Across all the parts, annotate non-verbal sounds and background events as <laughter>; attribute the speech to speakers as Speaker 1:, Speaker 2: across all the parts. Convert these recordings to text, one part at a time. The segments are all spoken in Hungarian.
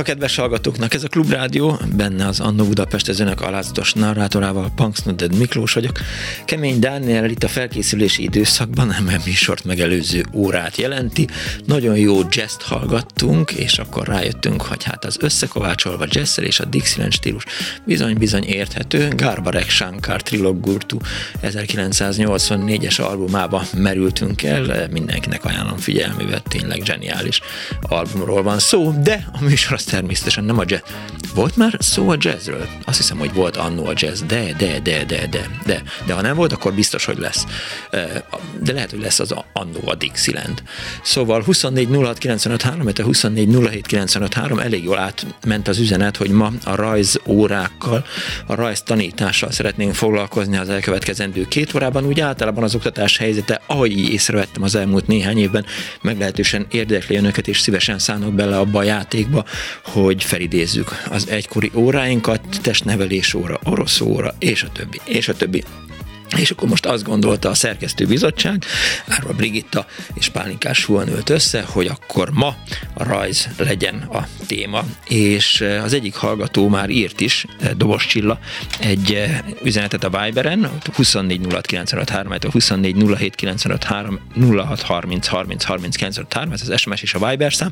Speaker 1: a kedves hallgatóknak! Ez a Klubrádió, benne az Annó Budapest, az önök alázatos narrátorával, Punksnodded Miklós vagyok. Kemény Dániel itt a felkészülési időszakban, nem a műsort megelőző órát jelenti. Nagyon jó jazz hallgattunk, és akkor rájöttünk, hogy hát az összekovácsolva jazz és a Dixieland stílus bizony-bizony érthető. Garbarek Shankar Trilog Gurtu 1984-es albumába merültünk el, mindenkinek ajánlom figyelmével, tényleg zseniális albumról van szó, de a műsor az természetesen nem a jazz. Volt már szó a jazzről? Azt hiszem, hogy volt annó a jazz, de, de, de, de, de, de. De ha nem volt, akkor biztos, hogy lesz. De lehet, hogy lesz az annó a Dixieland. Szóval 24 06 95 3, 24 07 elég jól átment az üzenet, hogy ma a rajz órákkal, a rajz tanítással szeretnénk foglalkozni az elkövetkezendő két órában. Úgy általában az oktatás helyzete, ahogy észrevettem az elmúlt néhány évben, meglehetősen érdekli önöket, és szívesen szánok bele abba a játékba, hogy felidézzük az egykori óráinkat, testnevelés óra, orosz óra, és a többi, és a többi. És akkor most azt gondolta a szerkesztőbizottság, Árva Brigitta és Pálinkás Huan ült össze, hogy akkor ma a rajz legyen a téma. És eh, az egyik hallgató már írt is, eh, Dobos Csilla, egy eh, üzenetet a Viberen, 24 0953, 24 0630 30 30 ez az SMS és a Viber szám.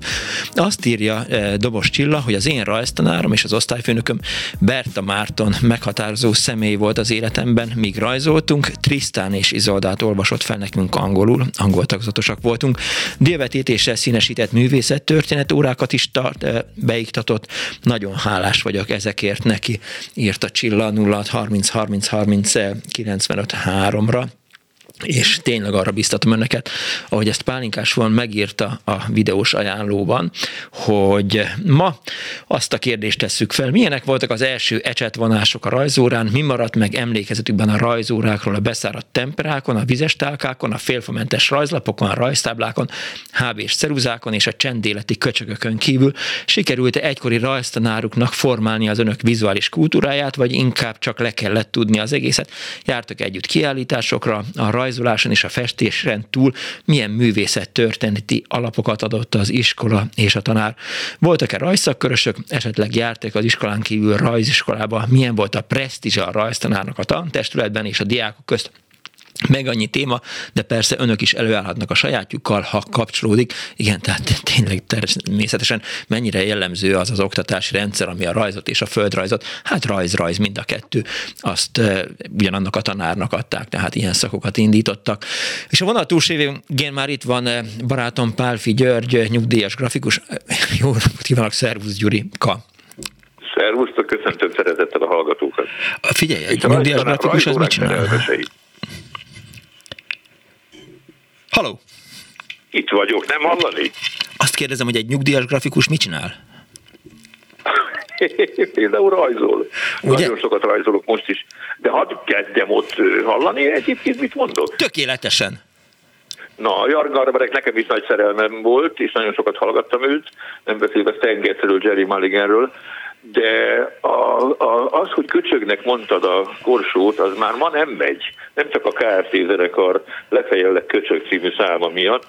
Speaker 1: Azt írja Dobos Csilla, hogy az én rajztanárom és az osztályfőnököm Berta Márton meghatározó személy volt az életemben, míg rajzolt, voltunk, Trisztán és Izoldát olvasott fel nekünk angolul, angol tagzatosak voltunk, délvetítéssel színesített művészet történet órákat is tart, eh, beiktatott, nagyon hálás vagyok ezekért. Neki, írta Csilla 0 30 30 30 95 3-ra és tényleg arra biztatom önöket, ahogy ezt Pálinkás van megírta a videós ajánlóban, hogy ma azt a kérdést tesszük fel, milyenek voltak az első ecsetvonások a rajzórán, mi maradt meg emlékezetükben a rajzórákról, a beszáradt temperákon, a vizes tálkákon, a félfamentes rajzlapokon, a rajztáblákon, HB és ceruzákon és a csendéleti köcsögökön kívül sikerült-e egykori rajztanáruknak formálni az önök vizuális kultúráját, vagy inkább csak le kellett tudni az egészet. Jártak együtt kiállításokra, a rajz rajzoláson és a festésen túl milyen művészet történeti alapokat adott az iskola és a tanár. Voltak-e rajzszakkörösök, esetleg jártak az iskolán kívül rajziskolába, milyen volt a presztízse a rajztanárnak a tantestületben és a diákok közt, meg annyi téma, de persze önök is előállhatnak a sajátjukkal, ha kapcsolódik. Igen, tehát tényleg természetesen mennyire jellemző az az oktatási rendszer, ami a rajzot és a földrajzot, hát rajz-rajz mind a kettő, azt e, ugyanannak a tanárnak adták, tehát ilyen szakokat indítottak. És a vonal túlségén már itt van barátom Pálfi György, nyugdíjas grafikus. <laughs> Jó napot kívánok, szervusz Ka.
Speaker 2: Szervusztok, köszöntöm szeretettel a hallgatókat.
Speaker 1: Figyelj, egy nyugdíjas grafikus az mit csinál? Haló!
Speaker 2: Itt vagyok, nem hallani?
Speaker 1: Azt kérdezem, hogy egy nyugdíjas grafikus mit csinál? <laughs>
Speaker 2: Például rajzol. Ugye? Nagyon sokat rajzolok most is. De hadd kezdjem ott hallani egyébként, mit mondok?
Speaker 1: Tökéletesen.
Speaker 2: Na, a Jargarberek nekem is nagy szerelmem volt, és nagyon sokat hallgattam őt, nem beszélve Stengerről, Jerry Mulliganről, de a, a, az, hogy köcsögnek mondtad a korsót, az már ma nem megy. Nem csak a KFT zenekar lefejellek köcsög című száma miatt,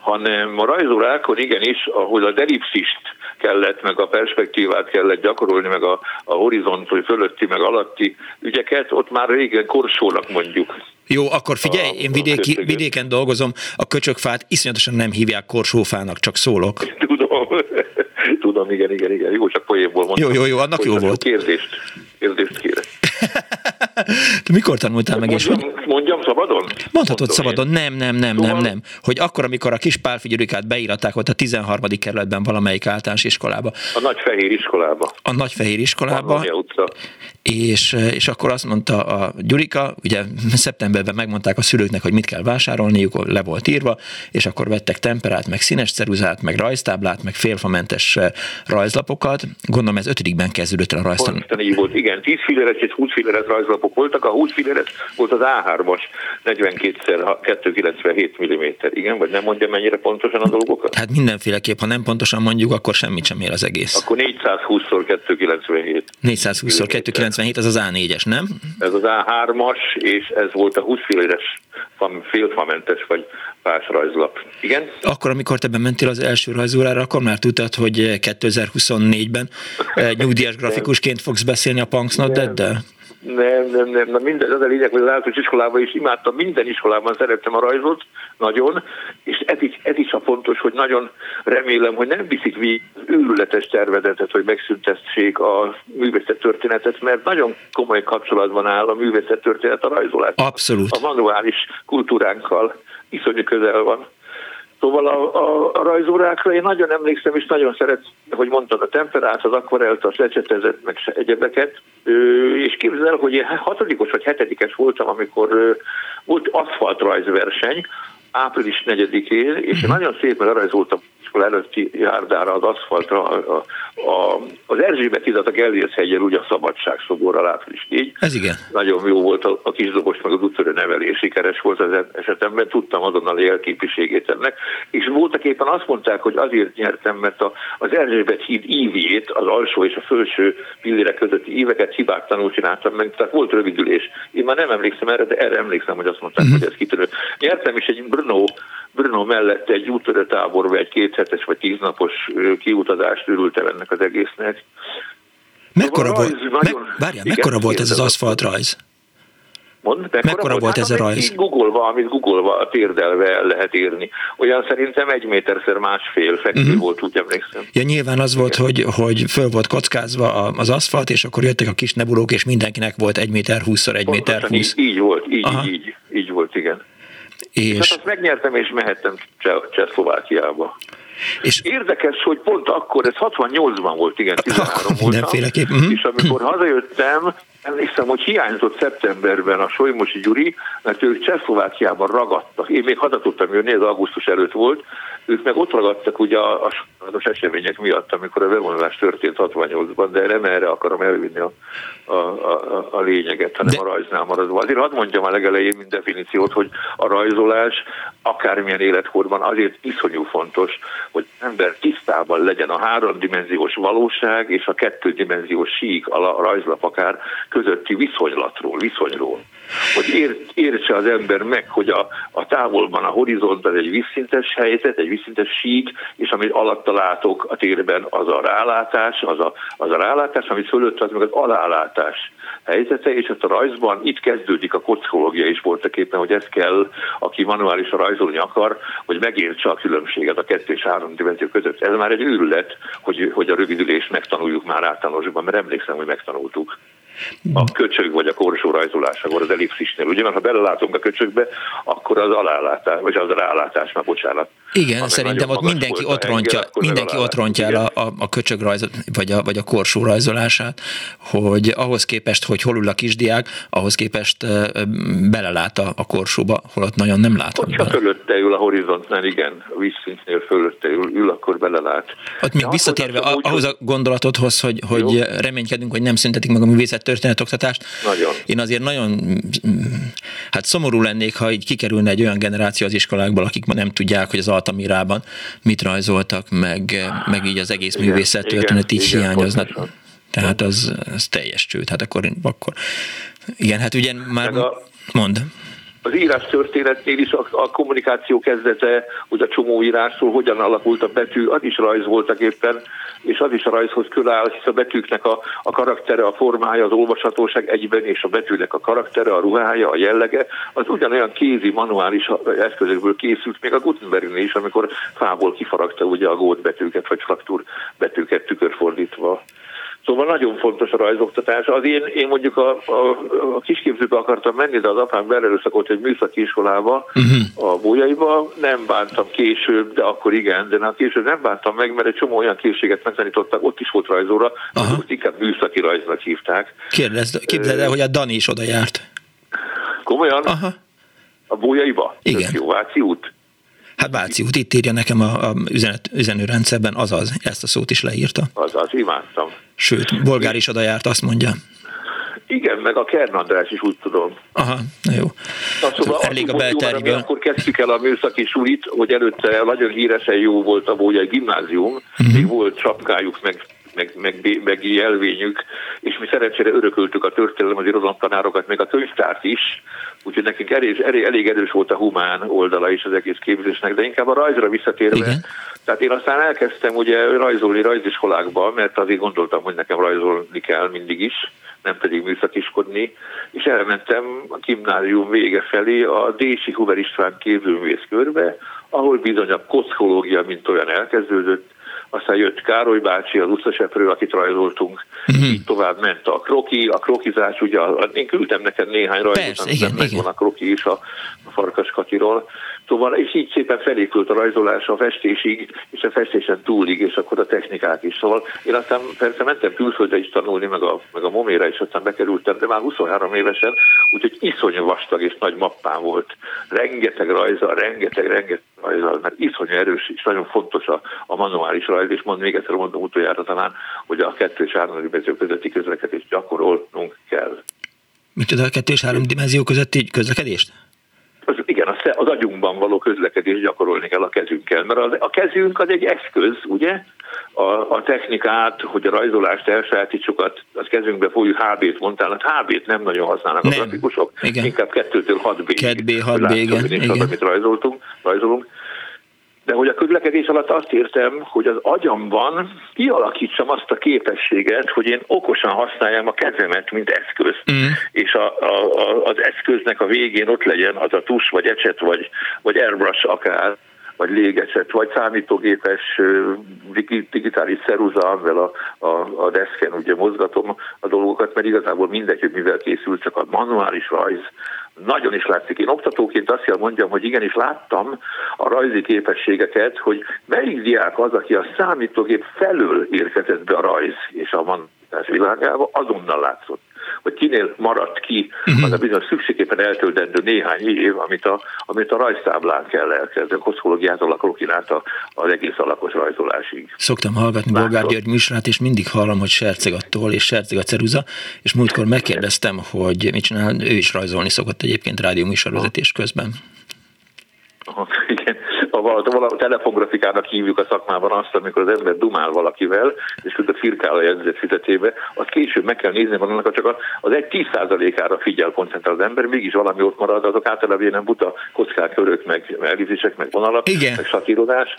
Speaker 2: hanem a rajzolákon igenis, ahol a delipszist kellett, meg a perspektívát kellett gyakorolni, meg a, a horizont fölötti, meg alatti ügyeket, ott már régen korsónak mondjuk.
Speaker 1: Jó, akkor figyelj, én vidéki, vidéken dolgozom, a köcsökfát iszonyatosan nem hívják korsófának, csak szólok.
Speaker 2: Tudom, tudom, igen, igen, igen. Jó, csak poénból mondtam.
Speaker 1: Jó, jó, jó, annak jó volt.
Speaker 2: Kérdést, kérdést kérek.
Speaker 1: Te mikor tanultál meg?
Speaker 2: Mondjam, és hogy... mondjam szabadon?
Speaker 1: Mondhatod Mondom szabadon, én. nem, nem, nem, nem, nem. Hogy akkor, amikor a kis Pálfigyurikát beíratták ott a 13. kerületben valamelyik általános iskolába.
Speaker 2: A Nagyfehér iskolába.
Speaker 1: A Nagyfehér iskolába.
Speaker 2: utca.
Speaker 1: És, és akkor azt mondta a Gyurika, ugye szeptemberben megmondták a szülőknek, hogy mit kell vásárolniuk, le volt írva, és akkor vettek temperát, meg színes ceruzát, meg rajztáblát, meg félfamentes rajzlapokat. Gondolom ez ötödikben kezdődött el a rajztan.
Speaker 2: így volt, igen. 10 fileres és 20 fileres rajzlapok voltak. A 20 fileres volt az A3-as 42x297 mm. Igen, vagy nem mondja mennyire pontosan a dolgokat?
Speaker 1: Hát mindenféleképp, ha nem pontosan mondjuk, akkor semmit sem ér az egész.
Speaker 2: Akkor 420x297.
Speaker 1: 420x297, az az A4-es, nem?
Speaker 2: Ez az A3-as, és ez volt a 20 fileres félfamentes vagy rajzlap. Igen?
Speaker 1: Akkor, amikor te bementél az első rajzórára, akkor már tudtad, hogy 2024-ben eh, nyugdíjas grafikusként fogsz beszélni a Punks Not Dead-del?
Speaker 2: Nem, nem, nem. Na minden, az a lényeg, hogy az általános iskolában is imádtam, minden iskolában szerettem a rajzot, nagyon, és ez is, ez is a fontos, hogy nagyon remélem, hogy nem viszik vi őrületes tervezetet, hogy megszüntessék a művészet történetet, mert nagyon komoly kapcsolatban áll a művészet történet a rajzolás.
Speaker 1: Abszolút.
Speaker 2: A manuális kultúránkkal iszonyú közel van. Szóval a, a, a rajzórákra én nagyon emlékszem, és nagyon szeret, hogy mondtad, a temperát, az akvarelt, a lecsetezett, meg egyebeket. És képzel, hogy én hatodikos vagy hetedikes voltam, amikor volt aszfaltrajzverseny, április 4-én, és én mhm. nagyon szépen rajzoltam iskola előtti járdára az aszfaltra, a, a, az Erzsébet hidat a Gellérc hegyen, ugye a szabadság szoborral április 4.
Speaker 1: Ez igen.
Speaker 2: Nagyon jó volt a, a kisdobos, meg az úttörő nevelés, sikeres volt az esetemben, tudtam azonnal jelképiségét ennek, és voltak éppen azt mondták, hogy azért nyertem, mert a, az Erzsébet híd ívét, az alsó és a felső pillére közötti éveket hibátlanul csináltam meg, tehát volt rövidülés. Én már nem emlékszem erre, de erre emlékszem, hogy azt mondták, uh-huh. hogy ez kitörő. Nyertem is egy Brno Brno mellett egy úttörő táborba egy kéthetes vagy tíznapos kiutazást örültem ennek az egésznek.
Speaker 1: Mekkora, volt, nagyon, me, várjál, igen, mekkora volt ez az aszfaltrajz?
Speaker 2: Mond, mekkora,
Speaker 1: mekkora volt, ez a rajz?
Speaker 2: Googolva, amit googolva, térdelve el lehet érni. Olyan szerintem egy méterszer másfél fekvő uh-huh. volt, úgy emlékszem.
Speaker 1: Ja, nyilván az volt, hogy, hogy föl volt kockázva az aszfalt, és akkor jöttek a kis nebulók, és mindenkinek volt egy méter húszszor egy méter húsz.
Speaker 2: Így, így volt, így, így, így, így volt, igen. És... Tehát azt megnyertem, és mehettem Csehszlovákiába. És... Érdekes, hogy pont akkor, ez 68-ban volt, igen, 13 voltam,
Speaker 1: uh-huh.
Speaker 2: és amikor hazajöttem, emlékszem, hogy hiányzott szeptemberben a Solymosi Gyuri, mert ők Csehszlovákiában ragadtak. Én még haza tudtam jönni, ez augusztus előtt volt, ők meg ott ragadtak ugye a, a sajnos események miatt, amikor a bevonulás történt 68-ban, de nem erre akarom elvinni a, a, a, a lényeget, hanem de... a rajznál maradva. Azért hadd mondjam a legelején mind definíciót, hogy a rajzolás akármilyen életkorban azért iszonyú fontos, hogy ember tisztában legyen a háromdimenziós valóság és a kettődimenziós sík, a rajzlap akár közötti viszonylatról, viszonyról hogy ért, értse az ember meg, hogy a, a távolban a horizontban egy vízszintes helyzet, egy vízszintes sík, és amit alatta látok a térben, az a rálátás, az a, az a rálátás, amit fölött az meg az alálátás helyzete, és ezt a rajzban itt kezdődik a kockológia is voltak éppen, hogy ez kell, aki manuálisan rajzolni akar, hogy megértse a különbséget a kettő és három dimenzió között. Ez már egy őrület, hogy, hogy a rövidülést megtanuljuk már általánosban, mert emlékszem, hogy megtanultuk a köcsög vagy a korsó rajzolásakor az ellipszisnél. Ugye, mert ha belelátunk a köcsögbe, akkor az alálátás, vagy az rálátás, már bocsánat.
Speaker 1: Igen, szerintem ott mindenki ott rontja, engel, mindenki ott rontja el a, a, a köcsög rajzot, vagy a, vagy a korsó rajzolását, hogy ahhoz képest, hogy hol ül a kisdiák, ahhoz képest belelát a, a korsóba, holott nagyon nem láthat.
Speaker 2: Hogyha fölötte ül a horizontnál, igen, a vízszintnél fölötte ül, ül akkor belelát.
Speaker 1: Ott még visszatérve ahhoz a gondolatodhoz, hogy, hogy reménykedünk, hogy nem szüntetik meg a művészet történetoktatást.
Speaker 2: Nagyon.
Speaker 1: Én azért nagyon, hát szomorú lennék, ha így kikerülne egy olyan generáció az iskolákból, akik ma nem tudják, hogy az Altamirában mit rajzoltak, meg, meg így az egész művészet történet így igen, hiányozna. Pontosan. Tehát az, az teljes csőd. Hát akkor, akkor igen, hát ugye már a, mond.
Speaker 2: Az írás történetnél is a, a kommunikáció kezdete, hogy a csomó írásról hogyan alakult a betű, az is rajz voltak éppen, és az is a rajzhoz áll, hisz a betűknek a, a karaktere, a formája, az olvashatóság egyben, és a betűnek a karaktere, a ruhája, a jellege, az ugyanolyan kézi, manuális eszközökből készült, még a Gutenbergnél is, amikor fából kifaragta ugye a gót betűket, vagy fraktúr betűket tükörfordítva. Szóval nagyon fontos a rajzoktatás. Az én, én mondjuk a, a, a kisképzőbe akartam menni, de az apám belerőszakolt egy műszaki iskolába, uh-huh. a bújaiba. Nem bántam később, de akkor igen, de na, később nem bántam meg, mert egy csomó olyan készséget megtanítottak, ott is volt rajzóra, ott inkább műszaki rajznak hívták.
Speaker 1: Kérdezd, képzeld el, hogy a Dani is oda járt.
Speaker 2: Komolyan? Aha. A bújaiba?
Speaker 1: Igen.
Speaker 2: Jó, Váci út?
Speaker 1: Hát Váci út, itt írja nekem a, a üzenet, üzenőrendszerben, azaz, ezt a szót is leírta.
Speaker 2: Azaz, imádtam.
Speaker 1: Sőt, bolgár is oda járt, azt mondja.
Speaker 2: Igen, meg a Kern András is úgy tudom.
Speaker 1: Aha, na jó.
Speaker 2: Na, szóval Elég a belteriből. Akkor kezdtük el a műszaki sulit, hogy előtte nagyon híresen jó volt a Bógyai gimnázium, uh-huh. még volt csapkájuk, meg meg, meg, meg jelvényük, és mi szerencsére örököltük a történelem, az irodalomtanárokat, meg a könyvtárt is, úgyhogy nekünk elég, elég, elég erős volt a humán oldala is az egész képzésnek, de inkább a rajzra visszatérve. Igen. Tehát én aztán elkezdtem ugye rajzolni rajziskolákba, mert azért gondoltam, hogy nekem rajzolni kell mindig is, nem pedig műszakiskodni, és elmentem a gimnázium vége felé a Dési Huber István képzőművész körbe, ahol bizony a kockológia, mint olyan elkezdődött, aztán jött Károly bácsi, az utcaseprő, akit rajzoltunk, uh-huh. így tovább ment a kroki, a krokizás, ugye én küldtem neked néhány rajzot,
Speaker 1: igen,
Speaker 2: megvan a kroki is a, a Farkas Katiról, Szóval, és így szépen felépült a rajzolás a festésig, és a festésen túlig, és akkor a technikák is. Szóval én aztán persze mentem külföldre is tanulni, meg a, meg a momére is aztán bekerültem, de már 23 évesen, úgyhogy iszonyú vastag és nagy mappán volt. Rengeteg rajza, rengeteg, rengeteg rajza, mert iszonyú erős, és nagyon fontos a, a manuális rajz, és mond még egyszer mondom utoljára talán, hogy a kettő és három dimenzió közötti közlekedést gyakorolnunk kell.
Speaker 1: Micsoda a kettő és három dimenzió közötti közlekedést?
Speaker 2: az, igen, az agyunkban való közlekedés gyakorolni kell a kezünkkel, mert az, a kezünk az egy eszköz, ugye? A, a technikát, hogy a rajzolást elsajátítsuk, az kezünkbe fogjuk HB-t mondtál, hát HB-t nem nagyon használnak nem. a grafikusok,
Speaker 1: igen.
Speaker 2: inkább 2-től 6B.
Speaker 1: 2B, 6B, igen. igen.
Speaker 2: Az, amit rajzoltunk, rajzolunk. De hogy a közlekedés alatt azt értem, hogy az agyamban kialakítsam azt a képességet, hogy én okosan használjam a kezemet, mint eszköz. Mm. És a, a, a, az eszköznek a végén ott legyen az a tus, vagy ecset, vagy, vagy airbrush akár, vagy légecset, vagy számítógépes digitális szeruza, amivel a, a, a deszken ugye mozgatom a dolgokat, mert igazából mindegy, hogy mivel készül, csak a manuális rajz nagyon is látszik. Én oktatóként azt kell mondjam, hogy igenis láttam a rajzi képességeket, hogy melyik diák az, aki a számítógép felől érkezett be a rajz és a manás világába, azonnal látszott hogy kinél maradt ki uh-huh. az a bizonyos szükségképpen eltöltendő néhány év, amit a, amit a rajztáblán kell elkezdeni, a koszológiától a krokinát az egész alakos rajzolásig.
Speaker 1: Szoktam hallgatni Bolgár György műsorát, és mindig hallom, hogy serceg a toll és serceg a ceruza, és múltkor megkérdeztem, hogy mit csinál, ő is rajzolni szokott egyébként rádió műsorvezetés közben.
Speaker 2: Igen, a telefongrafikának hívjuk a szakmában azt, amikor az ember dumál valakivel, és a firkál a jegyzet fizetébe, azt később meg kell nézni, van annak csak az egy 10%-ára figyel, koncentrál az ember, mégis valami ott marad, azok általában nem buta kockák, körök, meg elvizések, meg vonalak,
Speaker 1: Igen.
Speaker 2: meg satírodás.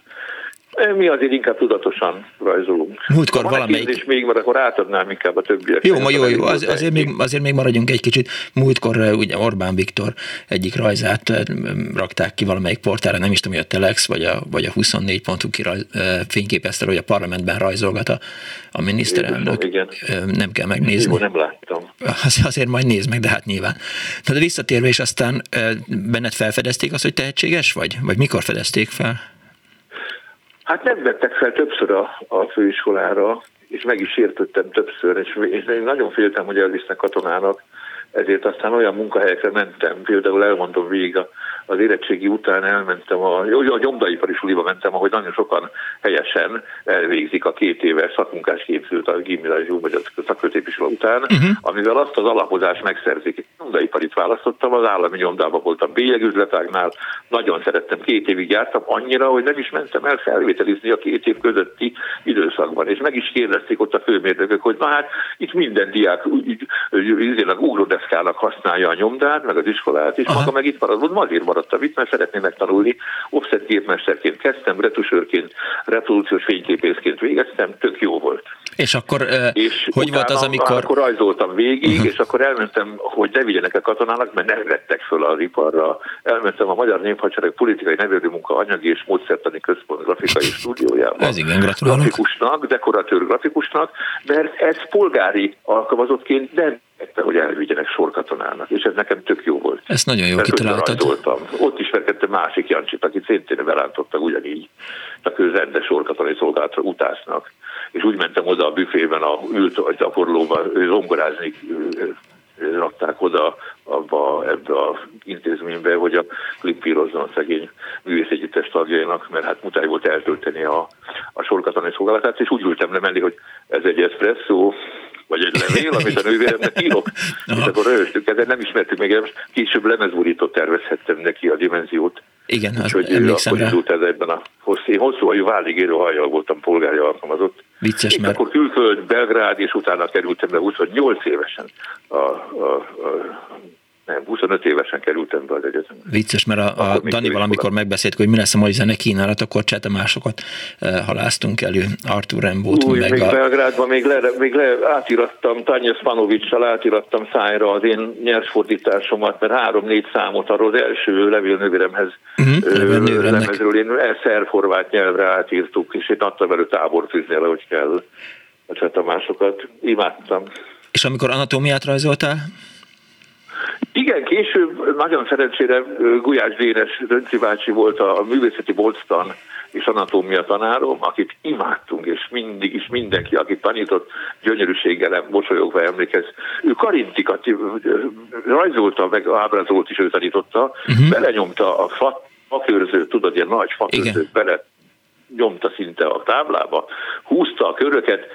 Speaker 2: Mi azért inkább tudatosan rajzolunk.
Speaker 1: Múltkor ha valamelyik...
Speaker 2: És még, mert akkor átadnám inkább a többiek.
Speaker 1: Jó, ma jó, jó. Az, azért, még, azért még maradjunk egy kicsit. Múltkor ugye Orbán Viktor egyik rajzát rakták ki valamelyik portára, nem is tudom, hogy a Telex vagy a, vagy a 24 pontú fényképezte, hogy a parlamentben rajzolgat a, a miniszterelnök.
Speaker 2: Igen.
Speaker 1: Nem kell megnézni. Jó,
Speaker 2: nem láttam.
Speaker 1: Az, azért majd nézd meg, de hát nyilván. Na de visszatérve, és aztán benned felfedezték azt, hogy tehetséges vagy? Vagy mikor fedezték fel?
Speaker 2: Hát nem vettek fel többször a, a főiskolára, és meg is értettem többször, és, és én nagyon féltem, hogy elvisznek katonának, ezért aztán olyan munkahelyekre mentem, például elmondom végig a, az érettségi után elmentem, a, a nyomdaipari suliba mentem, ahogy nagyon sokan helyesen elvégzik a két éves szakmunkás képzőt a gimnázium vagy a szakközépiskola után, uh-huh. amivel azt az alapozást megszerzik. Nyomdaiparit választottam, az állami nyomdában voltam bélyegüzletágnál, nagyon szerettem, két évig jártam, annyira, hogy nem is mentem el felvételizni a két év közötti időszakban, és meg is kérdezték ott a főmérnökök, hogy na hát itt minden diák izének ugrodeszkának használja a nyomdát, meg az iskolát, és Aha. maga meg itt marad, azért maradtam itt, mert szeretném megtanulni. Offset gépmesterként kezdtem, retusőrként, reprodukciós fényképészként végeztem, tök jó volt.
Speaker 1: És akkor és hogy volt az, amikor...
Speaker 2: Akkor rajzoltam végig, uh-huh. és akkor elmentem, hogy ne vigyenek a katonának, mert nem vettek föl az iparra. Elmentem a Magyar Néphadsereg politikai nevelő munka anyagi és módszertani központ grafikai <laughs> stúdiójába.
Speaker 1: Ez igen, gratulálok.
Speaker 2: Grafikusnak, dekoratőr grafikusnak, mert ez polgári alkalmazottként nem hogy elvigyenek sorkatonának, és ez nekem tök jó volt.
Speaker 1: Ezt nagyon jó kitaláltad.
Speaker 2: Ott ismerkedtem másik Jancsit, akit szintén belántottak ugyanígy, csak ő rendes sorkatonai szolgálatra utáznak és úgy mentem oda a büfében, a, ült a forlóban zongorázni rakták oda abba, ebbe a intézménybe, hogy a klipírozzon a szegény művészegyüttes tagjainak, mert hát mutáj volt eltölteni a, a sorkatonai szolgálatát, és úgy ültem le mellé, hogy ez egy espresszó, vagy egy levél, amit a nővéremnek írok, és akkor röhögtük, ezért nem ismertük meg, később lemezburító tervezhettem neki a dimenziót.
Speaker 1: Igen,
Speaker 2: hát Úgyhogy emlékszem akkor indult ez ebben a hosszú, hosszú hajú érő hajjal voltam polgári alkalmazott.
Speaker 1: Vicces, és
Speaker 2: mert... akkor külföld, Belgrád, és utána kerültem be 28 évesen a, a, a nem, 25 évesen kerültem be az egyetemre.
Speaker 1: Vicces, mert a, a Danival, amikor megbeszéltük, hogy mi lesz a mai zene kínálat, akkor csete másokat e, haláztunk elő, Artur Rembót,
Speaker 2: Új, meg még a... Belgrádban még, le, még le, átirattam, Tanya Spanovicsal átirattam szájra az én nyersfordításomat, mert három-négy számot arról az első levélnővéremhez uh-huh, lemezről én szerb-horvát nyelvre átírtuk, és én adtam elő tábortűznél, hogy kell a csetamásokat. Imádtam.
Speaker 1: És amikor anatómiát rajzoltál?
Speaker 2: Igen, később nagyon szerencsére Gulyás Dénes Rönci bácsi volt a művészeti bolctan és anatómia tanárom, akit imádtunk, és mindig is mindenki, akit tanított, gyönyörűséggel mosolyogva emlékez. Ő karintikat rajzolta, meg ábrázolt is ő tanította, uh-huh. belenyomta a fa, fakőrzőt, tudod, ilyen nagy fakőrzőt bele nyomta szinte a táblába, húzta a köröket,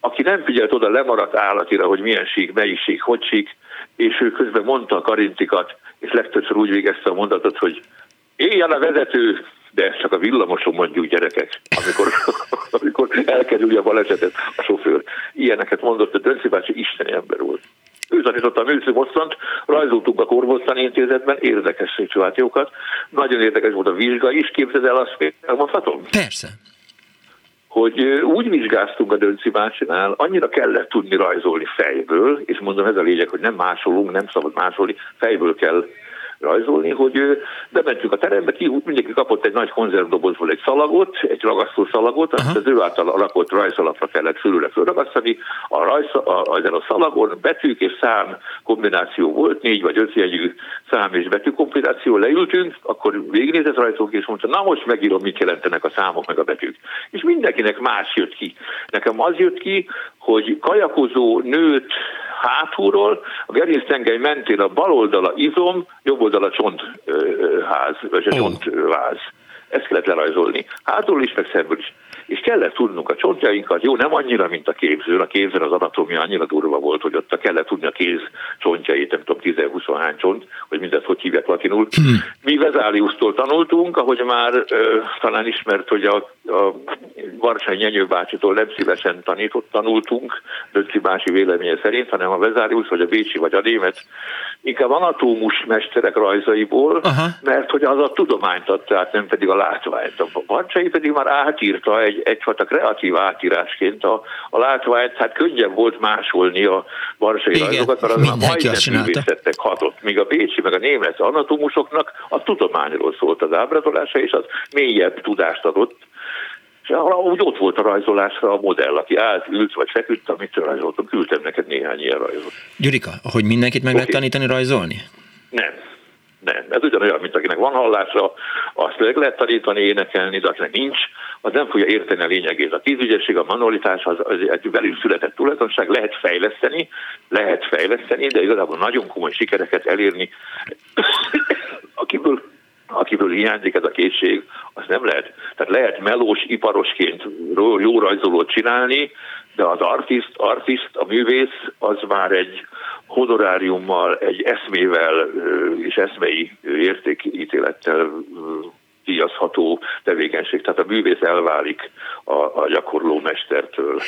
Speaker 2: aki nem figyelt oda lemaradt állatira, hogy milyen sík, melyik sík, hogy sík, és ő közben mondta a karintikat, és legtöbbször úgy végezte a mondatot, hogy éjjel a vezető, de csak a villamoson mondjuk gyerekek, amikor, <laughs> amikor elkerülje a balesetet a sofőr. Ilyeneket mondott, a Dönci bácsi isteni ember volt. Ő tanította a műszi bosszant, rajzoltuk a Korbosztani Intézetben érdekes szituációkat. Nagyon érdekes volt a vizsga is, képzeld el azt, elmondhatom?
Speaker 1: Persze
Speaker 2: hogy úgy vizsgáztunk a Dönci bácsinál, annyira kellett tudni rajzolni fejből, és mondom, ez a lényeg, hogy nem másolunk, nem szabad másolni, fejből kell rajzolni, hogy bementünk a terembe, ki, mindenki kapott egy nagy konzervdobozból egy szalagot, egy ragasztó szalagot, azt az ő által alakott rajzalapra kellett fölülre fölragasztani. A, rajz, a, ezen a szalagon betűk és szám kombináció volt, négy vagy öt jegyű szám és betű kombináció, leültünk, akkor végignézett rajzunk, és mondta, na most megírom, mit jelentenek a számok meg a betűk. És mindenkinek más jött ki. Nekem az jött ki, hogy kajakozó nőt hátulról, a gerinctengely mentén a bal oldala izom, jobb oldala csontház, vagy a csontváz. Ezt kellett lerajzolni. Hátul is, meg szemből is és kellett tudnunk a csontjainkat, jó, nem annyira, mint a képzőn, a képzőn az anatómia annyira durva volt, hogy ott kellett tudni a kéz csontjait, nem tudom, 10-20 hány csont, hogy mindezt hogy hívják latinul. Hmm. Mi Vezáliusztól tanultunk, ahogy már ö, talán ismert, hogy a, a Varsány Nyenyő bácsitól nem szívesen tanított, tanultunk, Döcsi bácsi véleménye szerint, hanem a Vezáliusz, vagy a Bécsi, vagy a Német, inkább anatómus mesterek rajzaiból, Aha. mert hogy az a tudományt adta, tehát nem pedig a látványt. A Varcsai pedig már átírta egy, egyfajta kreatív átírásként a, a látványt, hát könnyebb volt másolni a varsai rajzokat, mert az a majdnem művészettek hatott, míg a bécsi meg a német anatomusoknak a tudományról szólt az ábrázolása, és az mélyebb tudást adott, és úgy ott volt a rajzolásra a modell, aki állt, ült vagy feküdt, amit rajzoltam, küldtem neked néhány ilyen rajzot.
Speaker 1: Gyurika, hogy mindenkit meg okay. lehet tanítani rajzolni?
Speaker 2: Nem. Nem, ez ugyanolyan, mint akinek van hallása, azt meg lehet tanítani, énekelni, de akinek nincs, az nem fogja érteni a lényegét. A tízügyesség, a manualitás az, az egy belül született tulajdonság, lehet fejleszteni, lehet fejleszteni, de igazából nagyon komoly sikereket elérni, <coughs> akiből akiből hiányzik ez a készség, az nem lehet. Tehát lehet melós iparosként jó rajzolót csinálni, de az artist, artist, a művész, az már egy honoráriummal, egy eszmével és eszmei értékítélettel díjazható tevékenység. Tehát a művész elválik a, a gyakorló mestertől.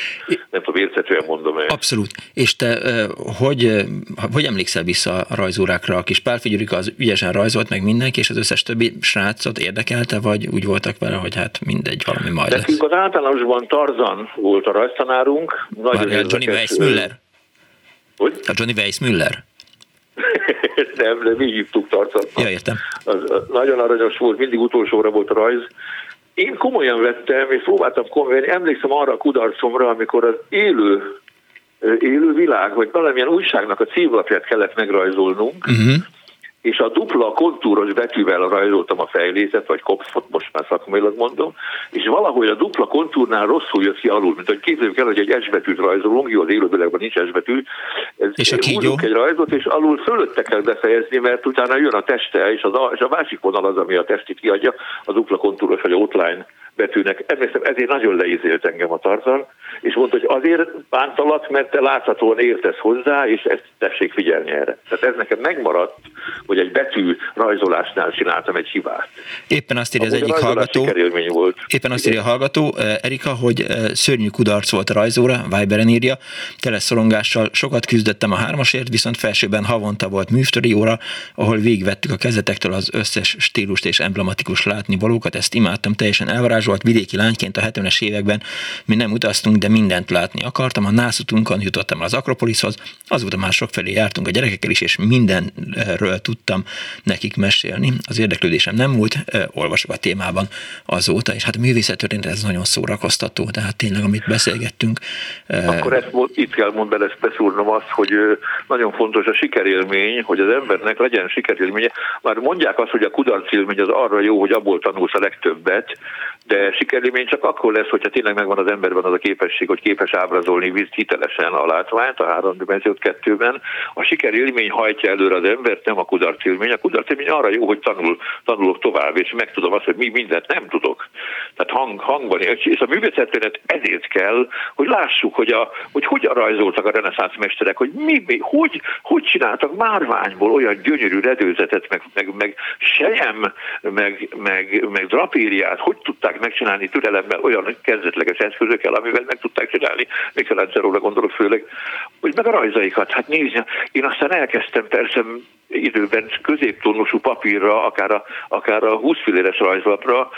Speaker 2: Nem tudom, érthetően mondom el.
Speaker 1: Abszolút. És te hogy, hogy emlékszel vissza a rajzórákra? A kis Pál az ügyesen rajzolt meg mindenki, és az összes többi srácot érdekelte, vagy úgy voltak vele, hogy hát mindegy, valami majd
Speaker 2: Nekünk lesz. az általánosban Tarzan volt a rajztanárunk.
Speaker 1: Nagyon Johnny Weissmuller? Hogy? A Johnny Weissmuller? <laughs>
Speaker 2: nem, de mi hívtuk tartatva.
Speaker 1: Ja, értem.
Speaker 2: Az, az nagyon aranyos volt, mindig utolsóra volt rajz. Én komolyan vettem, és próbáltam komolyan, emlékszem arra a kudarcomra, amikor az élő élő világ, vagy valamilyen újságnak a címlapját kellett megrajzolnunk, uh-huh és a dupla kontúros betűvel rajzoltam a fejlézet, vagy kopfot, most már szakmailag mondom, és valahogy a dupla kontúrnál rosszul jött ki alul, mint hogy képzeljük el, hogy egy esbetűt rajzolunk, jó, az élővilágban nincs esbetű,
Speaker 1: ez és a kígyó?
Speaker 2: egy rajzot, és alul fölötte kell befejezni, mert utána jön a teste, és, az a, és a másik vonal az, ami a testit kiadja, a dupla kontúros, vagy outline betűnek. Emlékszem, ezért nagyon leízélt engem a tarzan, és mondta, hogy azért bántalak, mert te láthatóan értesz hozzá, és ezt tessék figyelni erre. Tehát ez nekem megmaradt, hogy egy betű rajzolásnál csináltam egy hibát.
Speaker 1: Éppen azt írja az egyik hallgató,
Speaker 2: volt.
Speaker 1: éppen azt írja a hallgató, eh, Erika, hogy eh, szörnyű kudarc volt a rajzóra, Viberen írja, tele szorongással sokat küzdöttem a hármasért, viszont felsőben havonta volt műftöri óra, ahol végigvettük a kezetektől az összes stílust és emblematikus látni valókat, ezt imádtam, teljesen elvarázsolt vidéki lányként a 70-es években, mi nem utaztunk, de mindent látni akartam. A nászutunkon jutottam az Akropoliszhoz, azóta már sokfelé jártunk a gyerekekkel is, és mindenről tudtam nekik mesélni. Az érdeklődésem nem múlt, olvasok a témában azóta, és hát a művészettörténet ez nagyon szórakoztató, tehát tényleg, amit beszélgettünk.
Speaker 2: Akkor ezt, itt kell mondani, ezt beszúrnom azt, hogy nagyon fontos a sikerélmény, hogy az embernek legyen sikerélménye. Már mondják azt, hogy a kudarcélmény az arra jó, hogy abból tanulsz a legtöbbet, de sikerélmény csak akkor lesz, hogyha tényleg megvan az emberben az a képesség, hogy képes ábrázolni hitelesen a látványt, a három dimenziót kettőben. A sikerélmény hajtja előre az embert, nem a kudarcélmény. A kudarcélmény arra jó, hogy tanul, tanulok tovább, és megtudom azt, hogy mi mindent nem tudok. Tehát hang, hangban, és a művészettörténet ezért kell, hogy lássuk, hogy, a, hogy hogyan rajzoltak a reneszánsz mesterek, hogy mi, mi, hogy, hogy csináltak márványból olyan gyönyörű redőzetet, meg, meg, meg sejem, meg, meg, meg drapériát, hogy tudták megcsinálni türelemmel olyan kezdetleges eszközökkel, amivel meg tudták csinálni, Michelangelo-ra gondolok főleg, hogy meg a rajzaikat. Hát nézni, én aztán elkezdtem persze időben középtónusú papírra, akár a, akár a 20 filéres rajzlapra,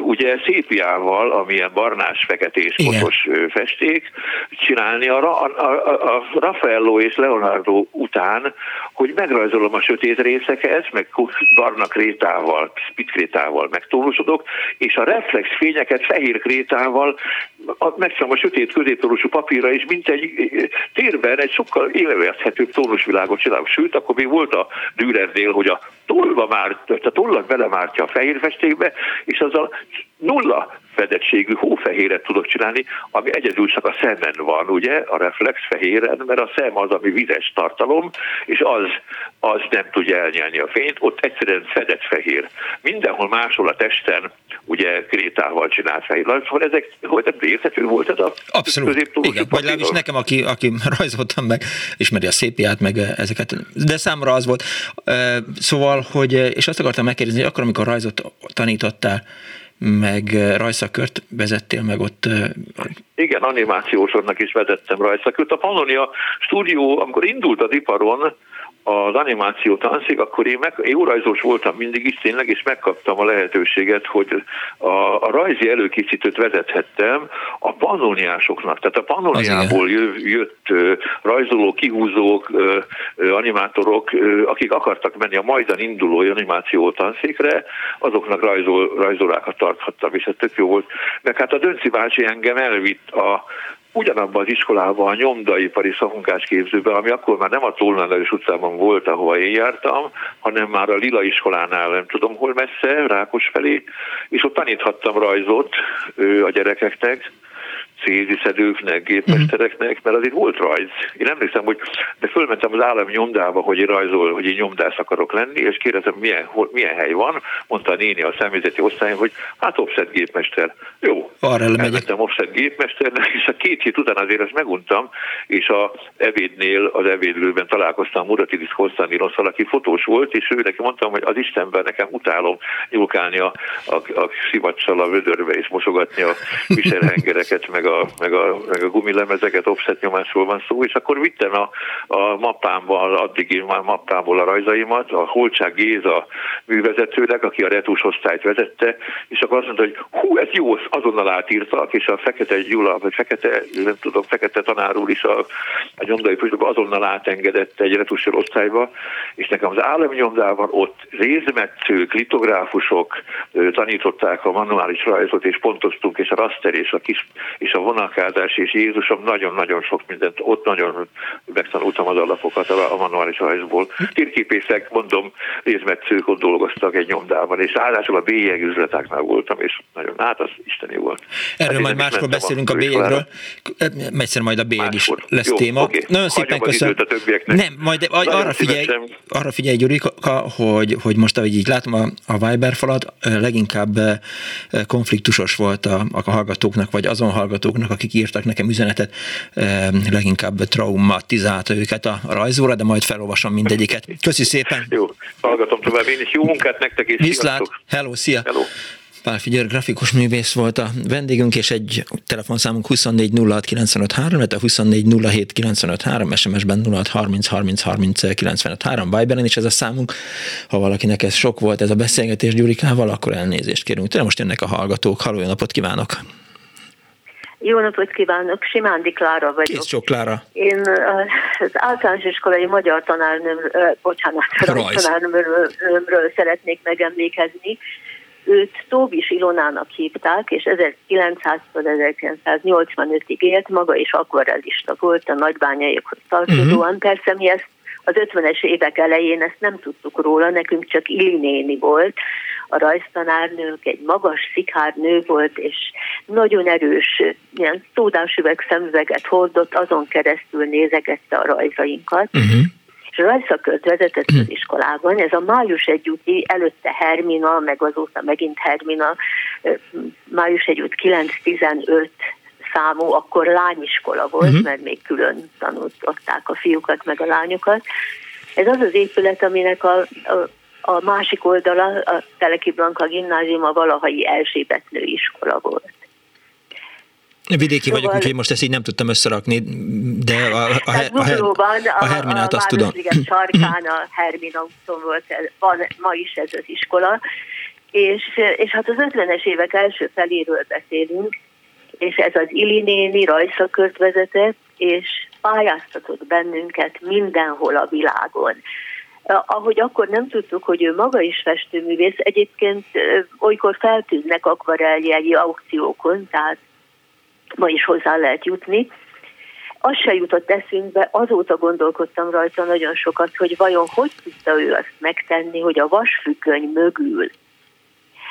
Speaker 2: ugye szépiával, amilyen barnás, feketés, fotos festék, csinálni a, a, a, a Raffaello és Leonardo után, hogy megrajzolom a sötét részeket, meg barna krétával, spitkrétával megtónusodok, és a reflex fényeket fehér krétával megcsinálom a sötét középtónusú papírra, és mint egy térben egy sokkal élvezhetőbb tónusvilágot csinálok. Sőt, akkor még volt a Dürernél, hogy a tollba már, a tollat belemártja a fehér festékbe, és azzal nulla fedettségű hófehéret tudok csinálni, ami egyedül csak a szemen van, ugye, a reflex fehéren, mert a szem az, ami vizes tartalom, és az, az nem tudja elnyelni a fényt, ott egyszerűen fedett fehér. Mindenhol máshol a testen, ugye krétával csinált fehér. Szóval ezek, hogy érthető volt ez a
Speaker 1: Abszolút, igen, vagy legalábbis nekem, aki, aki rajzoltam meg, ismeri a szépiát, meg ezeket, de számra az volt. Szóval, hogy, és azt akartam megkérdezni, hogy akkor, amikor rajzot tanítottál, meg rajszakört vezettél meg ott.
Speaker 2: Igen, animációsornak is vezettem rajszakört. A Pannonia stúdió, amikor indult az iparon, az animáció tanszék, akkor én, meg, én órajzós voltam mindig is tényleg, és megkaptam a lehetőséget, hogy a, a rajzi előkészítőt vezethettem a pannoniásoknak. Tehát a pannoniából jött rajzolók, kihúzók, animátorok, akik akartak menni a majdan induló animáció tanszékre, azoknak rajzol, rajzolákat tarthattam, és ez tök jó volt. Meg hát a Dönci bácsi engem elvitt a ugyanabban az iskolában, a nyomdaipari képzőben, ami akkor már nem a Tolnánderős utcában volt, ahova én jártam, hanem már a Lila iskolánál, nem tudom hol messze, Rákos felé, és ott taníthattam rajzot a gyerekeknek, széziszedőknek, gépmestereknek, mert azért volt rajz. Én emlékszem, hogy de fölmentem az állami nyomdába, hogy én rajzol, hogy én nyomdász akarok lenni, és kérdezem, milyen, hol, milyen hely van. Mondta a néni a személyzeti osztályon, hogy hát offset gépmester. Jó,
Speaker 1: Arra
Speaker 2: elmentem offset gépmesternek, és a két hét után azért ezt meguntam, és a evédnél, az evédlőben találkoztam Muratidis Konstantinosszal, aki fotós volt, és ő neki mondtam, hogy az Istenben nekem utálom nyúlkálni a, a, a szivacsal a vödörbe, és mosogatni a <laughs> viselhengereket, meg a, meg, a, meg a gumilemezeket, offset nyomásról van szó, és akkor vittem a, a mappámban, addigi mappámból a rajzaimat, a Holcsák Géza művezetőnek, aki a retus osztályt vezette, és akkor azt mondta, hogy hú, ez jó, azonnal átírtak, és a Fekete Gyula, vagy Fekete, nem tudom, Fekete tanár úr is a, a nyomdai főzőben azonnal átengedett egy retusor osztályba, és nekem az állami nyomdában ott rézmetszők, litográfusok tanították a manuális rajzot, és pontoztunk, és a raster, és a kis, és a vonalkázás, és Jézusom nagyon-nagyon sok mindent, ott nagyon megtanultam az alapokat a manuális rajzból. Térképészek, mondom, rézmetszők ott dolgoztak egy nyomdában, és ráadásul a bélyeg üzletáknál voltam, és nagyon, hát az isteni volt.
Speaker 1: Erről hát majd máskor beszélünk a, a bélyegről, egyszer majd a bélyeg is lesz Jó, téma. Okay. Nagyon szépen köszönöm. Nem, majd arra figyelj, arra figyelj, Gyurika, hogy, hogy most, ahogy így látom a, a Viber falat, leginkább konfliktusos volt a, a hallgatóknak, vagy azon hallgatóknak, akik írtak nekem üzenetet, leginkább traumatizálta őket a rajzóra, de majd felolvasom mindegyiket. Köszi szépen!
Speaker 2: Jó, hallgatom tovább én is. Jó munkát nektek, és
Speaker 1: Viszlát! Hello, szia! Hello. Pál Figyör grafikus művész volt a vendégünk, és egy telefonszámunk 24 06 95 3, illetve 24 07 95 3, SMS-ben 06 30 30 30 95 3, Viberen is ez a számunk. Ha valakinek ez sok volt ez a beszélgetés Gyurikával, akkor elnézést kérünk. Tőle most jönnek a hallgatók. Halló, napot kívánok!
Speaker 3: Jó napot kívánok, Simándi Klára vagyok.
Speaker 1: Kész sok Klára.
Speaker 3: Én az általános iskolai magyar tanárnőm, bocsánat, tanárnőmről szeretnék megemlékezni. Őt Tóbis Ilonának hívták, és 1900-1985-ig élt, maga is akvarellista volt a nagybányaiakhoz tartozóan. Uh-huh. Persze mi ezt az 50-es évek elején ezt nem tudtuk róla, nekünk csak Ili néni volt, a rajztanárnők, egy magas, szikár nő volt, és nagyon erős, ilyen szódás üveg szemüveget hordott, azon keresztül nézegette a rajzainkat. Uh-huh és rajszakört vezetett az iskolában. Ez a május egy úti, előtte Hermina, meg azóta megint Hermina, május egy út 9-15 számú, akkor lányiskola volt, uh-huh. mert még külön tanultották a fiúkat meg a lányokat. Ez az az épület, aminek a, a, a másik oldala, a Teleki Blanka gimnázium a valahai Erzsébet nőiskola volt.
Speaker 1: Vidéki szóval, vagyok, úgyhogy most ezt így nem tudtam összerakni, de a, a, a, a, a, a Herminát azt tudom.
Speaker 3: A <clears throat> sarkán a Hermina úton volt, van ma is ez az iskola, és, és hát az 50-es évek első feléről beszélünk, és ez az Ili néni rajszakört vezetett, és pályáztatott bennünket mindenhol a világon. Ahogy akkor nem tudtuk, hogy ő maga is festőművész, egyébként olykor feltűnnek akvareljei aukciókon, tehát ma is hozzá lehet jutni. Az se jutott eszünkbe, azóta gondolkodtam rajta nagyon sokat, hogy vajon hogy tudta ő azt megtenni, hogy a vasfüggöny mögül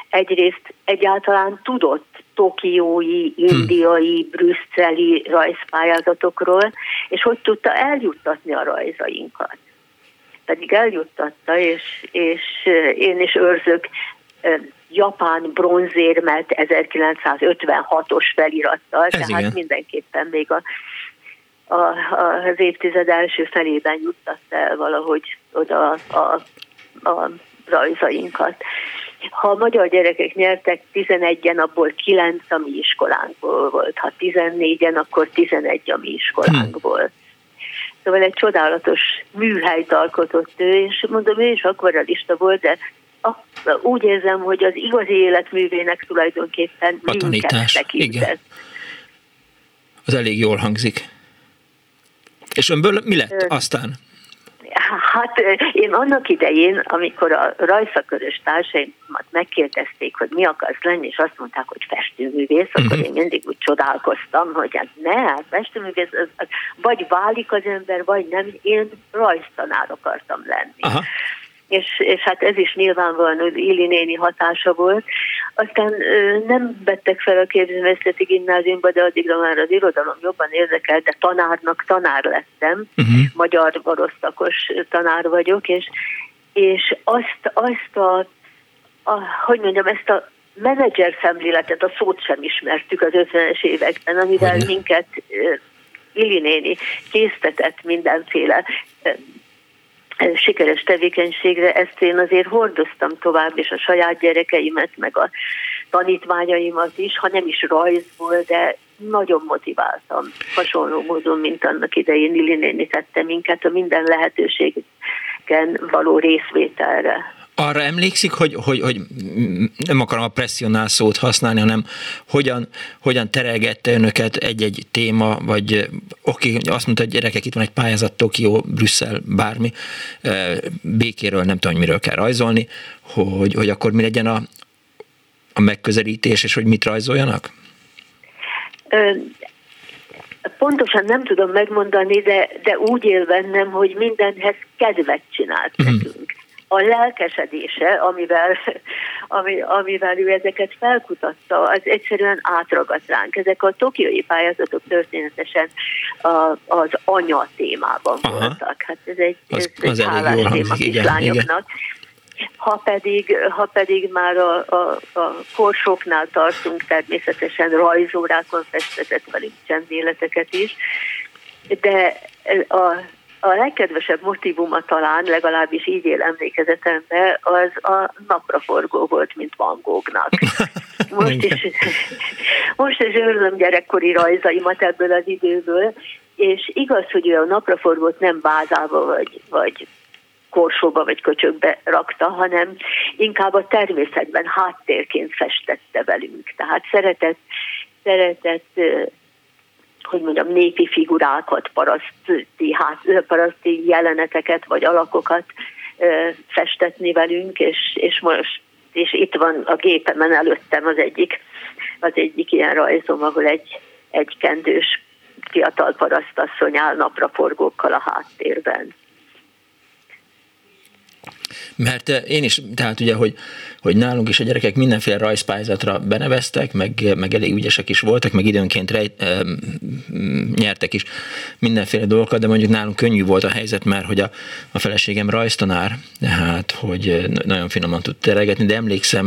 Speaker 3: egyrészt egyáltalán tudott tokiói, indiai, brüsszeli rajzpályázatokról, és hogy tudta eljuttatni a rajzainkat. Pedig eljuttatta, és, és én is őrzök japán bronzérmet 1956-os felirattal, Ez tehát igen. mindenképpen még a, a, az évtized első felében juttatta el valahogy oda a, a, a rajzainkat. Ha a magyar gyerekek nyertek 11-en, abból 9 a mi iskolánkból volt. Ha 14-en, akkor 11 a mi iskolánkból. Hmm. Szóval egy csodálatos műhelyt alkotott ő, és mondom, ő is akvarelista volt, de úgy érzem, hogy az igazi életművének tulajdonképpen a tanítás, igen.
Speaker 1: Az elég jól hangzik. És önből mi lett aztán?
Speaker 3: Hát én annak idején, amikor a rajszakörös társaimat megkérdezték, hogy mi akarsz lenni, és azt mondták, hogy festőművész, akkor mhm. én mindig úgy csodálkoztam, hogy hát ne, hát festőművész, az, az, vagy válik az ember, vagy nem. Én rajztanár akartam lenni. Aha és, és hát ez is nyilvánvalóan az Illi néni hatása volt. aztán nem vettek fel a képzőművészeti gimnáziumba, de addigra már az irodalom jobban érdekel, de tanárnak tanár lettem, uh-huh. magyar oroszakos tanár vagyok, és, és azt, azt a, a, hogy mondjam, ezt a menedzser szemléletet, a szót sem ismertük az 50-es években, amivel Hogyne. minket Lili néni késztetett mindenféle sikeres tevékenységre, ezt én azért hordoztam tovább, és a saját gyerekeimet, meg a tanítványaimat is, ha nem is rajzból, de nagyon motiváltam, hasonló módon, mint annak idején Lili néni tette minket a minden lehetőségen való részvételre
Speaker 1: arra emlékszik, hogy, hogy, hogy nem akarom a presszionál szót használni, hanem hogyan, hogyan terelgette önöket egy-egy téma, vagy oké, azt mondta, hogy gyerekek, itt van egy pályázat, Tokió, Brüsszel, bármi, békéről nem tudom, hogy miről kell rajzolni, hogy, hogy akkor mi legyen a, a megközelítés, és hogy mit rajzoljanak?
Speaker 3: Pontosan nem tudom megmondani, de, de úgy él bennem, hogy mindenhez kedvet csinált nekünk a lelkesedése, amivel, <laughs> ami, amivel ő ezeket felkutatta, az egyszerűen átragadt ránk. Ezek a tokiói pályázatok történetesen a, az anya témában Aha. voltak. Hát ez egy, az, ez az egy hálás téma kislányoknak. Ha pedig, ha pedig már a, a, a korsóknál tartunk, természetesen rajzórákon festetett velünk csendéleteket is, de a a legkedvesebb motivuma talán, legalábbis így él emlékezetembe, az a napraforgó volt, mint Van Goghnak. <laughs> Most is, most is őrzöm gyerekkori rajzaimat ebből az időből, és igaz, hogy ő a napraforgót nem bázába vagy, vagy korsóba vagy köcsökbe rakta, hanem inkább a természetben háttérként festette velünk. Tehát szeretett, szeretett hogy mondjam, népi figurákat, paraszti, hát, paraszti jeleneteket vagy alakokat festetni velünk, és, és most és itt van a gépemen előttem az egyik, az egyik ilyen rajzom, ahol egy, egy kendős fiatal parasztasszony áll napraforgókkal a háttérben.
Speaker 1: Mert én is, tehát ugye, hogy hogy nálunk is a gyerekek mindenféle rajzpályázatra beneveztek, meg, meg elég ügyesek is voltak, meg időnként rejt, e, nyertek is mindenféle dolgokat, de mondjuk nálunk könnyű volt a helyzet, mert hogy a, a feleségem rajztanár, hát hogy nagyon finoman tud teregetni, de emlékszem,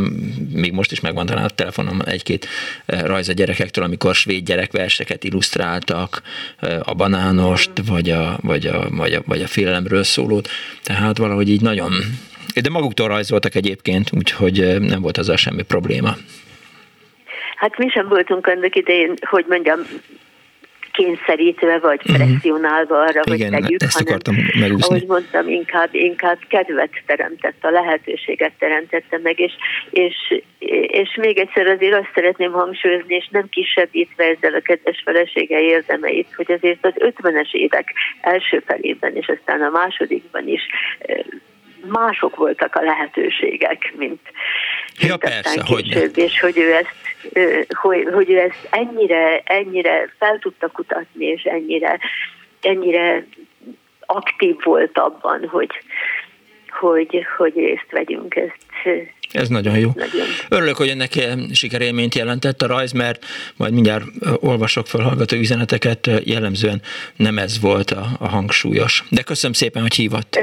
Speaker 1: még most is megvan talán a telefonom egy-két rajz a gyerekektől, amikor svéd gyerekverseket illusztráltak, a banánost, vagy a, vagy a, vagy a, vagy a félelemről szólót, tehát valahogy így nagyon de maguktól rajzoltak egyébként, úgyhogy nem volt azzal semmi probléma.
Speaker 3: Hát mi sem voltunk annak idején, hogy mondjam, kényszerítve vagy mhm. presszionálva arra, Igen, hogy tegyük,
Speaker 1: ezt hanem, akartam
Speaker 3: megúszni. ahogy mondtam, inkább, inkább kedvet teremtett, a lehetőséget teremtette meg, és, és, és még egyszer azért azt szeretném hangsúlyozni, és nem kisebbítve ezzel a kedves felesége érdemeit, hogy azért az 50-es évek első felében, és aztán a másodikban is mások voltak a lehetőségek, mint,
Speaker 1: ja, mint persze, később,
Speaker 3: hogy és hogy ő ezt hogy, hogy ő ezt ennyire, ennyire fel tudta kutatni, és ennyire, ennyire aktív volt abban, hogy, hogy, hogy részt vegyünk. Ezt,
Speaker 1: ez nagyon jó. Nagyon. Örülök, hogy ennek sikerélményt jelentett a rajz, mert majd mindjárt olvasok fel hallgató üzeneteket, jellemzően nem ez volt a, a hangsúlyos. De köszönöm szépen, hogy hívott.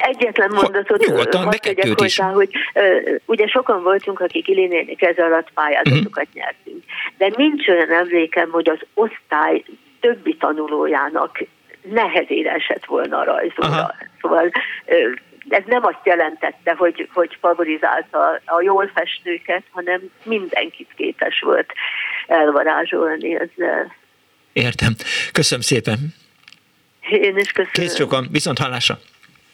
Speaker 3: Egyetlen mondatot
Speaker 1: Nyugodtan, hadd tegyek hozzá,
Speaker 3: hogy uh, ugye sokan voltunk, akik Ilinéni kez alatt pályázatokat uh-huh. nyertünk, de nincs olyan emlékem, hogy az osztály többi tanulójának nehezére esett volna a rajzóra. Aha. Szóval uh, ez nem azt jelentette, hogy, hogy favorizálta a jól festőket, hanem mindenkit képes volt elvarázsolni ezzel.
Speaker 1: Értem. Köszönöm szépen.
Speaker 3: Én is köszönöm.
Speaker 1: Kész sokan, viszont hallásra.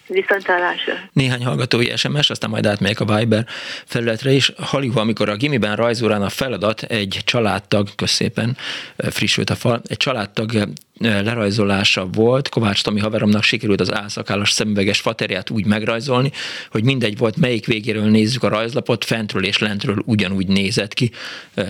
Speaker 3: Viszontlátásra.
Speaker 1: Néhány hallgatói SMS, aztán majd átmegyek a Viber felületre is. Haliva, amikor a gimiben rajzórán a feladat egy családtag, közszépen frissült a fal, egy családtag lerajzolása volt. Kovács Tomi haveromnak sikerült az álszakálas szemüveges faterját úgy megrajzolni, hogy mindegy volt, melyik végéről nézzük a rajzlapot, fentről és lentről ugyanúgy nézett ki.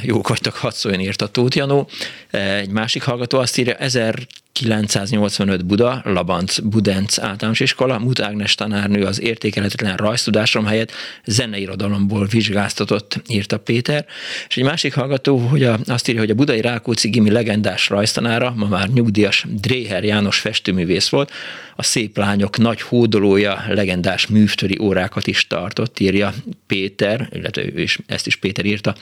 Speaker 1: Jók vagytok, hadd szóljon írt a Tóth Janó. Egy másik hallgató azt írja, ezer 985 Buda, Labanc Budenc általános iskola, Mut Ágnes tanárnő az értékelhetetlen rajztudásom helyett zeneirodalomból vizsgáztatott, írta Péter. És egy másik hallgató, hogy a, azt írja, hogy a budai Rákóczi Gimi legendás rajztanára, ma már nyugdíjas Dréher János festőművész volt, a szép lányok nagy hódolója legendás művtöri órákat is tartott, írja Péter, illetve ő is, ezt is Péter írta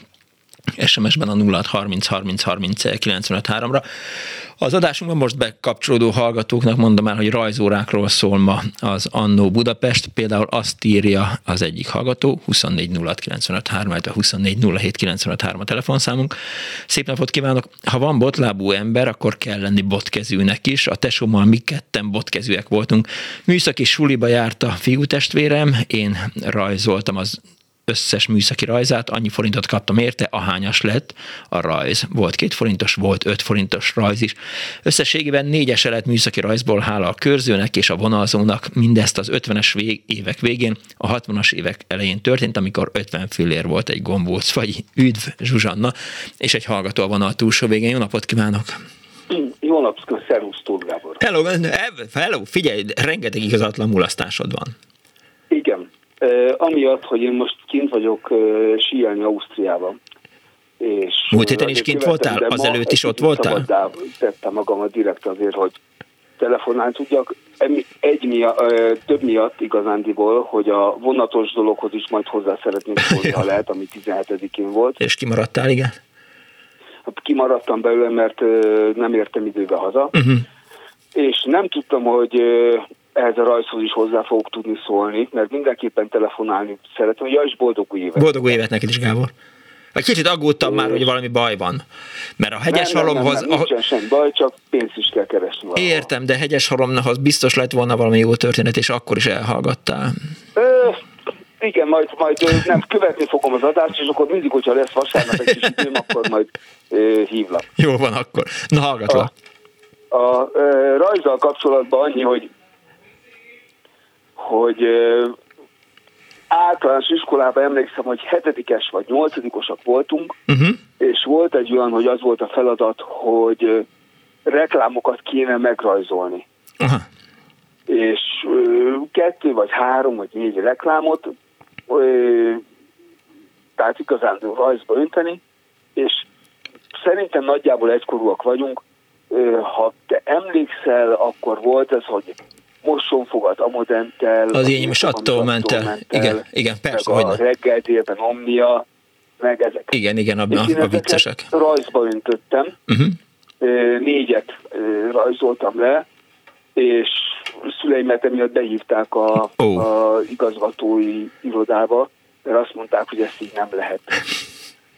Speaker 1: SMS-ben a 0 30 30 30 95 ra Az adásunkban most bekapcsolódó hallgatóknak mondom el, hogy rajzórákról szól ma az Annó Budapest. Például azt írja az egyik hallgató, 24 06 95 3, 24 07 95 3 a telefonszámunk. Szép napot kívánok! Ha van botlábú ember, akkor kell lenni botkezűnek is. A tesómmal mi ketten botkezűek voltunk. Műszaki suliba járt a fiú testvérem, én rajzoltam az összes műszaki rajzát, annyi forintot kaptam érte, ahányas lett a rajz. Volt két forintos, volt öt forintos rajz is. Összességében négyes lett műszaki rajzból hála a körzőnek és a vonalzónak. Mindezt az 50-es vég, évek végén, a 60-as évek elején történt, amikor 50 fillér volt egy gombóc, vagy üdv Zsuzsanna, és egy hallgató a vonal túlsó végén. Jó napot kívánok!
Speaker 4: Jó napot, szervusz Tóth Gábor.
Speaker 1: Hello, hello, figyelj, rengeteg igazatlan mulasztásod van.
Speaker 4: Amiatt, hogy én most kint vagyok síelni Ausztriában. És
Speaker 1: Múlt héten is kint voltál? Az előtt is ott voltál?
Speaker 4: Tettem magamat direkt azért, hogy telefonálni tudjak. Egy miatt, több miatt igazándiból, hogy a vonatos dologhoz is majd hozzá szeretnék szólni, ha <laughs> lehet, ami 17-én volt.
Speaker 1: És kimaradtál, igen?
Speaker 4: Hát kimaradtam belőle, mert nem értem időbe haza. Uh-huh. És nem tudtam, hogy ehhez a rajzhoz is hozzá fogok tudni szólni, mert mindenképpen telefonálni szeretem. Ja, és boldog új évet.
Speaker 1: Boldog új évet neked is, Gábor. Vagy kicsit aggódtam már, hogy valami baj van. Mert a hegyes nem, halomhoz...
Speaker 4: Nem, nem, nincsen semmi baj, csak pénzt is kell keresni
Speaker 1: valahol. Értem, de hegyes halomhoz biztos lett volna valami jó történet, és akkor is elhallgattál.
Speaker 4: Ö, igen, majd, majd nem követni fogom az adást, és akkor mindig, hogyha lesz vasárnap egy kis időm, akkor majd ö, hívlak.
Speaker 1: Jó van akkor. Na, hallgatlak.
Speaker 4: A, a, a rajzzal kapcsolatban annyi, hogy hogy általános iskolában emlékszem, hogy hetedikes vagy nyolcadikosak voltunk, uh-huh. és volt egy olyan, hogy az volt a feladat, hogy reklámokat kéne megrajzolni. Uh-huh. És kettő vagy három vagy négy reklámot, tehát igazán rajzba önteni, és szerintem nagyjából egykorúak vagyunk. Ha te emlékszel, akkor volt ez, hogy mosonfogat Amodenttel.
Speaker 1: Az én is attól ment el. Igen, igen, persze.
Speaker 4: Meg a reggel délben Omnia, meg ezek.
Speaker 1: Igen, igen, a, a, a viccesek.
Speaker 4: rajzba öntöttem. Uh-huh. Négyet rajzoltam le, és szüleimet emiatt behívták a, oh. a igazgatói irodába, mert azt mondták, hogy ezt így nem lehet. <laughs>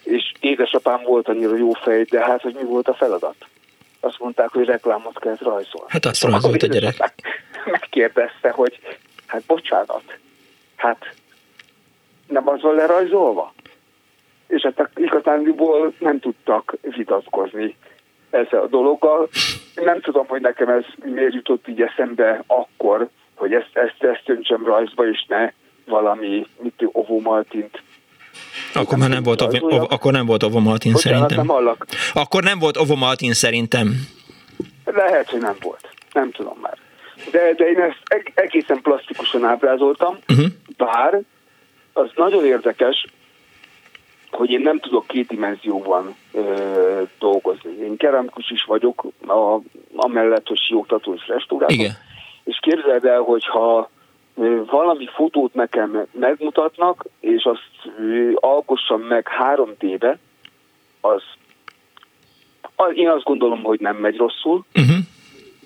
Speaker 4: És édesapám volt annyira jó fej, de hát, hogy mi volt a feladat? Azt mondták, hogy reklámot kell rajzolni.
Speaker 1: Hát azt rajzolt a gyerek.
Speaker 4: Megkérdezte, hogy hát bocsánat, hát nem az van lerajzolva? És hát igazándiból nem tudtak vitatkozni ezzel a dologgal. Nem tudom, hogy nekem ez miért jutott így eszembe akkor, hogy ezt, ezt, ezt öntsem rajzba, és ne valami mit Ovo Maltint
Speaker 1: akkor már nem volt, ov, ov, akkor nem volt Ovo Bocsánat, szerintem. Nem hallak. Akkor nem volt Ovo Martin szerintem.
Speaker 4: Lehet, hogy nem volt. Nem tudom már. De, de én ezt egészen plastikusan ábrázoltam, uh-huh. bár az nagyon érdekes, hogy én nem tudok két dimenzióban ö, dolgozni. Én keramikus is vagyok, a, amellett, hogy sióktató és restauráló. Igen. És képzeld el, hogyha valami fotót nekem megmutatnak, és azt alkossam meg 3D-be, az én azt gondolom, hogy nem megy rosszul, uh-huh.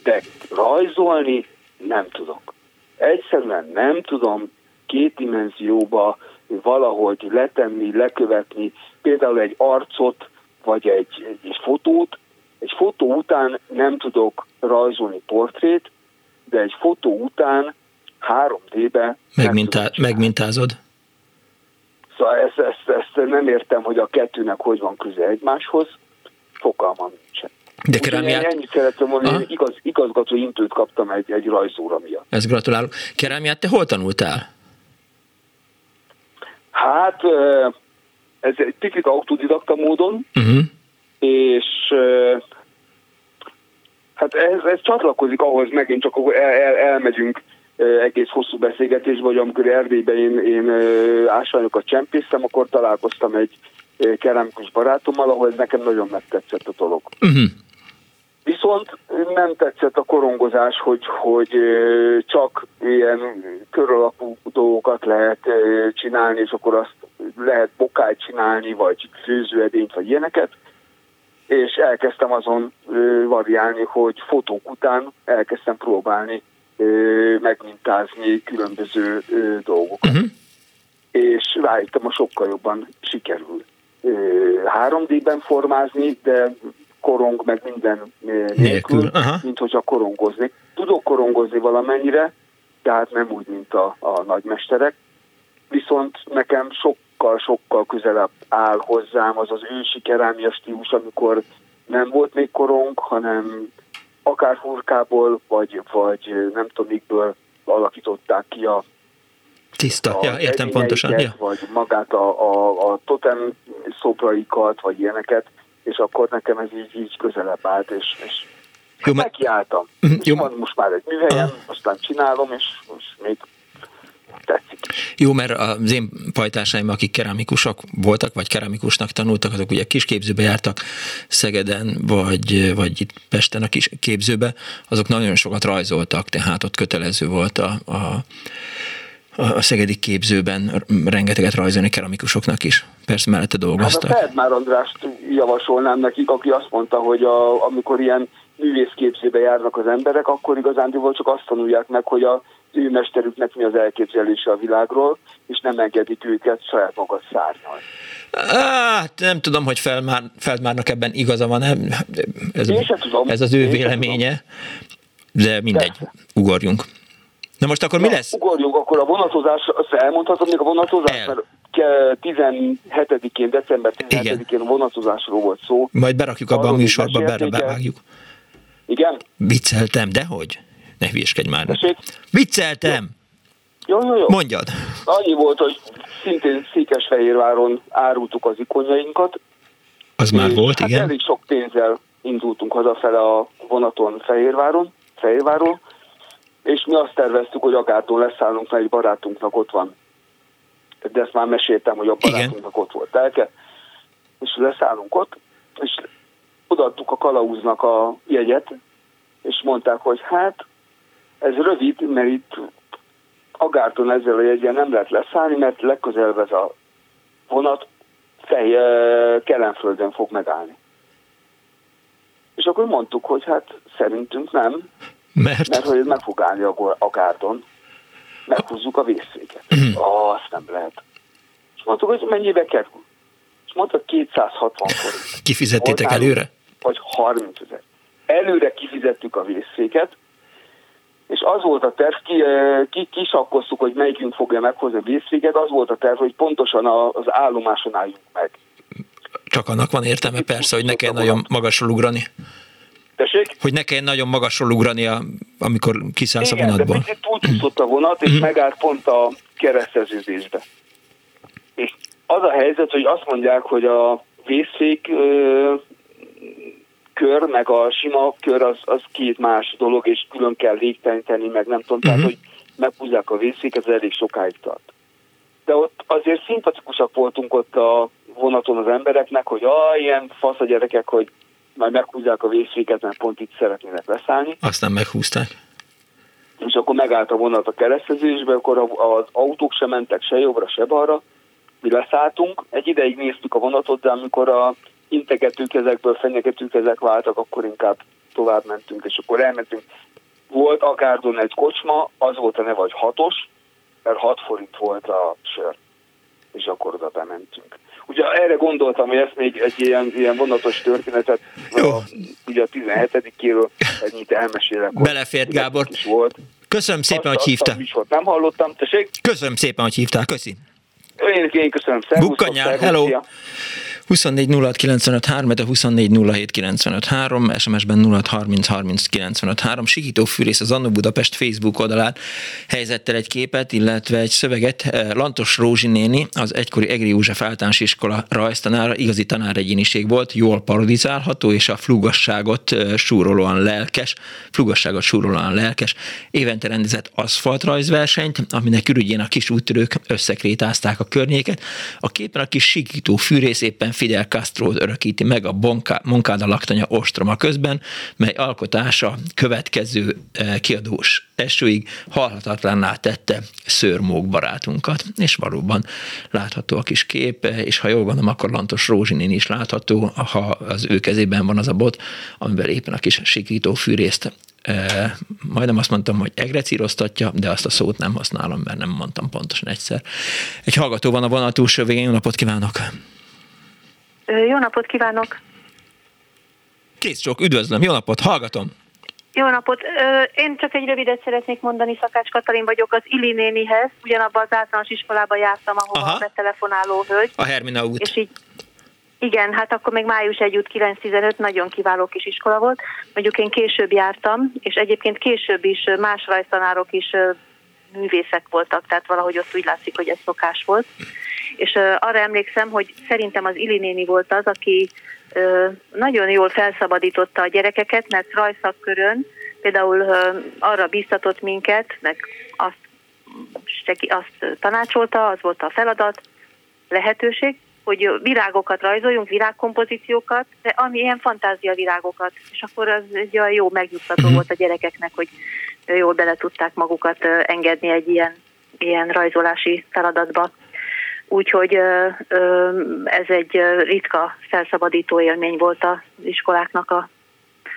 Speaker 4: de rajzolni nem tudok. Egyszerűen nem tudom két dimenzióba valahogy letenni, lekövetni például egy arcot, vagy egy, egy fotót. Egy fotó után nem tudok rajzolni portrét, de egy fotó után 3D-be.
Speaker 1: Megmintá, megmintázod?
Speaker 4: Szóval ezt, ezt, ezt nem értem, hogy a kettőnek hogy van köze egymáshoz, fogalmam nincsen.
Speaker 1: De kerámiát...
Speaker 4: Ennyit szerettem mondani, igaz, igazgató intőt kaptam egy, egy rajzóra miatt.
Speaker 1: Ez gratulálok. Kerámiát te hol tanultál?
Speaker 4: Hát ez egy picit autodidakta módon, uh-huh. és Hát ez, ez csatlakozik ahhoz, megint csak el, el, elmegyünk egész hosszú beszélgetésbe, hogy amikor Erdélyben én, én ásványokat csempésztem, akkor találkoztam egy keramikus barátommal, ahol ez nekem nagyon megtetszett a dolog. Uh-huh. Viszont nem tetszett a korongozás, hogy, hogy csak ilyen köralapú dolgokat lehet csinálni, és akkor azt lehet bokájt csinálni, vagy főzőedényt, vagy ilyeneket. És elkezdtem azon variálni, hogy fotók után elkezdtem próbálni megmintázni különböző dolgokat. Uh-huh. És rájöttem, a sokkal jobban sikerül 3D-ben formázni, de korong meg minden nélkül, nélkül. mint hogyha korongozni. Tudok korongozni valamennyire, tehát nem úgy, mint a, a nagymesterek, viszont nekem sokkal-sokkal közelebb áll hozzám az az ősi kerámia stílus, amikor nem volt még korong, hanem akár hurkából, vagy, vagy nem tudom mikből alakították ki a
Speaker 1: Tiszta, a ja, értem pontosan. Ja.
Speaker 4: Vagy magát a, a, a totem szobraikat, vagy ilyeneket, és akkor nekem ez így, így közelebb állt, és, és jó, hát nekiálltam. Mhm, jó. Van most már egy műhelyem, ah. aztán csinálom, és most még tetszik.
Speaker 1: Jó, mert az én pajtásaim, akik keramikusok voltak, vagy keramikusnak tanultak, azok ugye kisképzőbe jártak Szegeden, vagy, vagy itt Pesten a kis képzőbe, azok nagyon sokat rajzoltak, tehát ott kötelező volt a, a a szegedi képzőben rengeteget rajzolni keramikusoknak is. Persze mellette dolgoztak.
Speaker 4: Hát a Feldmár Andrást javasolnám nekik, aki azt mondta, hogy a, amikor ilyen művészképzőbe járnak az emberek, akkor igazándiból csak azt tanulják meg, hogy a ő mesterüknek mi az elképzelése a világról, és nem engedik őket saját maga szárnyal.
Speaker 1: Hát nem tudom, hogy Feldmár, Feldmárnak ebben igaza van, nem? Ez, tudom. ez az ő Én véleménye, de mindegy, de. ugorjunk. Na most akkor Na, mi lesz?
Speaker 4: Ugorjunk, akkor a vonatozás, azt elmondhatom még a vonatozás, El. mert 17-én, december 17-én a vonatozásról volt szó.
Speaker 1: Majd berakjuk abba a műsorba, be, bevágjuk.
Speaker 4: Igen?
Speaker 1: Vicceltem, de hogy? Ne hülyeskedj már. Tessék? Vicceltem!
Speaker 4: Jó, jó, jó.
Speaker 1: Mondjad.
Speaker 4: Annyi volt, hogy szintén Székesfehérváron árultuk az ikonjainkat.
Speaker 1: Az már volt, hát igen.
Speaker 4: elég sok pénzzel indultunk hazafele a vonaton Fehérváron, Fehérváron, és mi azt terveztük, hogy akártól leszállunk, mert egy barátunknak ott van. De ezt már meséltem, hogy a barátunknak Igen. ott volt telke. És leszállunk ott, és odaadtuk a kalauznak a jegyet, és mondták, hogy hát ez rövid, mert itt Agárton ezzel a jegyen nem lehet leszállni, mert legközelebb ez a vonat fej, Kelenföldön fog megállni. És akkor mondtuk, hogy hát szerintünk nem,
Speaker 1: mert?
Speaker 4: Mert hogy meg fog állni a, a gárdon, meghúzzuk a vészszéket. Oh, azt nem lehet. És mondtuk, hogy mennyibe kerül. És mondta 260 forint.
Speaker 1: Kifizettétek előre?
Speaker 4: Vagy 30 ezer. Előre kifizettük a vészszéket, és az volt a terv, ki, eh, ki, kisakkoztuk, hogy melyikünk fogja meghozni a vészszéket, az volt a terv, hogy pontosan az állomáson álljunk meg.
Speaker 1: Csak annak van értelme persze, hogy ne kell nagyon magasról ugrani.
Speaker 4: Tessék?
Speaker 1: Hogy ne kelljen nagyon magasról ugrani, amikor kiszállsz Igen, a vonatból.
Speaker 4: Igen, de túlcsúszott a vonat, és mhm. megállt pont a kereszteződésbe. És az a helyzet, hogy azt mondják, hogy a vészfék kör, meg a sima kör az, az két más dolog, és külön kell légteníteni, meg nem tudom, uh-huh. tehát, mhm. hogy meghúzzák a vészfék, ez elég sokáig tart. De ott azért szimpatikusak voltunk ott a vonaton az embereknek, hogy ah, ilyen fasz a gyerekek, hogy majd meghúzzák a vészféket, mert pont itt szeretnének leszállni.
Speaker 1: Aztán meghúzták.
Speaker 4: És akkor megállt a vonat a keresztezésbe, akkor az autók sem mentek se jobbra, se balra. Mi leszálltunk, egy ideig néztük a vonatot, de amikor a integetőkezekből fenyegetőkezek váltak, akkor inkább tovább mentünk, és akkor elmentünk. Volt Agárdon egy kocsma, az volt a neve, hogy hatos, mert 6 forint volt a sör, és akkor oda bementünk. Ugye erre gondoltam, hogy ezt még egy ilyen, ilyen vonatos történetet, Jó. A, ugye a 17-éről ennyit elmesélek.
Speaker 1: Belefért Gábor. Volt. Köszönöm szépen, azt, hogy hívtál.
Speaker 4: Nem hallottam, tessék?
Speaker 1: Köszönöm szépen, hogy hívtál, köszi.
Speaker 4: Én, én köszönöm.
Speaker 1: Bukkanyár, hello. Szia. 24 06 de 24 SMS-ben 06 30 Sikító Fűrész az Annó Budapest Facebook oldalán helyzettel egy képet, illetve egy szöveget. Eh, Lantos Rózsi néni, az egykori Egri József általános iskola rajztanára, igazi tanáregyéniség volt, jól parodizálható, és a flugasságot eh, súrolóan lelkes, flugasságot súrolóan lelkes. Évente rendezett aszfaltrajzversenyt, aminek ürügyén a kis úttörők összekrétázták a környéket. A képen a kis Sikító Fűrész éppen Fidel castro örökíti meg a Monkáda laktanya ostroma közben, mely alkotása következő eh, kiadós esőig halhatatlanná tette szőrmók barátunkat, és valóban látható a kis kép, és ha jól gondolom, akkor Lantos Rózsinén is látható, ha az ő kezében van az a bot, amivel éppen a kis sikító fűrészt e, majdnem azt mondtam, hogy egrecíroztatja, de azt a szót nem használom, mert nem mondtam pontosan egyszer. Egy hallgató van a vonal túlsó végén, jó napot kívánok!
Speaker 3: Jó napot kívánok!
Speaker 1: Kész csak, üdvözlöm, jó napot, hallgatom!
Speaker 3: Jó napot! Én csak egy rövidet szeretnék mondani, Szakács Katalin vagyok az Ili nénihez, ugyanabban az általános iskolába jártam, ahol a betelefonáló hölgy.
Speaker 1: A Hermina út.
Speaker 3: És így, igen, hát akkor még május 1 út 9-15 nagyon kiváló kis iskola volt. Mondjuk én később jártam, és egyébként később is más rajztanárok is művészek voltak, tehát valahogy ott úgy látszik, hogy ez szokás volt. És arra emlékszem, hogy szerintem az Ili néni volt az, aki nagyon jól felszabadította a gyerekeket, mert rajszakkörön például arra biztatott minket, meg azt, azt tanácsolta, az volt a feladat, lehetőség, hogy virágokat rajzoljunk, virágkompozíciókat, de ami ilyen fantázia virágokat. És akkor az egy olyan jó megnyugtató uh-huh. volt a gyerekeknek, hogy jól bele tudták magukat engedni egy ilyen, ilyen rajzolási feladatba. Úgyhogy ez egy ritka felszabadító élmény volt az iskoláknak a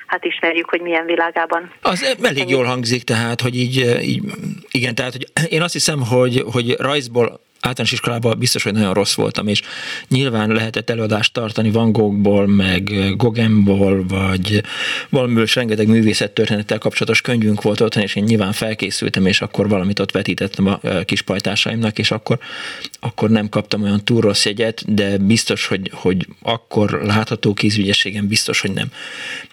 Speaker 3: hát ismerjük, hogy milyen világában.
Speaker 1: Az elég jól hangzik, tehát, hogy így, így igen, tehát, hogy én azt hiszem, hogy, hogy rajzból általános iskolában biztos, hogy nagyon rossz voltam, és nyilván lehetett előadást tartani Van Goghból, meg Gogemból, vagy valamiből is rengeteg művészettörténettel kapcsolatos könyvünk volt ott, és én nyilván felkészültem, és akkor valamit ott vetítettem a kis pajtásaimnak, és akkor, akkor nem kaptam olyan túl rossz jegyet, de biztos, hogy, hogy akkor látható kézügyességem biztos, hogy nem,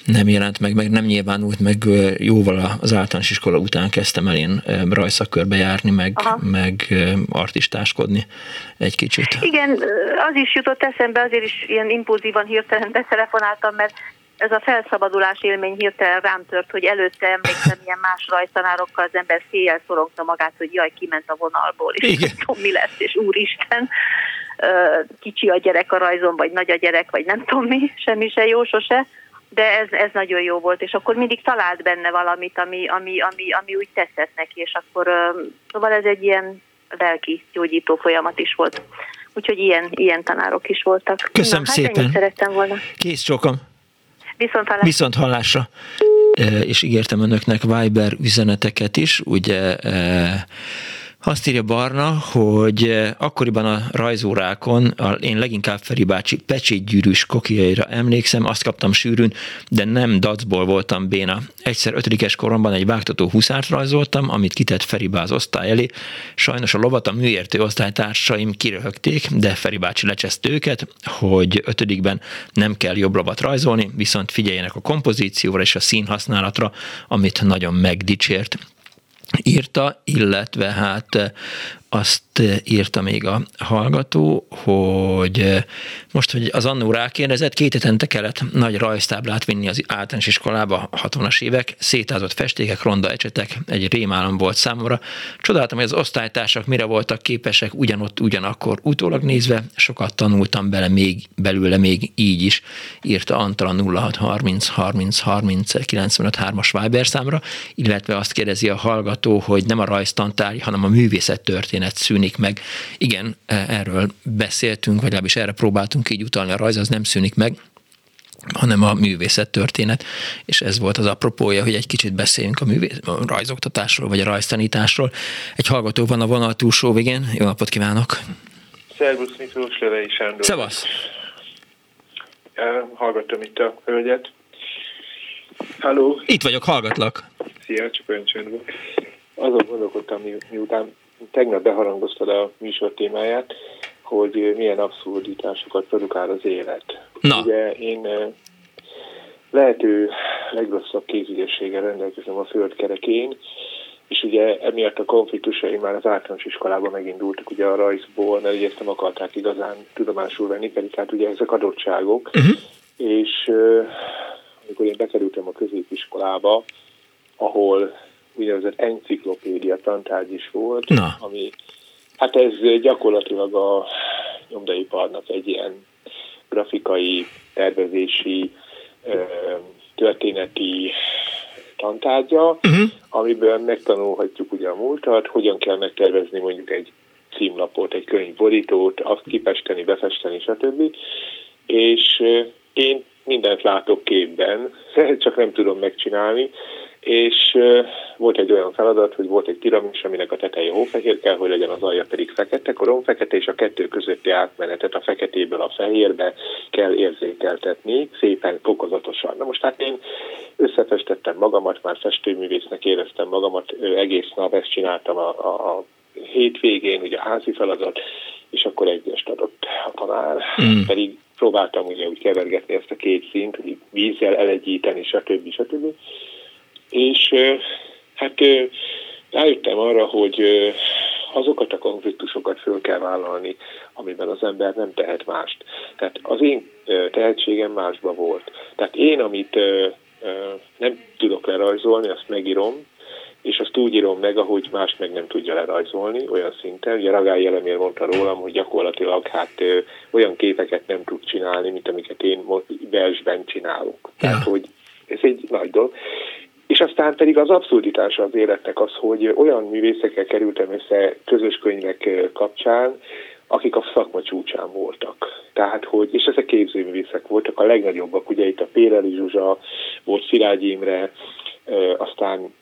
Speaker 1: nem jelent meg, meg nem nyilvánult meg jóval az általános iskola után kezdtem el én rajszakörbe járni, meg, meg artistáskodni gondolkodni egy kicsit.
Speaker 3: Igen, az is jutott eszembe, azért is ilyen impulzívan hirtelen betelefonáltam, mert ez a felszabadulás élmény hirtelen rám tört, hogy előtte emlékszem <laughs> ilyen más rajtanárokkal az ember széjjel szorongta magát, hogy jaj, kiment a vonalból, és Igen. <laughs> tudom, mi lesz, és úristen, kicsi a gyerek a rajzon, vagy nagy a gyerek, vagy nem tudom mi, semmi se jó sose, de ez, ez nagyon jó volt, és akkor mindig talált benne valamit, ami, ami, ami, ami úgy tetszett neki, és akkor szóval ez egy ilyen lelki gyógyító folyamat is volt. Úgyhogy ilyen, ilyen tanárok is voltak.
Speaker 1: Köszönöm Na, hát szépen.
Speaker 3: szerettem volna.
Speaker 1: Kész csókom.
Speaker 3: Viszont hallásra.
Speaker 1: Viszont hallásra. E, és ígértem önöknek Viber üzeneteket is, ugye e, azt írja Barna, hogy eh, akkoriban a rajzórákon a, én leginkább Feri bácsi pecsétgyűrűs kokiaira emlékszem, azt kaptam sűrűn, de nem dacból voltam béna. Egyszer ötödikes koromban egy vágtató huszárt rajzoltam, amit kitett Feri az osztály elé. Sajnos a lovat a műértő osztálytársaim kiröhögték, de Feri bácsi lecseszt őket, hogy ötödikben nem kell jobb lovat rajzolni, viszont figyeljenek a kompozícióra és a színhasználatra, amit nagyon megdicsért írta, illetve hát azt írta még a hallgató, hogy most, hogy az annó rákérdezett, két hetente kellett nagy rajztáblát vinni az általános iskolába, 60-as évek, szétázott festékek, ronda ecsetek, egy rémálom volt számomra. Csodáltam, hogy az osztálytársak mire voltak képesek, ugyanott, ugyanakkor utólag nézve, sokat tanultam bele még, belőle még így is, írta Antal a 0630 30 30 95 3-as Viber számra, illetve azt kérdezi a hallgató, hogy nem a rajztantárgy, hanem a művészet történet történet szűnik meg. Igen, e, erről beszéltünk, vagy legalábbis erre próbáltunk így utalni, a rajz az nem szűnik meg, hanem a művészet történet, és ez volt az apropója, hogy egy kicsit beszéljünk a, művész, a rajzoktatásról, vagy a rajztanításról. Egy hallgató van a vonal túlsó végén. Jó napot kívánok!
Speaker 5: Szervusz Miklós, Levei Sándor.
Speaker 1: Szevasz!
Speaker 5: Hallgatom itt a hölgyet. Halló!
Speaker 1: Itt vagyok, hallgatlak.
Speaker 5: Szia, csak olyan csönd volt. Azon gondolkodtam, miután tegnap beharangoztad a műsor témáját,
Speaker 6: hogy milyen abszurditásokat produkál az élet.
Speaker 1: Na.
Speaker 6: Ugye én lehető legrosszabb kézügyességgel rendelkezem a földkerekén, és ugye emiatt a konfliktusai már az általános iskolában megindultak ugye a rajzból, mert ugye ezt nem akarták igazán tudomásul venni, pedig hát ugye ezek adottságok, uh-huh. és uh, amikor én bekerültem a középiskolába, ahol úgynevezett enciklopédia tantárgy is volt,
Speaker 1: Na.
Speaker 6: ami hát ez gyakorlatilag a nyomdaiparnak egy ilyen grafikai, tervezési, történeti tantárgya, uh-huh. amiből megtanulhatjuk ugye a múltat, hogyan kell megtervezni mondjuk egy címlapot, egy könyvborítót, azt kipesteni, befesteni, stb. És én mindent látok képben, <laughs> csak nem tudom megcsinálni, és volt egy olyan feladat, hogy volt egy piramis, aminek a teteje hófehér kell, hogy legyen az alja pedig fekete, korom fekete, és a kettő közötti átmenetet a feketéből a fehérbe kell érzékeltetni, szépen, fokozatosan. Na most hát én összefestettem magamat, már festőművésznek éreztem magamat, egész nap ezt csináltam a, a, a hétvégén, ugye a házi feladat, és akkor egyest adott a tanár, mm. pedig próbáltam ugye úgy kevergetni ezt a két szint, hogy vízzel elegyíteni, stb. stb. stb és hát rájöttem arra, hogy azokat a konfliktusokat föl kell vállalni, amiben az ember nem tehet mást. Tehát az én tehetségem másba volt. Tehát én, amit nem tudok lerajzolni, azt megírom, és azt úgy írom meg, ahogy más meg nem tudja lerajzolni olyan szinten. Ugye Ragály Elemér mondta rólam, hogy gyakorlatilag hát ö, olyan képeket nem tud csinálni, mint amiket én versben csinálok. Tehát, hogy ez egy nagy dolog. És aztán pedig az abszurditása az életnek az, hogy olyan művészekkel kerültem össze közös könyvek kapcsán, akik a szakma csúcsán voltak. Tehát, hogy, és ezek képzőművészek voltak, a legnagyobbak, ugye itt a Péreli Zsuzsa, volt Szilágy Imre, aztán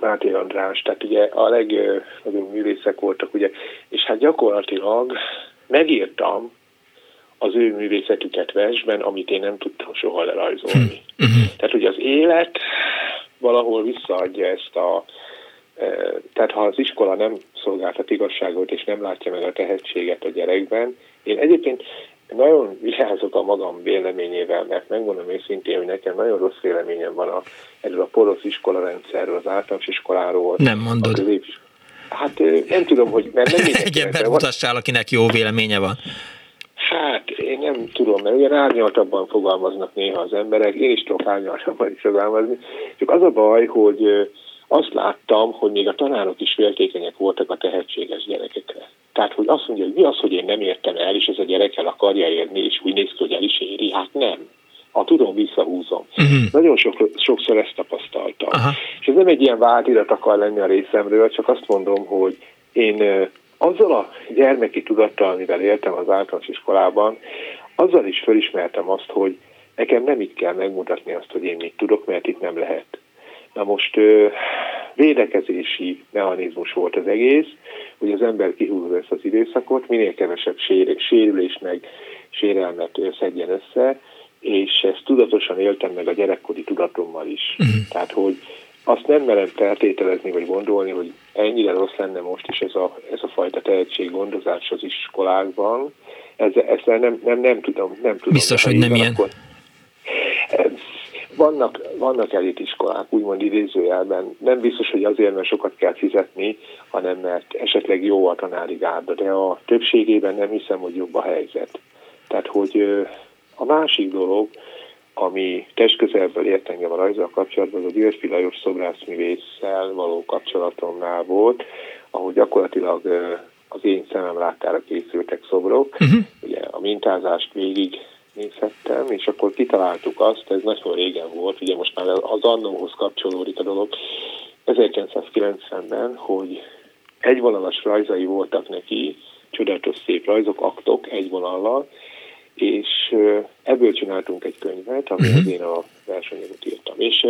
Speaker 6: Máté András, tehát ugye a legnagyobb művészek voltak, ugye, és hát gyakorlatilag megírtam az ő művészetüket versben, amit én nem tudtam soha lerajzolni. Uh-huh. Tehát ugye az élet valahol visszaadja ezt a e, tehát ha az iskola nem szolgáltat igazságot és nem látja meg a tehetséget a gyerekben, én egyébként nagyon vigyázok a magam véleményével, mert megmondom őszintén, hogy nekem nagyon rossz véleményem van a, erről a porosz iskola rendszerről, az általános iskoláról.
Speaker 1: Nem mondod. Közép...
Speaker 6: Hát nem tudom, hogy... Mert nem <laughs>
Speaker 1: Egy ember mutassál, akinek jó véleménye van.
Speaker 6: Hát én nem tudom, mert ugye árnyaltabban fogalmaznak néha az emberek, én is tudok árnyaltabban is fogalmazni, csak az a baj, hogy azt láttam, hogy még a tanárok is féltékenyek voltak a tehetséges gyerekekre. Tehát, hogy azt mondja, hogy mi az, hogy én nem értem el, és ez a gyerek el akarja érni, és úgy néz ki, hogy el is éri, hát nem. Ha tudom, visszahúzom. Uh-huh. Nagyon sok, sokszor ezt tapasztaltam. Uh-huh. És ez nem egy ilyen vádirat akar lenni a részemről, csak azt mondom, hogy én azzal a gyermeki tudattal, amivel éltem az általános iskolában, azzal is felismertem azt, hogy nekem nem itt kell megmutatni azt, hogy én mit tudok, mert itt nem lehet. Na most védekezési mechanizmus volt az egész, hogy az ember kihúzza ezt az időszakot, minél kevesebb sérülés meg sérelmet szedjen össze, és ezt tudatosan éltem meg a gyerekkori tudatommal is. Uh-huh. Tehát, hogy azt nem merem feltételezni vagy gondolni, hogy ennyire rossz lenne most is ez a, ez a fajta tehetséggondozás az iskolákban. Ezzel, ezzel nem, nem, nem tudom. Nem tudom
Speaker 1: Biztos, hogy nem ilyen. Akkor,
Speaker 6: vannak, vannak elitiskolák, úgymond idézőjelben. Nem biztos, hogy azért, mert sokat kell fizetni, hanem mert esetleg jó a tanári gárda, de a többségében nem hiszem, hogy jobb a helyzet. Tehát, hogy a másik dolog, ami testközelből ért engem a rajzal kapcsolatban, az a Györfi Lajos szobrászművésszel való kapcsolatomnál volt, ahol gyakorlatilag az én szemem láttára készültek szobrok. Uh-huh. Ugye a mintázást végig nézhettem, és akkor kitaláltuk azt, ez nagyon régen volt, ugye most már az annóhoz kapcsolódik a dolog, 1990-ben, hogy egyvonalas rajzai voltak neki, csodálatos szép rajzok, aktok egy vonallal, és ebből csináltunk egy könyvet, amihez uh-huh. én a versenyemet írtam. És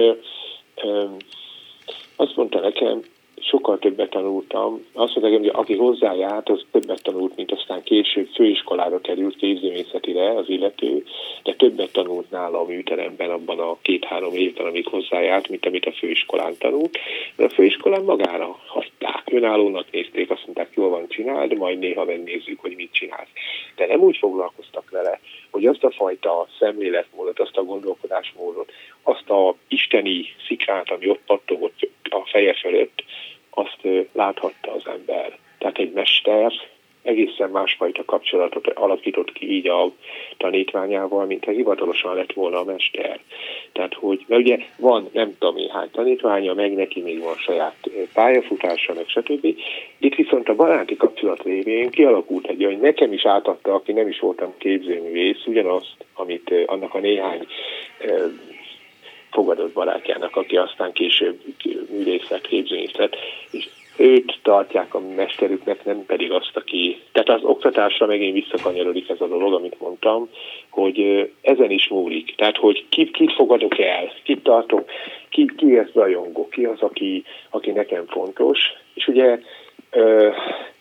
Speaker 6: azt mondta nekem, sokkal többet tanultam. Azt mondta, hogy aki hozzájárt, az többet tanult, mint aztán később főiskolára került képzőművészetire az illető, de többet tanult nála a műteremben abban a két-három évben, amíg hozzájárt, mint amit a főiskolán tanult. De a főiskolán magára hagyták. önállónak nézték, azt mondták, jól van, csináld, majd néha megnézzük, hogy mit csinálsz. De nem úgy foglalkoztak vele, hogy azt a fajta szemléletmódot, azt a gondolkodásmódot, azt a isteni szikrát, ami ott pattogott a feje fölött, azt láthatta az ember. Tehát egy mester egészen másfajta kapcsolatot alakított ki így a tanítványával, mint ha hivatalosan lett volna a mester. Tehát, hogy, mert ugye van nem tudom én hány tanítványa, meg neki még van saját pályafutása, meg stb. Itt viszont a baráti kapcsolat révén kialakult egy hogy nekem is átadta, aki nem is voltam képzőművész, ugyanazt, amit annak a néhány fogadott barátjának, aki aztán később művész lett, és őt tartják a mesterüknek, nem pedig azt, aki... Tehát az oktatásra megint visszakanyarodik ez a dolog, amit mondtam, hogy ezen is múlik. Tehát, hogy kit, kit fogadok el, kit tartok, ki, ki ez rajongó, ki az, aki, aki nekem fontos. És ugye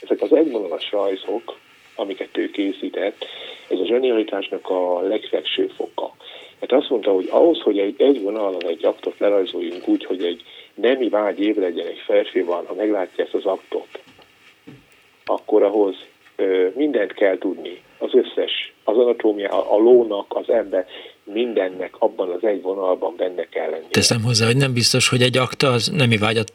Speaker 6: ezek az egyvonalas rajzok, amiket ő készített, ez a zsenialitásnak a legfelső foka. Hát azt mondta, hogy ahhoz, hogy egy, egy vonalon egy aktot lerajzoljunk úgy, hogy egy nemi vágy ébredjen egy férfiban, ha meglátja ezt az aktot, akkor ahhoz ö, mindent kell tudni, az összes, az anatómia, a, a lónak, az ember, mindennek abban az egy vonalban benne kell lenni.
Speaker 1: Teszem hozzá, hogy nem biztos, hogy egy akta az nemi vágyat,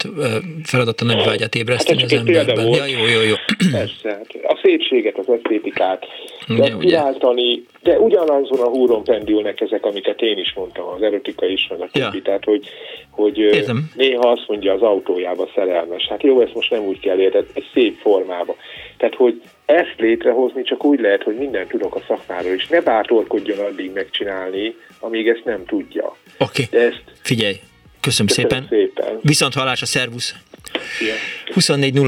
Speaker 1: feladata nemi vágyat ébreszteni hát az emberben. Ja, jó, jó, jó.
Speaker 6: Persze, hát a szépséget, az esztétikát, de kiáltani, de ugyanazon a húron pendülnek ezek, amiket én is mondtam, az erotika is, meg a többi. Ja. Tehát, hogy, hogy Értem. néha azt mondja az autójába szerelmes. Hát jó, ezt most nem úgy kell érted, egy szép formába. Tehát, hogy ezt létrehozni csak úgy lehet, hogy mindent tudok a szakmáról, és ne bátorkodjon addig megcsinálni, amíg ezt nem tudja.
Speaker 1: Oké, okay. ezt... figyelj, köszönöm, köszönöm szépen. szépen. Viszont hallás a szervusz. 24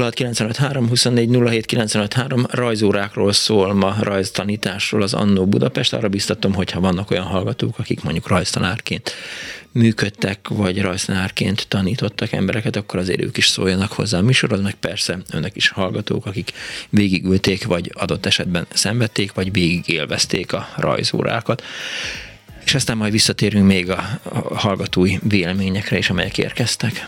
Speaker 1: 06 rajzórákról szól ma, rajztanításról az Annó Budapest. Arra biztatom, hogyha vannak olyan hallgatók, akik mondjuk rajztanárként működtek, vagy rajztanárként tanítottak embereket, akkor azért ők is szóljanak hozzá a műsorhoz, meg persze önök is hallgatók, akik végigülték, vagy adott esetben szenvedték, vagy végig élvezték a rajzórákat. És aztán majd visszatérünk még a hallgatói véleményekre is, amelyek érkeztek.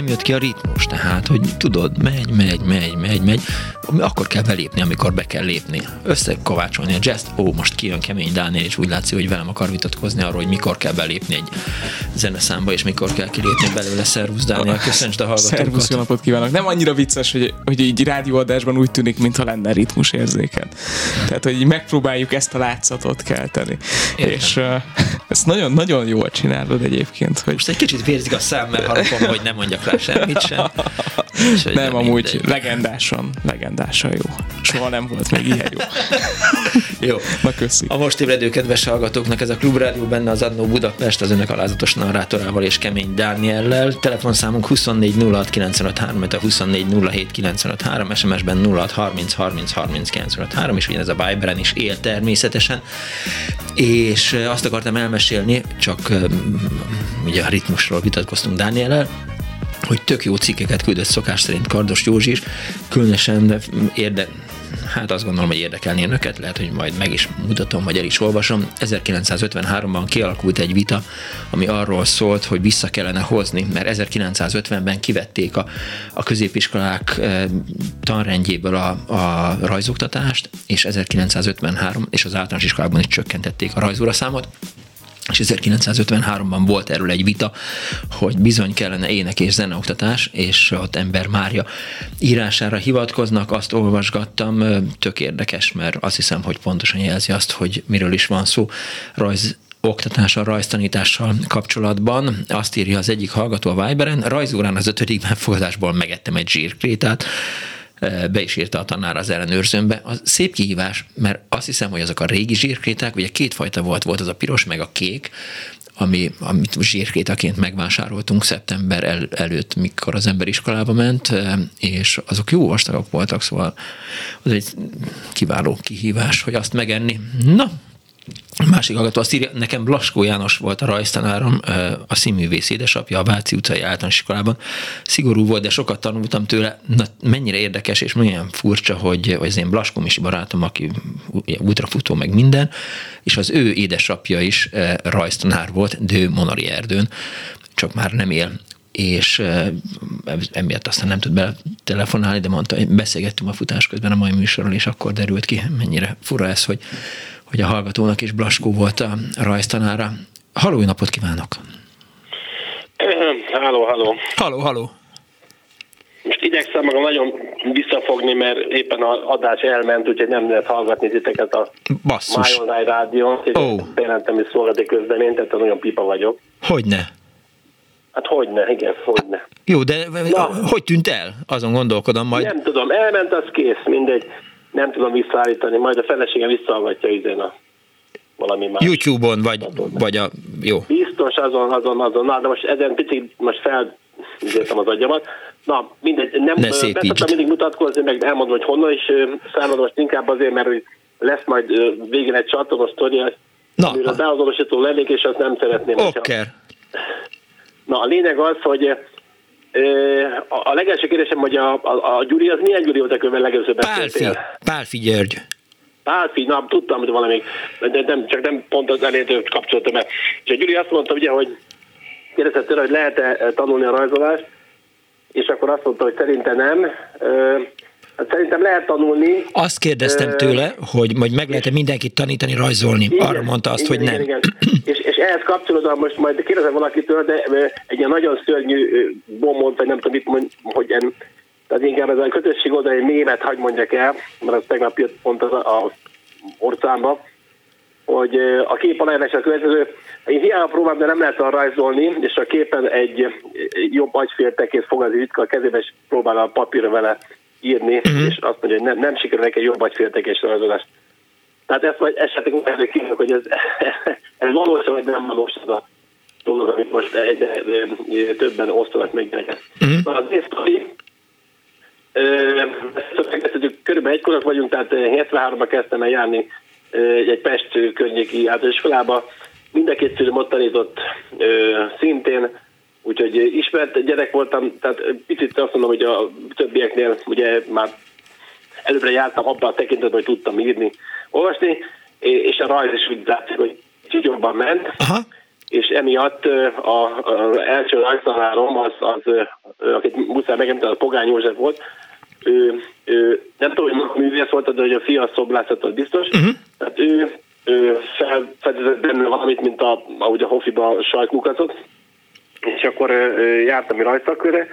Speaker 1: Nem jött ki a ritmus, tehát, hogy tudod, megy, megy, megy, megy, megy, akkor kell belépni, amikor be kell lépni. Összekovácsolni a jazz ó, most kijön kemény Dániel, és úgy látszik, hogy velem akar vitatkozni arról, hogy mikor kell belépni egy zeneszámba, és mikor kell kilépni belőle. Szervusz Dániel, köszönöm a hallgatókat.
Speaker 7: Szervusz, jó napot kívánok. Nem annyira vicces, hogy, hogy így rádióadásban úgy tűnik, mintha lenne ritmus érzéken. Tehát, hogy megpróbáljuk ezt a látszatot kelteni. Értem. És Ezt nagyon, nagyon jól csinálod egyébként. Hogy...
Speaker 1: Most egy kicsit vérzik a szemmel, harapom, hogy nem mondjak rá semmit sem.
Speaker 7: És, nem, nem, amúgy mindegy. legendásan, legendásan jó. Soha nem volt még ilyen jó. <laughs>
Speaker 1: jó.
Speaker 7: Na köszi.
Speaker 1: A most ébredő kedves hallgatóknak ez a Klubrádió benne az Adnó Budapest az önök alázatos narrátorával és Kemény Dániellel. Telefonszámunk 24 06 953, a 24 07 953, SMS-ben 06 30 30 30 953, és ugyanez a Viberen is él természetesen. És azt akartam elmesélni, csak ugye a ritmusról vitatkoztunk Dániellel, hogy tök jó cikkeket küldött szokás szerint Kardos Józsi is, különösen érde, hát azt gondolom, hogy érdekelni önöket, lehet, hogy majd meg is mutatom, vagy el is olvasom. 1953-ban kialakult egy vita, ami arról szólt, hogy vissza kellene hozni, mert 1950-ben kivették a, a középiskolák e, tanrendjéből a, a rajzoktatást, és 1953, és az általános iskolákban is csökkentették a rajzóra számot, és 1953-ban volt erről egy vita, hogy bizony kellene ének és zeneoktatás, és ott Ember Mária írására hivatkoznak, azt olvasgattam, tök érdekes, mert azt hiszem, hogy pontosan jelzi azt, hogy miről is van szó, rajz oktatással, rajztanítással kapcsolatban. Azt írja az egyik hallgató a Viberen, rajzórán az ötödik megfogadásból megettem egy zsírkrétát, be is írta a tanár az ellenőrzőmbe. Az szép kihívás, mert azt hiszem, hogy azok a régi zsírkréták, ugye kétfajta volt, volt az a piros meg a kék, ami, amit zsírkrétaként megvásároltunk szeptember el, előtt, mikor az ember iskolába ment, és azok jó vastagok voltak, szóval az egy kiváló kihívás, hogy azt megenni. Na, Másik hallgató azt írja, nekem Blaskó János volt a rajztanárom, a színművész édesapja a Váci utcai általános iskolában. Szigorú volt, de sokat tanultam tőle. Na, mennyire érdekes és milyen furcsa, hogy, az én Blaskó Misi barátom, aki útrafutó meg minden, és az ő édesapja is rajztanár volt, Dő Monari Erdőn, csak már nem él és emiatt aztán nem tud telefonálni, de mondta, hogy beszélgettünk a futás közben a mai műsorról, és akkor derült ki, mennyire fura ez, hogy hogy a hallgatónak is Blaskó volt a rajztanára. Halló, napot kívánok!
Speaker 8: Halló, halló.
Speaker 1: Halló, halló.
Speaker 8: Most igyekszem magam nagyon visszafogni, mert éppen az adás elment, úgyhogy nem lehet hallgatni titeket a
Speaker 1: Basszus.
Speaker 8: My Online rádión.
Speaker 1: Oh.
Speaker 8: Bejelentem is szolgálati közben, tehát nagyon pipa vagyok.
Speaker 1: Hogyne?
Speaker 8: Hát hogyne, igen, hogyne.
Speaker 1: Jó, de Na. hogy tűnt el? Azon gondolkodom majd.
Speaker 8: Nem tudom, elment, az kész, mindegy nem tudom visszaállítani, majd a feleségem visszahallgatja idén a valami más.
Speaker 1: YouTube-on, vagy, vagy a, jó.
Speaker 8: Biztos azon, azon, azon, na, de most ezen picit most fel az agyamat. Na, mindegy, nem beszoktam mindig mutatkozni, meg elmondom, hogy honnan is számolom, most inkább azért, mert hogy lesz majd végén egy csatornos sztori, amiről beazonosító lennék, és azt nem szeretném.
Speaker 1: Okay.
Speaker 8: Na, a lényeg az, hogy a legelső kérdésem, hogy a, a, a Gyuri, az milyen Gyuri volt, akivel legelőször
Speaker 1: beszéltél? Pálfi, Pálfi György.
Speaker 8: Pálfi, na, tudtam, hogy valami, de nem, csak nem pont az elértő kapcsolatom. És a Gyuri azt mondta, ugye, hogy kérdezett tőle, hogy lehet-e tanulni a rajzolást, és akkor azt mondta, hogy szerinte nem. Hát szerintem lehet tanulni.
Speaker 1: Azt kérdeztem tőle, hogy majd meg lehet-e mindenkit tanítani rajzolni. Igen, Arra mondta azt,
Speaker 8: igen,
Speaker 1: hogy nem.
Speaker 8: Igen, és, és ehhez kapcsolódóan most majd kérdezem valakitől, de egy ilyen nagyon szörnyű bombont, vagy nem tudom mit mond, hogy en, tehát inkább ez a kötösség oda egy német, hagy mondjak el, mert az tegnap jött pont az a, a orcámba, hogy a kép aláírás a következő, én hiába próbálom, de nem lehet arra rajzolni, és a képen egy jobb agyféltekét fog az ütka a kezébe, és próbál a papírra vele írni, uh-huh. és azt mondja, hogy nem, nem sikerül neki jobb agyféltekés rajzolás. Tehát ezt majd esetleg úgy kívánok, hogy ez, <laughs> ez valós, vagy nem valós az a dolog, amit most egyre többen osztanak meg neked. Uh-huh. Az észtori, ezt körülbelül egykorak vagyunk, tehát 73-ban kezdtem el járni egy Pest környéki általános iskolába. Mind a két szülőm ott tanított szintén, Úgyhogy ismert gyerek voltam, tehát picit azt mondom, hogy a többieknél ugye már előbbre jártam abban a tekintetben, hogy tudtam írni, olvasni, és a rajz is úgy látszik, hogy kicsit jobban ment. Aha. És emiatt az első rajztanárom, az, az, akit muszáj megemlíteni, a Pogány József volt, ő, ő nem tudom, hogy művész volt, de hogy a fia szobrászat biztos. Uh-huh. Tehát ő, ő felfedezett benne valamit, mint a, ahogy a Hofiba a sajtkukacot, és akkor jártam a rajzszakköre,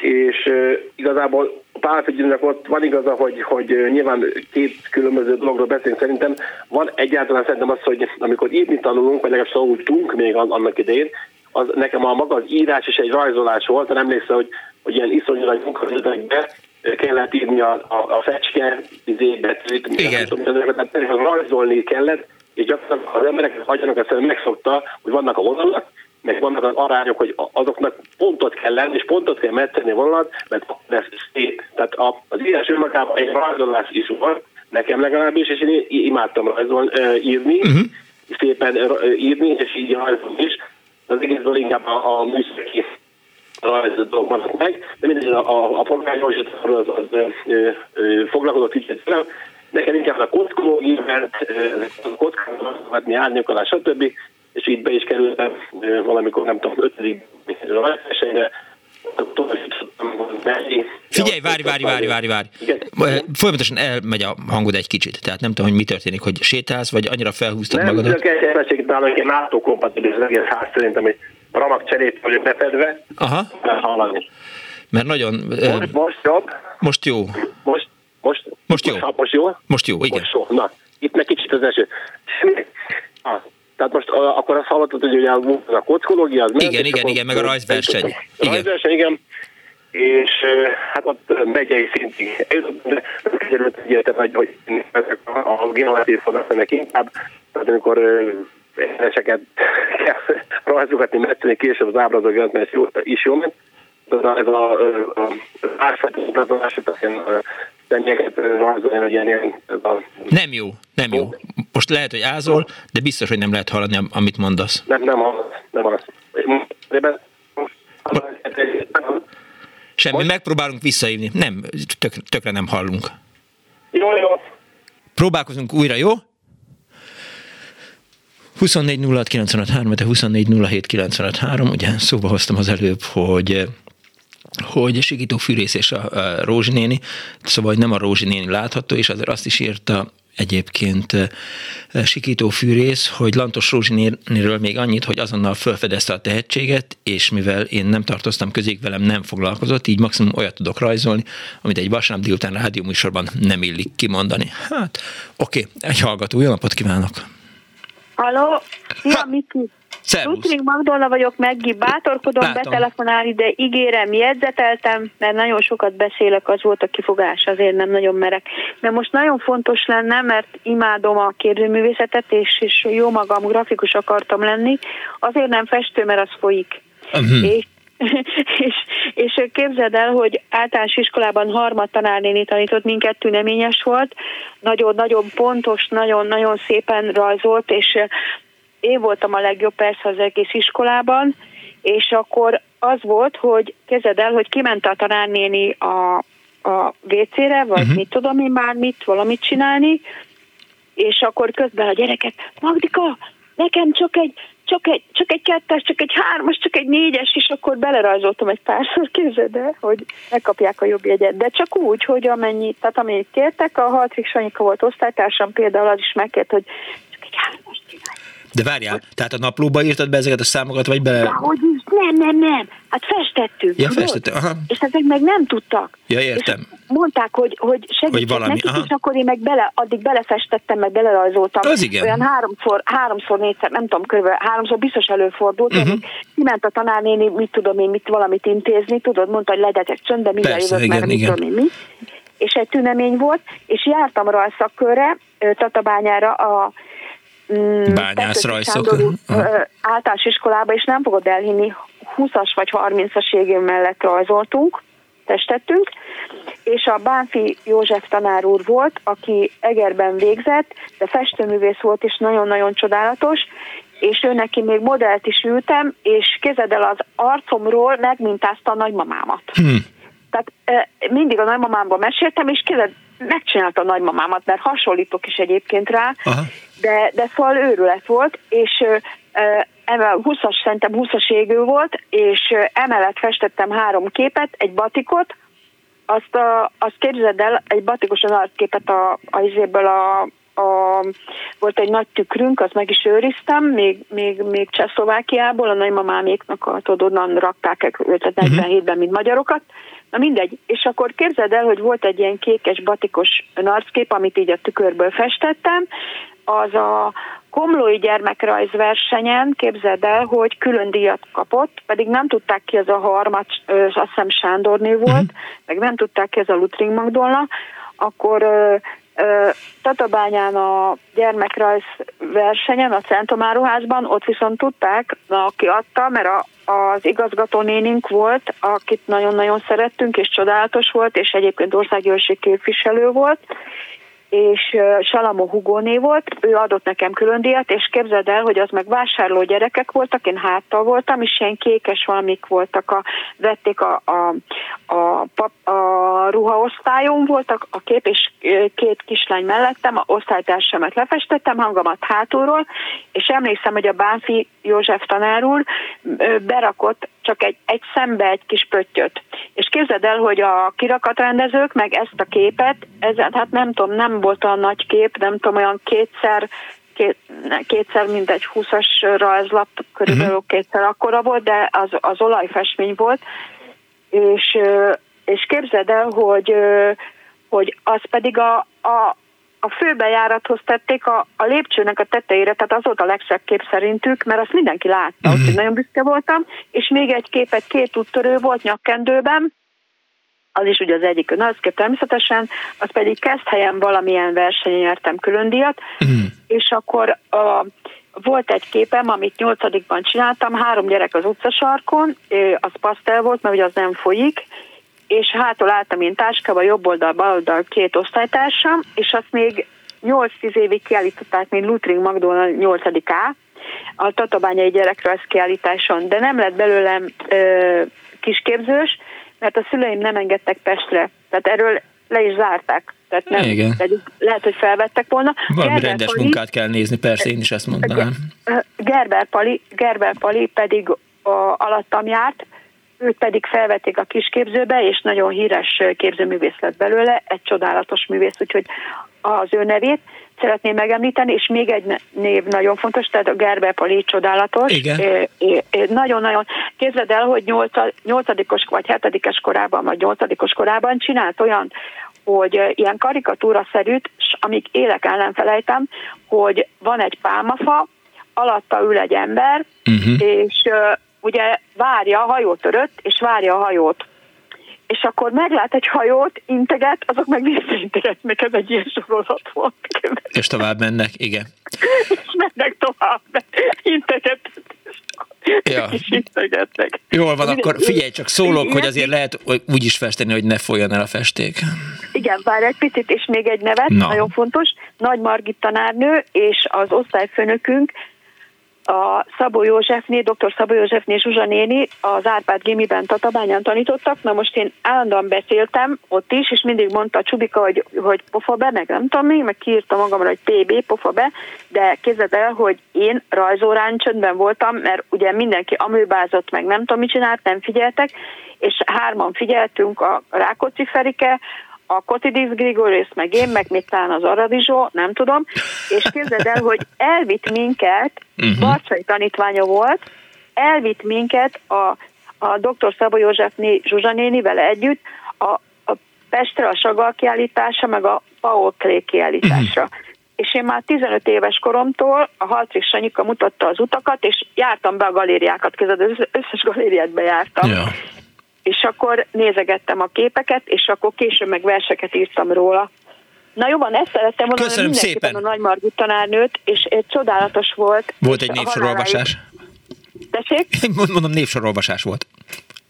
Speaker 8: és igazából Pálfigyőnek ott van igaza, hogy, hogy nyilván két különböző dologról beszélünk. Szerintem van egyáltalán szerintem az, hogy amikor írni tanulunk, vagy legalábbis tanultunk még annak idején, az nekem a maga az írás és egy rajzolás volt, nem emlékszel, hogy, hogy ilyen iszonyú nagy munkahelyekbe kellett írni a, a, a fecske betűt,
Speaker 1: Igen.
Speaker 8: tehát rajzolni kellett, és gyakorlatilag az emberek hagyjanak ezt megszokta, hogy vannak a vonalak, meg vannak az arányok, hogy azoknak pontot kell lenni, és pontot kell metszeni a vonalat, mert lesz szép. Tehát az írás önmagában egy rajzolás is volt, nekem legalábbis, és én imádtam rajzolni, írni, uh-huh. szépen írni, és így rajzolni is. Az egészből inkább a, a műszaki rajz dolog maradt meg, de mindegy, a, a, a polgárgyors az, az, az ö, ö, foglalkozott kicsit velem. Nekem inkább a kockológia, mert a kockákat, árnyékolás, stb és így be is kerültem valamikor, nem tudom, ötödik rajtversenyre,
Speaker 1: Figyelj, várj, várj, várj, várj, várj. Folyamatosan elmegy a hangod egy kicsit, tehát nem tudom, hogy mi történik, hogy sétálsz, vagy annyira felhúztad
Speaker 8: nem,
Speaker 1: magadat.
Speaker 8: Nem, nem, egy nálunk egy NATO kompatibilis egész ház szerintem, hogy ramak cserét vagyok befedve,
Speaker 1: Aha.
Speaker 8: hallani.
Speaker 1: Mert nagyon...
Speaker 8: Most, most jobb.
Speaker 1: Most jó.
Speaker 8: Most, most,
Speaker 1: most jó.
Speaker 8: Most, most jó?
Speaker 1: Most jó, igen.
Speaker 8: Most jó. Na, itt meg kicsit az eső. Ah, tehát most a, akkor azt hallottad, hogy ugye a kockológia az
Speaker 1: ment, Igen, igen, igen, meg a rajzverseny.
Speaker 8: A rajzverseny, igen. És hát ott megyei szintig de nem került egyetem, hogy, hogy a generatív fogadnak inkább, tehát amikor eseket kell rajzogatni, metszeni később az ábrázolgat, mert is jó ment. Ez a, ez a, a, a ásfajtás, személyeket rajzolni, hogy
Speaker 1: Nem jó, nem jó. Most lehet, hogy ázol, de biztos, hogy nem lehet hallani, amit mondasz.
Speaker 8: Nem, nem hallom, nem.
Speaker 1: Semmi, Most? megpróbálunk visszaívni. Nem, tök, tökre nem hallunk.
Speaker 8: Jó, jó.
Speaker 1: Próbálkozunk újra, jó? 24 06 de 24 ugye szóba hoztam az előbb, hogy hogy Sikító Fűrész és a, a Rózsi néni, szóval hogy nem a Rózsi néni látható, és azért azt is írta egyébként Sikító Fűrész, hogy Lantos Rózsinéről még annyit, hogy azonnal felfedezte a tehetséget, és mivel én nem tartoztam közék, velem nem foglalkozott, így maximum olyat tudok rajzolni, amit egy vasárnap délután rádióműsorban nem illik kimondani. Hát, oké, okay. egy hallgató, jó napot kívánok!
Speaker 9: Halló, szia Miki! Rutring Magdolna vagyok, Meggi, bátorkodom Látom. betelefonálni, de ígérem, jegyzeteltem, mert nagyon sokat beszélek, az volt a kifogás, azért nem nagyon merek. De most nagyon fontos lenne, mert imádom a képzőművészetet, és, és jó magam grafikus akartam lenni, azért nem festő, mert az folyik. Uh-huh. És <laughs> és, és képzeld el, hogy általános iskolában harmad tanárnéni tanított, minket tüneményes volt, nagyon-nagyon pontos, nagyon-nagyon szépen rajzolt, és én voltam a legjobb persze az egész iskolában, és akkor az volt, hogy kezded el, hogy kiment a tanárnéni a, a WC-re, vagy uh-huh. mit tudom én már mit, valamit csinálni, és akkor közben a gyereket, Magdika, nekem csak egy, csak egy, csak egy kettes, csak egy hármas, csak egy négyes, és akkor belerajzoltam egy párszor, képzeld el, hogy megkapják a jobb jegyet. De csak úgy, hogy amennyi, tehát amennyit kértek, a Haltrik Sanyika volt osztálytársam, például az is megkért, hogy csak egy hármas csinálj.
Speaker 1: De várjál, tehát a naplóba írtad be ezeket a számokat, vagy be...
Speaker 9: Hogy is, nem, nem, nem. Hát festettük.
Speaker 1: Ja, festettük, aha.
Speaker 9: És ezek meg nem tudtak.
Speaker 1: Ja, értem. És
Speaker 9: mondták, hogy, hogy segítsek hogy valami, nekik, aha. és akkor én meg bele, addig belefestettem, meg belerajzoltam.
Speaker 1: Az igen.
Speaker 9: Olyan háromszor, háromszor, négyszer, nem tudom, körülbelül háromszor biztos előfordult, uh-huh. kiment a tanárnéni, mit tudom én, mit valamit intézni, tudod, mondta, hogy legyetek csöndbe, mindjárt jövök, igen, mert igen. mit tudom én, mi. És egy tünemény volt, és jártam rajszakkörre, Tatabányára a
Speaker 1: Bányász rajzok.
Speaker 9: Általános iskolába, és nem fogod elhinni, 20-as vagy 30-as égén mellett rajzoltunk, testettünk, és a Bánfi József tanár úr volt, aki Egerben végzett, de festőművész volt, és nagyon-nagyon csodálatos, és ő neki még modellt is ültem, és kezed el az arcomról megmintázta a nagymamámat. Hmm. Tehát mindig a nagymamámban meséltem, és kezed megcsinálta a nagymamámat, mert hasonlítok is egyébként rá, Aha. de, de szóval őrület volt, és emel 20-as, szerintem 20-as égő volt, és emellett festettem három képet, egy batikot, azt, a, azt képzeld el, egy batikosan arcképet a, a, a, a a, volt egy nagy tükrünk, azt meg is őriztem, még, még, még Csehszlovákiából, a nagymamáméknak a, tudod, onnan rakták 47-ben, mint magyarokat. Na mindegy, és akkor képzeld el, hogy volt egy ilyen kékes, batikos arckép, amit így a tükörből festettem, az a Komlói gyermekrajzversenyen képzeld el, hogy külön díjat kapott, pedig nem tudták ki ez a harmat, azt hiszem Sándorné volt, uh-huh. meg nem tudták ki ez a Lutring Magdolna, akkor Tatabányán a gyermekrajz versenyen, a Centomáruházban, ott viszont tudták, aki adta, mert a, az igazgató nénink volt, akit nagyon-nagyon szerettünk, és csodálatos volt, és egyébként országgyűlési képviselő volt, és Salamo Hugóné volt, ő adott nekem külön díjat, és képzeld el, hogy az meg vásárló gyerekek voltak, én háttal voltam, és ilyen kékes valamik voltak, a, vették a, a, a, a, a ruhaosztályon voltak a kép, és két kislány mellettem, a osztálytársamat lefestettem, hangomat hátulról, és emlékszem, hogy a Bánfi József tanár úr berakott csak egy, egy szembe egy kis pöttyöt. És képzeld el, hogy a kirakatrendezők meg ezt a képet, ez, hát nem tudom, nem volt olyan nagy kép, nem tudom, olyan kétszer, két, kétszer mindegy 20-as rajzlap, körülbelül uh-huh. kétszer akkora volt, de az, az olajfestmény volt, és, és képzeld el, hogy, hogy az pedig a, a, a főbejárathoz tették a, a lépcsőnek a tetejére, tehát az volt a legszebb kép szerintük, mert azt mindenki látta, uh-huh. úgyhogy nagyon büszke voltam, és még egy képet két úttörő volt nyakkendőben, az is ugye az egyik önállszkép természetesen, az pedig kezd helyen valamilyen versenyen nyertem külön díjat, uh-huh. és akkor a, volt egy képem, amit nyolcadikban csináltam, három gyerek az utcasarkon, az pasztel volt, mert ugye az nem folyik, és hátul álltam én táskába, jobb oldal, bal oldal két osztálytársam, és azt még 8-10 évig kiállították, mint Lutring Magdolna 8 A, a tatabányai gyerekrajz kiállításon, de nem lett belőlem ö, kisképzős, mert a szüleim nem engedtek Pestre. Tehát erről le is zárták. Tehát nem,
Speaker 1: Igen.
Speaker 9: Pedig lehet, hogy felvettek volna.
Speaker 1: Valami Gerber rendes Pali, munkát kell nézni, persze én is ezt mondanám.
Speaker 9: Gerber Pali, Gerber Pali pedig a, alattam járt, őt pedig felvették a kisképzőbe, és nagyon híres képzőművész lett belőle, egy csodálatos művész, úgyhogy az ő nevét szeretném megemlíteni, és még egy név nagyon fontos, tehát a Gerber Pali csodálatos.
Speaker 1: Igen.
Speaker 9: Nagyon-nagyon. Képzeld el, hogy nyolcadikos vagy hetedikes korában, vagy nyolcadikos korában csinált olyan, hogy ilyen karikatúra szerűt, amíg élek ellen felejtem, hogy van egy pálmafa, alatta ül egy ember, uh-huh. és ugye várja, a hajó törött, és várja a hajót. És akkor meglát egy hajót, integet, azok meg visszaintegetnek, ez egy ilyen sorozat volt.
Speaker 1: És tovább mennek, igen.
Speaker 9: és mennek tovább, integet.
Speaker 1: Ja. Jól van, akkor figyelj, csak szólok, hogy azért lehet úgy is festeni, hogy ne folyjon el a festék.
Speaker 9: Igen, vár egy picit, és még egy nevet, Na. nagyon fontos. Nagy Margit tanárnő és az osztályfőnökünk a Szabó Józsefné, dr. Szabó Józsefné Zsuzsa néni az Árpád Gimiben Tatabányán tanítottak, na most én állandóan beszéltem ott is, és mindig mondta a Csubika, hogy, hogy pofa be, meg nem tudom mi, meg kiírta magamra, hogy PB, pofa be, de képzeld el, hogy én rajzórán csöndben voltam, mert ugye mindenki amőbázott, meg nem tudom mit csinált, nem figyeltek, és hárman figyeltünk a Rákóczi Ferike, a Kotidis Grigorius, meg én, meg még talán az Aradizsó, nem tudom, és képzeld el, hogy elvitt minket, uh-huh. Barcsai tanítványa volt, elvitt minket a, a dr. Szabó József né, Zsuzsa nénivel együtt a, a Pestre a Sagal kiállítása, meg a Paul Klee kiállításra. Uh-huh. És én már 15 éves koromtól a Haltrik Sanyika mutatta az utakat, és jártam be a galériákat, között az összes galériát bejártam. Ja és akkor nézegettem a képeket, és akkor később meg verseket írtam róla. Na jó van, ezt szerettem volna
Speaker 1: Köszönöm szépen.
Speaker 9: a Nagy Margit tanárnőt, és egy csodálatos volt.
Speaker 1: Volt egy népsorolvasás.
Speaker 9: Tessék?
Speaker 1: Mondom, népsorolvasás volt.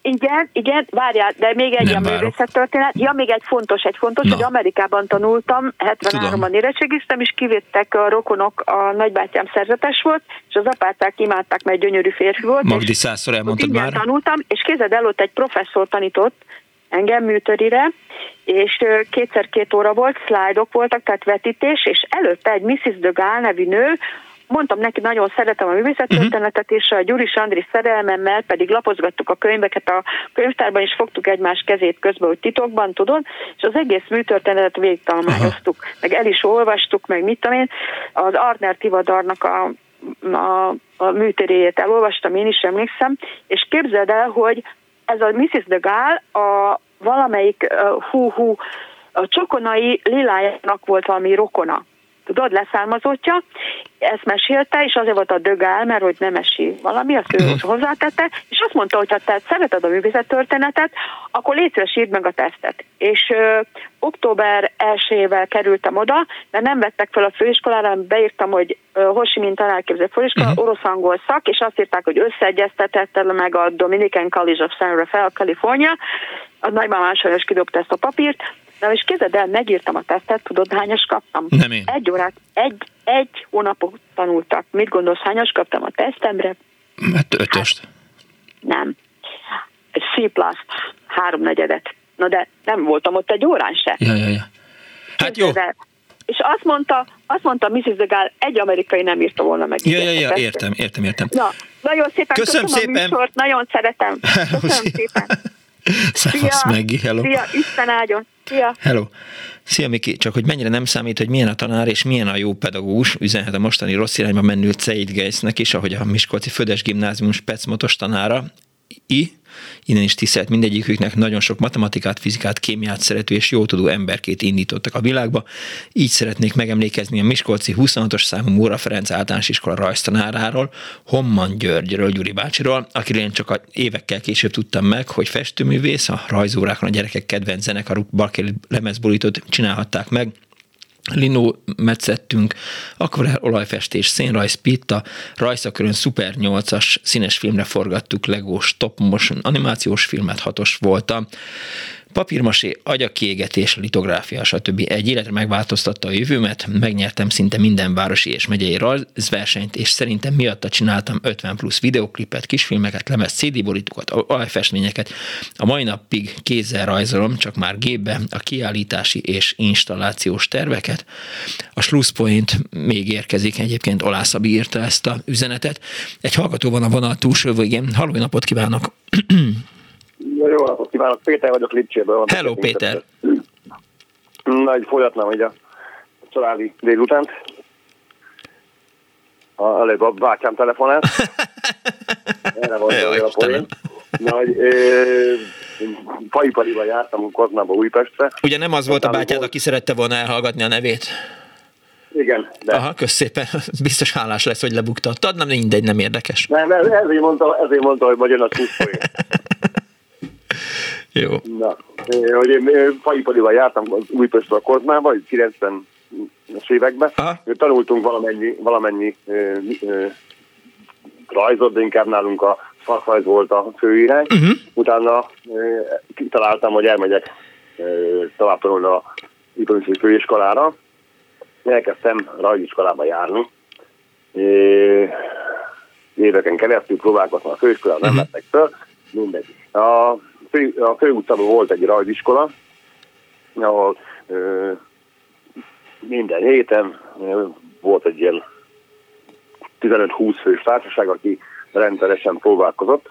Speaker 9: Igen, igen, várjál, de még egy Nem a történet. Ja, még egy fontos, egy fontos, Na. hogy Amerikában tanultam, 73-ban érettségiztem, és kivédtek a rokonok, a nagybátyám szerzetes volt, és az apácák imádták, mert gyönyörű férfi volt.
Speaker 1: Magdi százszor elmondtad már.
Speaker 9: tanultam, és kézed előtt egy professzor tanított, engem műtörire, és kétszer két óra volt, szlájdok voltak, tehát vetítés, és előtte egy Mrs. de Gaulle nevű nő, mondtam neki, nagyon szeretem a művészettörténetet, és a Gyuris Andris szerelmemmel pedig lapozgattuk a könyveket. A könyvtárban, és fogtuk egymás kezét közben, hogy titokban, tudod, és az egész műtörténetet végigtalmányoztuk, meg el is olvastuk, meg mit tudom én, az Arner Tivadarnak a a, a műteréjét elolvastam, én is emlékszem, és képzeld el, hogy ez a Mrs. de Gaulle a valamelyik uh, hú-hú a csokonai lilájának volt valami rokona tudod, leszármazottja, ezt mesélte, és azért volt a dögál, mert hogy nem esi valami, azt ő uh-huh. hozzátette, és azt mondta, hogy ha te szereted a művészettörténetet, akkor szíves, írd meg a tesztet. És ö, október 1 kerültem oda, mert nem vettek fel a főiskolára, beírtam, hogy Hosi mint tanárképző főiskola, uh-huh. orosz-angol szak, és azt írták, hogy összeegyeztetett meg a Dominican College of San Rafael, California, a nagymamám sajnos kidobta ezt a papírt, Na és képzeld el, megírtam a tesztet, tudod hányas kaptam?
Speaker 1: Nem én.
Speaker 9: Egy órát, egy, egy hónapot tanultak. Mit gondolsz, hányas kaptam a tesztemre?
Speaker 1: Hát ötöst. Hát,
Speaker 9: nem. C plusz, háromnegyedet. Na de nem voltam ott egy órán se.
Speaker 1: Ja, ja, ja. Hát jó. El.
Speaker 9: És azt mondta, azt mondta Mrs. de Gaulle, egy amerikai nem írta volna meg.
Speaker 1: Ja, ja, ja, értem, értem, értem.
Speaker 9: Na, nagyon szépen köszönöm, köszönöm szépen. a műsort, nagyon szeretem. <laughs> Köszönöm szépen. <laughs>
Speaker 1: Szevasz, Meggi, hello.
Speaker 9: Szia, Isten áldjon. Szia.
Speaker 1: Hello. Szia Miki, csak hogy mennyire nem számít, hogy milyen a tanár és milyen a jó pedagógus, üzenhet a mostani rossz irányba menő Ceit Geisnek is, ahogy a Miskolci Födes Gimnázium specmotos tanára, I, innen is tisztelt mindegyiküknek, nagyon sok matematikát, fizikát, kémiát szerető és jó tudó emberkét indítottak a világba. Így szeretnék megemlékezni a Miskolci 26-os számú Móra Ferenc általános iskola rajztanáráról, Homman Györgyről, Gyuri bácsiról, akiről én csak évekkel később tudtam meg, hogy festőművész, a rajzórákon a gyerekek kedvenc zenekaruk Barkéli lemezborítót csinálhatták meg, linó metszettünk, akvarel olajfestés, szénrajz, pitta, rajszakörön Super 8-as színes filmre forgattuk legós top motion animációs filmet, hatos voltam papírmasé, agyakiégetés, litográfia, stb. Egy életre megváltoztatta a jövőmet, megnyertem szinte minden városi és megyei rajzversenyt, és szerintem miatta csináltam 50 plusz videoklipet, kisfilmeket, lemez CD borítókat, alfestményeket. A mai napig kézzel rajzolom, csak már gépbe a kiállítási és installációs terveket. A Schlusspoint még érkezik, egyébként Olászabi írta ezt a üzenetet. Egy hallgató van a vonal túlsó végén. Halló, napot kívánok!
Speaker 10: Jó napot kívánok, Péter vagyok Lipcséből.
Speaker 1: Hello, Péter.
Speaker 10: Na, egy folyatnám hogy a családi délutánt. A, előbb a bátyám telefonált. <laughs> Erre van a poén. Na, hogy faipariba jártam Koznába Újpestre.
Speaker 1: Ugye nem az volt a bátyád, aki szerette volna elhallgatni a nevét?
Speaker 10: Igen. De.
Speaker 1: Aha, kösz szépen. <laughs> Biztos hálás lesz, hogy lebuktattad. Nem mindegy, nem érdekes.
Speaker 10: Nem, ezért mondta, ezért mondta hogy magyar a <laughs> <laughs>
Speaker 1: Jó.
Speaker 10: Na, hogy én faiparival jártam Újpestről a Kozmába, 90-es években. Aha. Tanultunk valamennyi, valamennyi ö, ö, rajzot, de inkább nálunk a szakrajz volt a főirány. Uh-huh. Utána kitaláltam, hogy elmegyek tovább tanulni a ipari főiskolára. Elkezdtem rajziskolába járni. É, éveken keresztül próbálkoztam a főiskolán, nem uh-huh. lettek föl, mindegy. A fő, a főutcában volt egy rajziskola, ahol ö, minden héten ö, volt egy ilyen 15-20 fős társaság, aki rendszeresen próbálkozott.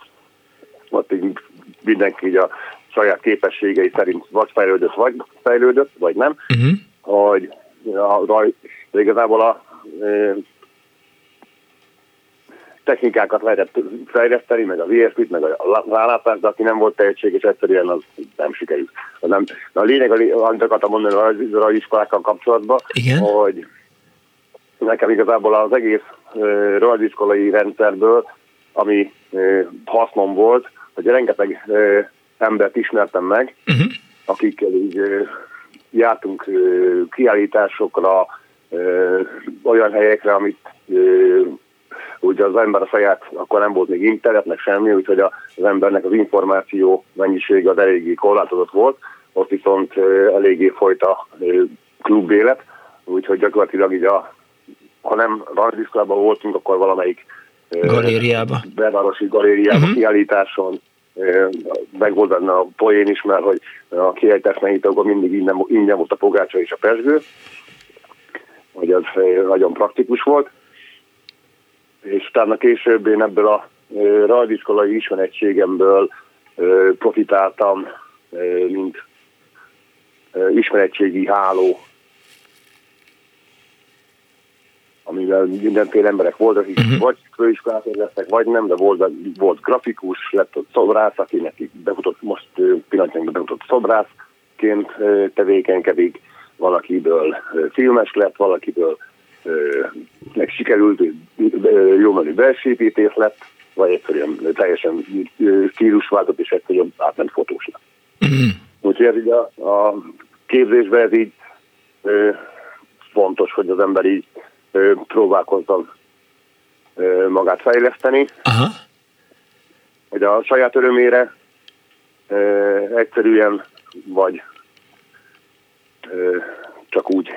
Speaker 10: Ott így mindenki így a saját képességei szerint vagy fejlődött, vagy fejlődött, vagy nem. Uh-huh. Hogy a raj, igazából a technikákat lehetett fejleszteni, meg a VSP-t, meg a rálátást, de aki nem volt tehetséges, egyszerűen az nem sikerült. Az nem, de a lényeg, amit akartam mondani a rajziskolákkal kapcsolatban, Igen? hogy nekem igazából az egész uh, rajziskolai rendszerből, ami uh, hasznom volt, hogy rengeteg uh, embert ismertem meg, uh-huh. akikkel így uh, jártunk uh, kiállításokra, olyan helyekre, amit ugye az ember a saját, akkor nem volt még internet, meg semmi, úgyhogy az embernek az információ mennyisége az eléggé korlátozott volt, ott viszont eléggé folyt a klubélet, úgyhogy gyakorlatilag így a, ha nem rajziskolában voltunk, akkor valamelyik
Speaker 1: galériába.
Speaker 10: Belvárosi galériába uh-huh. kiállításon, meg volt benne a poén is, mert hogy a kiállítás akkor mindig ingyen, ingyen volt a pogácsa és a pesgő, hogy az nagyon praktikus volt és utána később én ebből a rajziskolai ismerettségemből profitáltam, mint ismerettségi háló, amivel mindenféle emberek voltak, akik uh-huh. vagy főiskolát éreztek, vagy nem, de volt, volt grafikus, lett ott szobrász, aki neki befutott, most pillanatnyilag befutott szobrászként tevékenykedik, valakiből filmes lett, valakiből meg sikerült, jó menő belsépítés lett, vagy egyszerűen teljesen stílusváltott, és egyszerűen átment fotós lett. Mm. Úgyhogy ez így a, a képzésben ez így ö, fontos, hogy az ember így ö, próbálkozzon ö, magát fejleszteni. Aha. Hogy a saját örömére ö, egyszerűen, vagy ö, csak úgy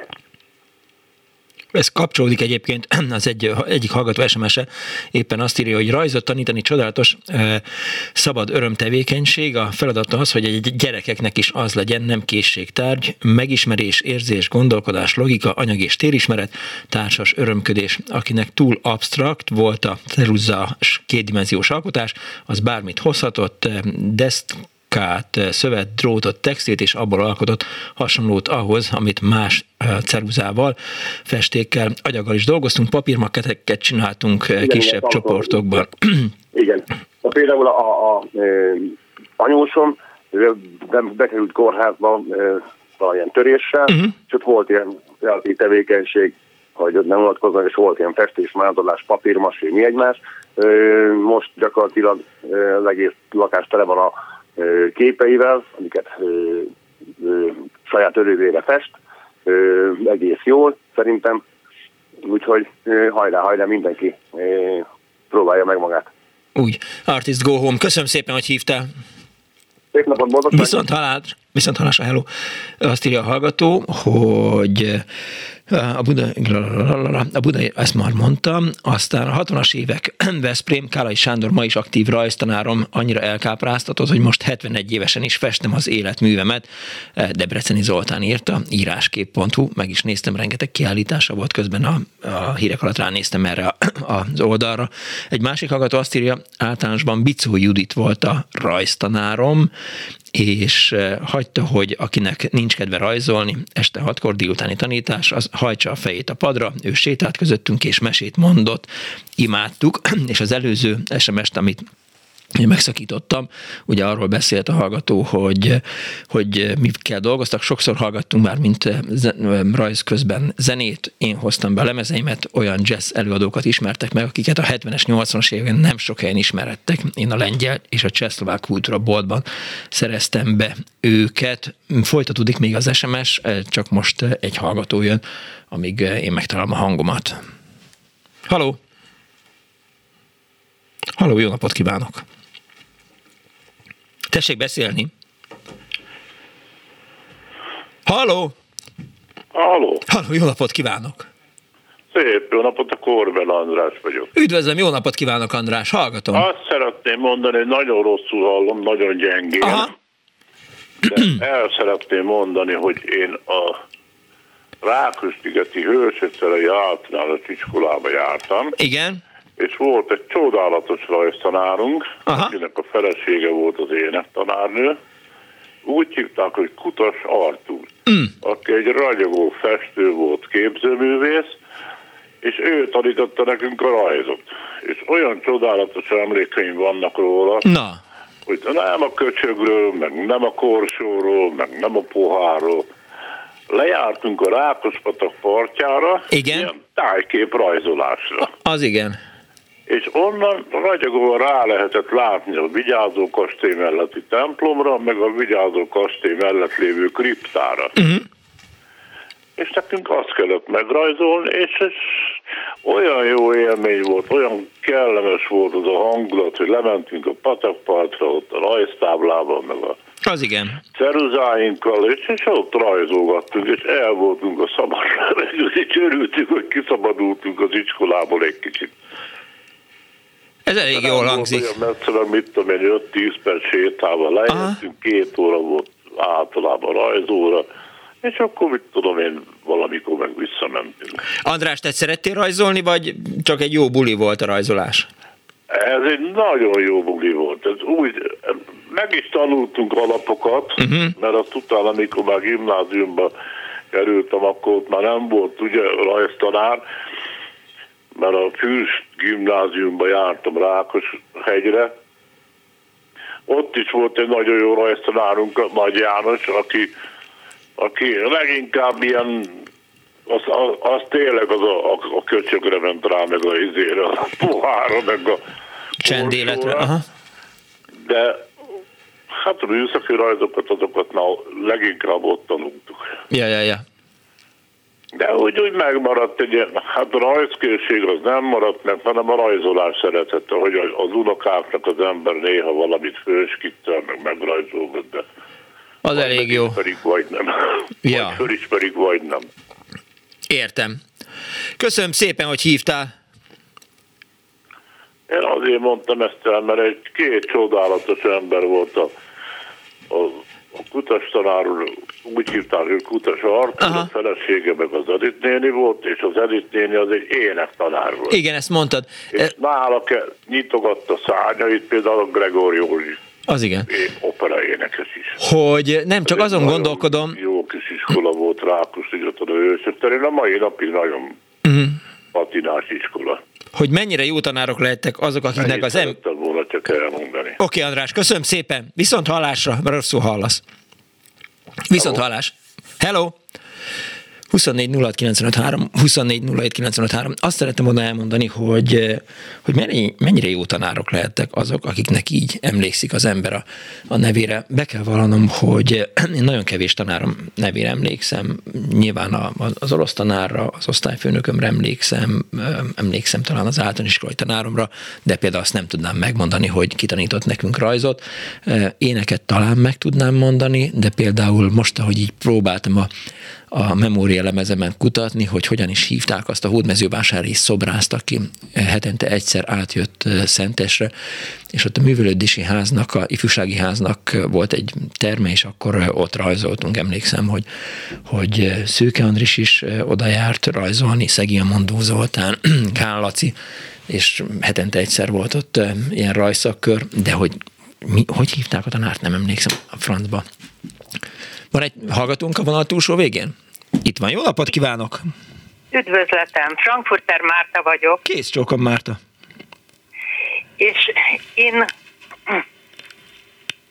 Speaker 1: ez kapcsolódik egyébként az egy, egyik hallgató SMS-e, éppen azt írja, hogy rajzot tanítani csodálatos szabad örömtevékenység. A feladat az, hogy egy gyerekeknek is az legyen, nem készségtárgy, megismerés, érzés, gondolkodás, logika, anyag és térismeret, társas örömködés. Akinek túl absztrakt volt a ceruzzás kétdimenziós alkotás, az bármit hozhatott, deszt munkát, szövet, drótot, textilt és abból alkotott hasonlót ahhoz, amit más ceruzával, festékkel, agyaggal is dolgoztunk, papírmaketeket csináltunk Igen, kisebb igen, csoportokban. <clears throat>
Speaker 10: Igen. A például a, a, a anyósom bekerült kórházba valamilyen töréssel, uh-huh. és ott volt ilyen tevékenység, hogy nem vonatkoznak, és volt ilyen festés, mázolás, papírmasé, mi egymás. Most gyakorlatilag az egész lakás tele van a képeivel, amiket saját örökére fest, egész jól szerintem, úgyhogy hajrá, hajrá mindenki próbálja meg magát.
Speaker 1: Úgy, Artist Go Home. Köszönöm szépen, hogy hívtál.
Speaker 10: Szép napot, boldog
Speaker 1: Viszont halál, viszont halásra, hello. Azt írja a hallgató, hogy a Buda, a Buda, ezt már mondtam, aztán a 60-as évek <clears throat> Veszprém, Kálai Sándor ma is aktív rajztanárom annyira elkápráztatott, hogy most 71 évesen is festem az életművemet. Debreceni Zoltán írta, íráskép.hu, meg is néztem, rengeteg kiállítása volt közben a, a hírek alatt ránéztem erre a, <clears throat> az oldalra. Egy másik hallgató azt írja, általánosban Bicó Judit volt a rajztanárom, és hagyta, hogy akinek nincs kedve rajzolni, este hatkor délutáni tanítás, az hajtsa a fejét a padra, ő sétált közöttünk és mesét mondott, imádtuk, <clears throat> és az előző SMS-t, amit én megszakítottam, ugye arról beszélt a hallgató, hogy, hogy kell dolgoztak, sokszor hallgattunk már, mint rajz közben zenét, én hoztam be a lemezeimet, olyan jazz előadókat ismertek meg, akiket a 70-es, 80-as években nem sok helyen ismerettek. Én a lengyel és a csehszlovák kultúra boltban szereztem be őket. Folytatódik még az SMS, csak most egy hallgató jön, amíg én megtalálom a hangomat. Haló! Haló, jó napot kívánok! Tessék beszélni. Halló!
Speaker 11: Halló!
Speaker 1: Halló, jó napot kívánok!
Speaker 11: Szép jó napot, a Korbel András vagyok.
Speaker 1: Üdvözlöm, jó napot kívánok András, hallgatom.
Speaker 11: Azt szeretném mondani, hogy nagyon rosszul hallom, nagyon gyengén. Aha. De el szeretném mondani, hogy én a Ráköstigeti Hősöcerei általános iskolába jártam.
Speaker 1: Igen
Speaker 11: és volt egy csodálatos rajztanárunk, Aha. akinek a felesége volt az énektanárnő. Úgy hívták, hogy Kutas Artúr, mm. aki egy ragyogó festő volt, képzőművész, és ő tanította nekünk a rajzot. És olyan csodálatos emlékeim vannak róla,
Speaker 1: Na.
Speaker 11: hogy nem a köcsögről, meg nem a korsóról, meg nem a pohárról, lejártunk a Rákospatak partjára,
Speaker 1: igen?
Speaker 11: ilyen tájkép rajzolásra.
Speaker 1: Az igen
Speaker 11: és onnan ragyogóan rá lehetett látni a Vigyázó kastély melletti templomra, meg a Vigyázó kastély mellett lévő kriptára. Uh-huh. És nekünk azt kellett megrajzolni, és ez olyan jó élmény volt, olyan kellemes volt az a hangulat, hogy lementünk a patakpartra, ott a rajztáblában, meg a
Speaker 1: az igen.
Speaker 11: ceruzáinkkal, és, és ott rajzolgattunk, és el voltunk a szabad és <laughs> örültünk, hogy kiszabadultunk az iskolából egy kicsit.
Speaker 1: Ez elég jól hangzik.
Speaker 11: Olyan messze, mit tudom én, 5-10 perc sétával lejöttünk, két óra volt általában rajzóra, és akkor mit tudom én, valamikor meg visszamentünk.
Speaker 1: András, te szerettél rajzolni, vagy csak egy jó buli volt a rajzolás?
Speaker 11: Ez egy nagyon jó buli volt. Ez úgy, meg is tanultunk alapokat, uh-huh. mert azt utána, amikor már gimnáziumba kerültem, akkor ott már nem volt ugye rajztanár, mert a Fűs gimnáziumba jártam Rákos hegyre. Ott is volt egy nagyon jó rajztanárunk, Nagy János, aki, aki leginkább ilyen az, az, az tényleg az a, a, a köcsögre ment rá, meg a izére, a pohára, meg a
Speaker 1: Csendéletre, aha.
Speaker 11: De hát a műszaki rajzokat, azokat már leginkább ott tanultuk.
Speaker 1: Ja, ja, ja.
Speaker 11: De úgy, úgy megmaradt egy hát a rajzkészség az nem maradt meg, hanem a rajzolás szeretete, hogy az unokáknak az ember néha valamit főskittel, meg megrajzolgat, de
Speaker 1: az elég jó.
Speaker 11: Felismerik, vagy nem. <laughs> Ja. Vagy fölismerik, vagy nem.
Speaker 1: Értem. Köszönöm szépen, hogy hívtál.
Speaker 11: Én azért mondtam ezt el, mert egy két csodálatos ember volt a, a, a kutas tanár úr, úgy hívták, hogy kutas Artur, a felesége meg az Edith néni volt, és az Edith néni az egy énektanár volt.
Speaker 1: Igen, ezt mondtad.
Speaker 11: És e... nála nyitogatta szárnyait, például a Gregor Józsi.
Speaker 1: Az igen.
Speaker 11: Opera énekes is.
Speaker 1: Hogy nem csak azon gondolkodom...
Speaker 11: Jó kis iskola volt Rákos, a ősötterén, a mai napig nagyon uh-huh. patinás iskola
Speaker 1: hogy mennyire jó tanárok lehettek azok, akiknek Mennyit az
Speaker 11: em... csak elmondani.
Speaker 1: Oké, okay, András, köszönöm szépen. Viszont hallásra, mert rosszul hallasz. Viszont Hello. hallás. Hello! 24 Azt szerettem volna elmondani, hogy, hogy mennyire jó tanárok lehettek azok, akiknek így emlékszik az ember a, a nevére. Be kell vallanom, hogy én nagyon kevés tanárom nevére emlékszem. Nyilván a, az orosz tanárra, az osztályfőnökömre emlékszem, emlékszem talán az általános iskolai tanáromra, de például azt nem tudnám megmondani, hogy kitanított nekünk rajzot. Éneket talán meg tudnám mondani, de például most, ahogy így próbáltam a a memórialemezemen kutatni, hogy hogyan is hívták azt a hódmezővásári szobrást, aki hetente egyszer átjött Szentesre, és ott a művelődési háznak, a ifjúsági háznak volt egy terme, és akkor ott rajzoltunk. Emlékszem, hogy, hogy Szőke Andris is oda járt rajzolni, Szegi Mondó Zoltán, <clears throat> Kál Laci, és hetente egyszer volt ott ilyen rajszakkör, de hogy mi, hogy hívták a tanárt, nem emlékszem a francba. Van egy hallgatónk a vonal túlsó végén? Itt van, jó napot kívánok!
Speaker 12: Üdvözletem, Frankfurter Márta vagyok.
Speaker 1: Kész csókom, Márta.
Speaker 12: És én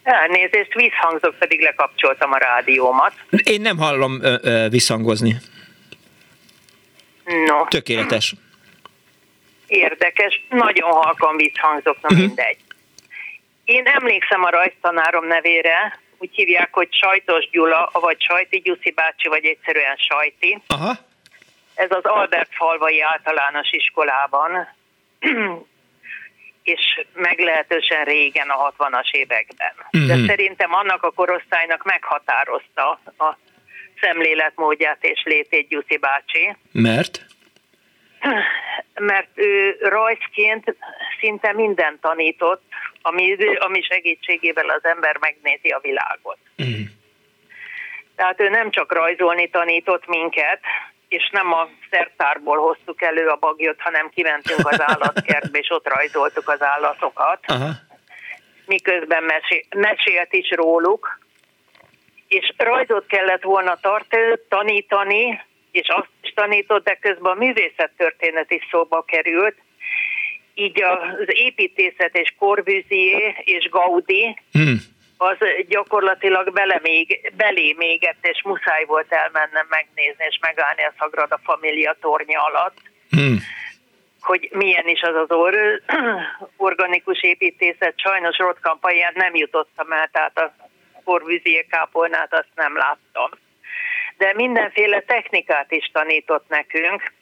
Speaker 12: elnézést, visszhangzok, pedig lekapcsoltam a rádiómat.
Speaker 1: Én nem hallom ö, ö, visszhangozni.
Speaker 12: No.
Speaker 1: Tökéletes.
Speaker 12: Érdekes, nagyon halkan visszhangzok, na uh-huh. mindegy. Én emlékszem a rajztanárom nevére, úgy hívják, hogy Sajtos Gyula, vagy Sajti Gyuszi bácsi, vagy egyszerűen Sajti.
Speaker 1: Aha.
Speaker 12: Ez az Albert Falvai általános iskolában, <clears throat> és meglehetősen régen a 60-as években. Mm-hmm. De mhm. szerintem annak a korosztálynak meghatározta a szemléletmódját és létét Gyuszi bácsi.
Speaker 1: Mert?
Speaker 12: Mert ő rajzként szinte mindent tanított, ami, ami segítségével az ember megnézi a világot. Mm. Tehát ő nem csak rajzolni tanított minket, és nem a szertárból hoztuk elő a bagyot, hanem kimentünk az állatkertbe, és ott rajzoltuk az állatokat. Aha. Miközben mesél, mesélt is róluk, és rajzot kellett volna tart, tanítani, és azt is tanított, de közben a művészettörténet is szóba került, így az építészet és Corbusier és Gaudi hmm. az gyakorlatilag bele még, belé mégett, és muszáj volt elmennem megnézni és megállni a Sagrada Familia tornya alatt. Hmm hogy milyen is az az or- <clears throat> organikus építészet. Sajnos Rotkampaján nem jutottam el, tehát a Corbusier kápolnát azt nem láttam. De mindenféle technikát is tanított nekünk,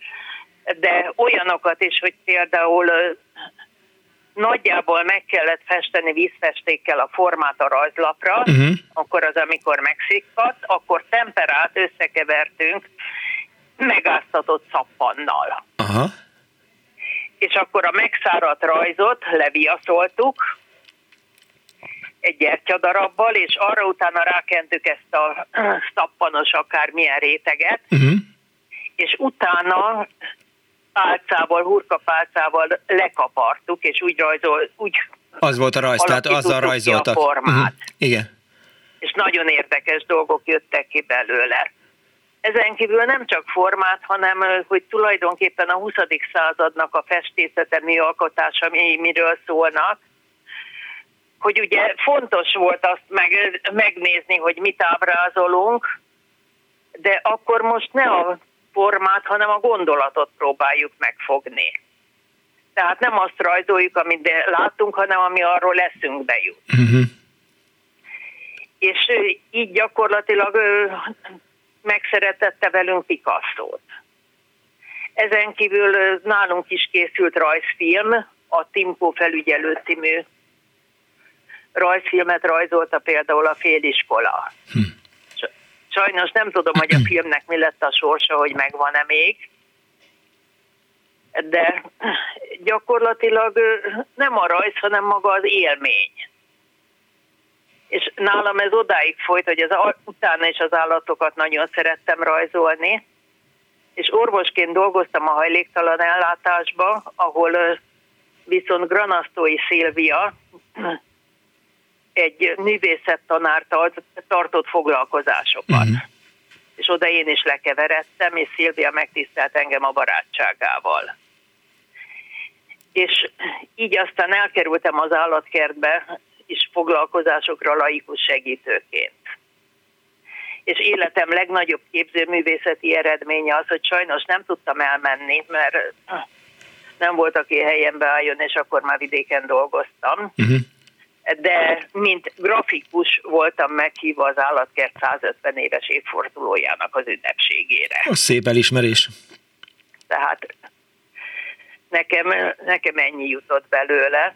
Speaker 12: de olyanokat is, hogy például nagyjából meg kellett festeni vízfestékkel a formát a rajzlapra, uh-huh. akkor az, amikor megszikkadt, akkor temperált összekevertünk megáztatott szappannal.
Speaker 1: Aha.
Speaker 12: És akkor a megszáradt rajzot leviaszoltuk, egy gyertyadarabbal, és arra utána rákentük ezt a <clears throat> szappanos akármilyen réteget, uh-huh. és utána pálcával, hurkapálcával lekapartuk, és úgy rajzol, úgy
Speaker 1: az volt a rajz, tehát azzal rajzoltak.
Speaker 12: A formát. Uh-huh.
Speaker 1: Igen.
Speaker 12: És nagyon érdekes dolgok jöttek ki belőle. Ezen kívül nem csak formát, hanem hogy tulajdonképpen a 20. századnak a festészete alkotása, miről szólnak, hogy ugye fontos volt azt meg, megnézni, hogy mit ábrázolunk, de akkor most ne a formát, hanem a gondolatot próbáljuk megfogni. Tehát nem azt rajzoljuk, amit látunk, hanem ami arról leszünk jut. Uh-huh. És így gyakorlatilag megszeretette velünk Picasso-t. Ezen kívül nálunk is készült rajzfilm, a Timpo felügyelő című rajzfilmet rajzolta például a féliskola. Hm. Sajnos nem tudom, hogy a <clears throat> filmnek mi lett a sorsa, hogy megvan-e még, de gyakorlatilag nem a rajz, hanem maga az élmény. És nálam ez odáig folyt, hogy az utána is az állatokat nagyon szerettem rajzolni, és orvosként dolgoztam a hajléktalan ellátásba, ahol viszont Granasztói Szilvia egy művészettanár tartott foglalkozásokat. Uh-huh. És oda én is lekeveredtem, és Szilvia megtisztelt engem a barátságával. És így aztán elkerültem az állatkertbe, és foglalkozásokra laikus segítőként. És életem legnagyobb képzőművészeti eredménye az, hogy sajnos nem tudtam elmenni, mert nem volt, aki helyembe álljon, és akkor már vidéken dolgoztam. Uh-huh de mint grafikus voltam meghívva az állatkert 150 éves évfordulójának az ünnepségére.
Speaker 1: A szép elismerés.
Speaker 12: Tehát nekem, nekem ennyi jutott belőle,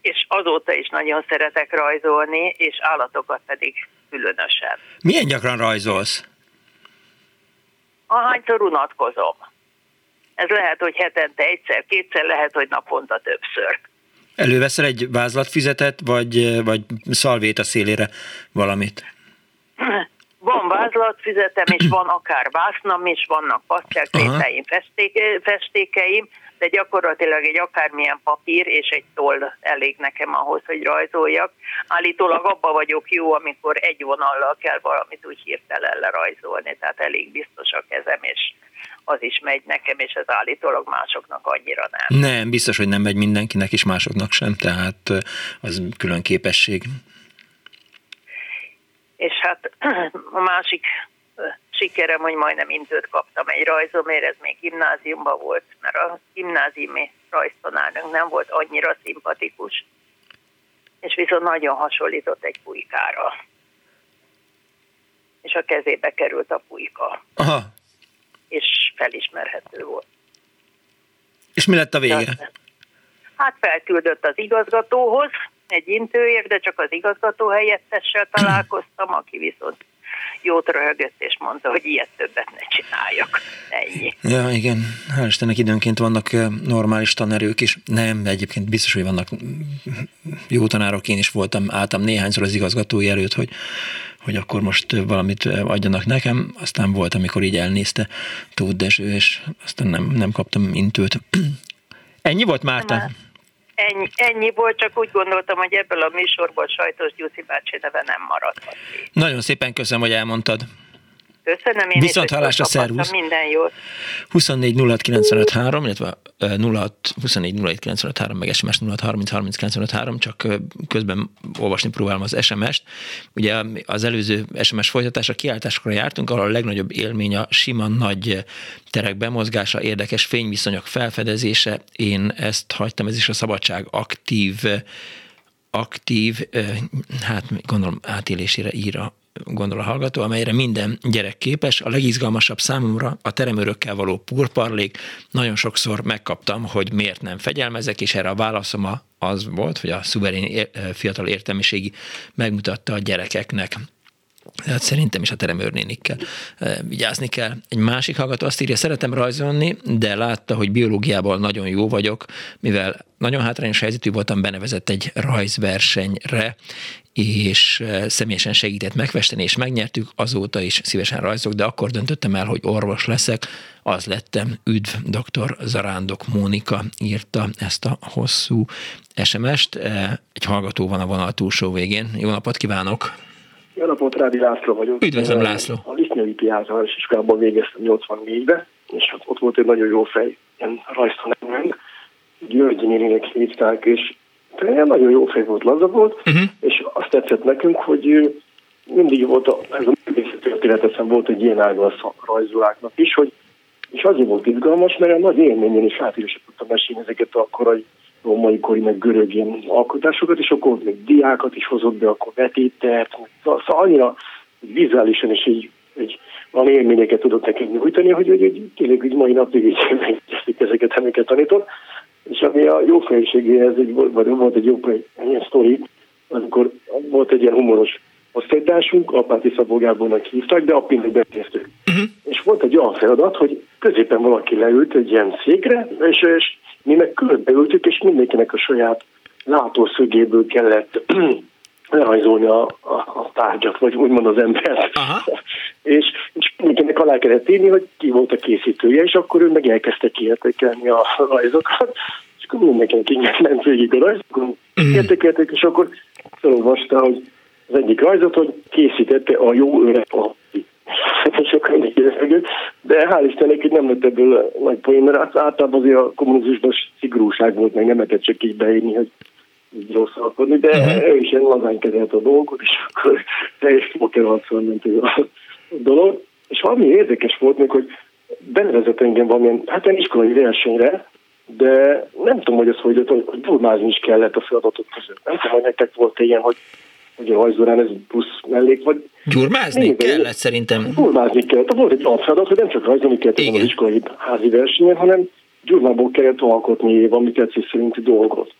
Speaker 12: és azóta is nagyon szeretek rajzolni, és állatokat pedig különösen.
Speaker 1: Milyen gyakran rajzolsz?
Speaker 12: Ahányszor unatkozom. Ez lehet, hogy hetente egyszer, kétszer, lehet, hogy naponta többször.
Speaker 1: Előveszel egy vázlatfüzetet, vagy, vagy szalvét a szélére valamit?
Speaker 12: Van vázlatfüzetem, és van akár vásznam is, vannak pasztelkrétáim, festékeim, de gyakorlatilag egy akármilyen papír és egy toll elég nekem ahhoz, hogy rajzoljak. Állítólag abba vagyok jó, amikor egy vonallal kell valamit úgy hirtelen lerajzolni, tehát elég biztos a kezem, és az is megy nekem, és ez állítólag másoknak annyira nem.
Speaker 1: Nem, biztos, hogy nem megy mindenkinek, és másoknak sem, tehát az külön képesség.
Speaker 12: És hát <clears throat> a másik sikerem, hogy majdnem intőt kaptam egy rajzomért, ez még gimnáziumban volt, mert a gimnáziumi rajztanárnőnk nem volt annyira szimpatikus, és viszont nagyon hasonlított egy pulykára. És a kezébe került a pulyka.
Speaker 1: Aha.
Speaker 12: És felismerhető volt.
Speaker 1: És mi lett a vége?
Speaker 12: Hát felküldött az igazgatóhoz egy intőért, de csak az igazgató helyettessel találkoztam, aki viszont jót röhögött, és mondta, hogy ilyet többet ne csináljak. Ennyi.
Speaker 1: Ja, igen. Hál' Istennek időnként vannak normális tanerők is. Nem, egyébként biztos, hogy vannak jó tanárok. Én is voltam, álltam néhányszor az igazgatói előtt, hogy hogy akkor most valamit adjanak nekem, aztán volt, amikor így elnézte Tóth Dezső, és aztán nem, nem kaptam intőt. <clears throat> Ennyi volt, Márta? Nem.
Speaker 12: Ennyi, ennyi volt, csak úgy gondoltam, hogy ebből a műsorból Sajtos Gyuszi bácsi neve nem maradhat.
Speaker 1: Nagyon szépen köszönöm, hogy elmondtad.
Speaker 12: Köszönöm én
Speaker 1: Viszont is, hallásra, szervusz.
Speaker 12: Minden jót.
Speaker 1: 24 06 953, illetve 06 24 07 953, meg SMS 06 30 30 953, csak közben olvasni próbálom az SMS-t. Ugye az előző SMS folytatása kiáltásokra jártunk, ahol a legnagyobb élmény a sima nagy terek bemozgása, érdekes fényviszonyok felfedezése. Én ezt hagytam, ez is a szabadság aktív aktív, hát gondolom átélésére ír a gondol a hallgató, amelyre minden gyerek képes. A legizgalmasabb számomra a teremőrökkel való purparlék. Nagyon sokszor megkaptam, hogy miért nem fegyelmezek, és erre a válaszom az volt, hogy a szuverén fiatal értelmiségi megmutatta a gyerekeknek Hát szerintem is a teremőrnénikkel vigyázni kell. Egy másik hallgató azt írja, szeretem rajzolni, de látta, hogy biológiával nagyon jó vagyok, mivel nagyon hátrányos helyzetű voltam, benevezett egy rajzversenyre, és személyesen segített megfesteni, és megnyertük, azóta is szívesen rajzok, de akkor döntöttem el, hogy orvos leszek, az lettem. Üdv, dr. Zarándok Mónika írta ezt a hosszú SMS-t. Egy hallgató van a vonal túlsó végén. Jó napot kívánok!
Speaker 13: Jó napot, Rádi László vagyok.
Speaker 1: Üdvözlöm, László.
Speaker 13: A Lisznyai általános iskolában végeztem 84-be, és ott volt egy nagyon jó fej, ilyen rajztanárnőnk, Györgyi néninek hívták, és nagyon jó fej volt, laza volt, uh-huh. és azt tetszett nekünk, hogy mindig volt, a, ez a művészetörténetesen volt egy ilyen ága a rajzoláknak is, hogy és azért volt izgalmas, mert a nagy élményen is átírásra tudtam mesélni ezeket a korai római kori, meg görög ilyen alkotásokat, és akkor még diákat is hozott be, akkor vetétert, szóval annyira vizuálisan is egy, egy van élményeket tudott nekünk nyújtani, hogy, hogy, hogy tényleg hogy mai napig így <laughs> megkezdték ezeket, amiket tanított. És ami a jófejségéhez, egy, vagy volt egy jó ilyen sztori, amikor volt egy ilyen humoros osztálytársunk, Apáti Szabó Gábornak hívták, de appinnek beszéltük. Uh-huh. És volt egy olyan feladat, hogy középen valaki leült egy ilyen székre, és, és mi meg körbeültük, és mindenkinek a saját látószögéből kellett <clears throat> lerajzolni a, a, a tárgyat, vagy úgymond az embert. Aha. <laughs> és, és mindenkinek alá kellett írni, hogy ki volt a készítője, és akkor ő meg elkezdte kiértékelni a rajzokat, és akkor mindenkinek így ment végig a rajzokon, mm. értékelték, és akkor felolvasta, hogy az egyik rajzot, hogy készítette a jó öreg a sokan mindenki de hál' Istennek itt nem lett ebből nagy poén, mert általában azért a kommunizmusban szigorúság volt, meg nem lehetett csak így beírni, hogy így rosszalkodni, de uh-huh. ő is ilyen lazány kezelt a dolgot, és akkor teljes pokerharcol ment ez a dolog. És valami érdekes volt még, hogy benevezett engem valamilyen, hát egy iskolai versenyre, de nem tudom, hogy ez hogy jött, hogy durmázni is kellett a feladatok között. Nem tudom, hogy nektek volt ilyen, hogy hogy a rajzórán ez plusz mellék, vagy...
Speaker 1: Gyurmázni Nézd, kellett szerintem.
Speaker 13: Gyurmázni kellett. Volt egy alapfeladat, hogy nem csak rajzolni kellett Igen. az iskolai házi versenyen, hanem gyurmából kellett alkotni valami tetszés szerinti dolgot.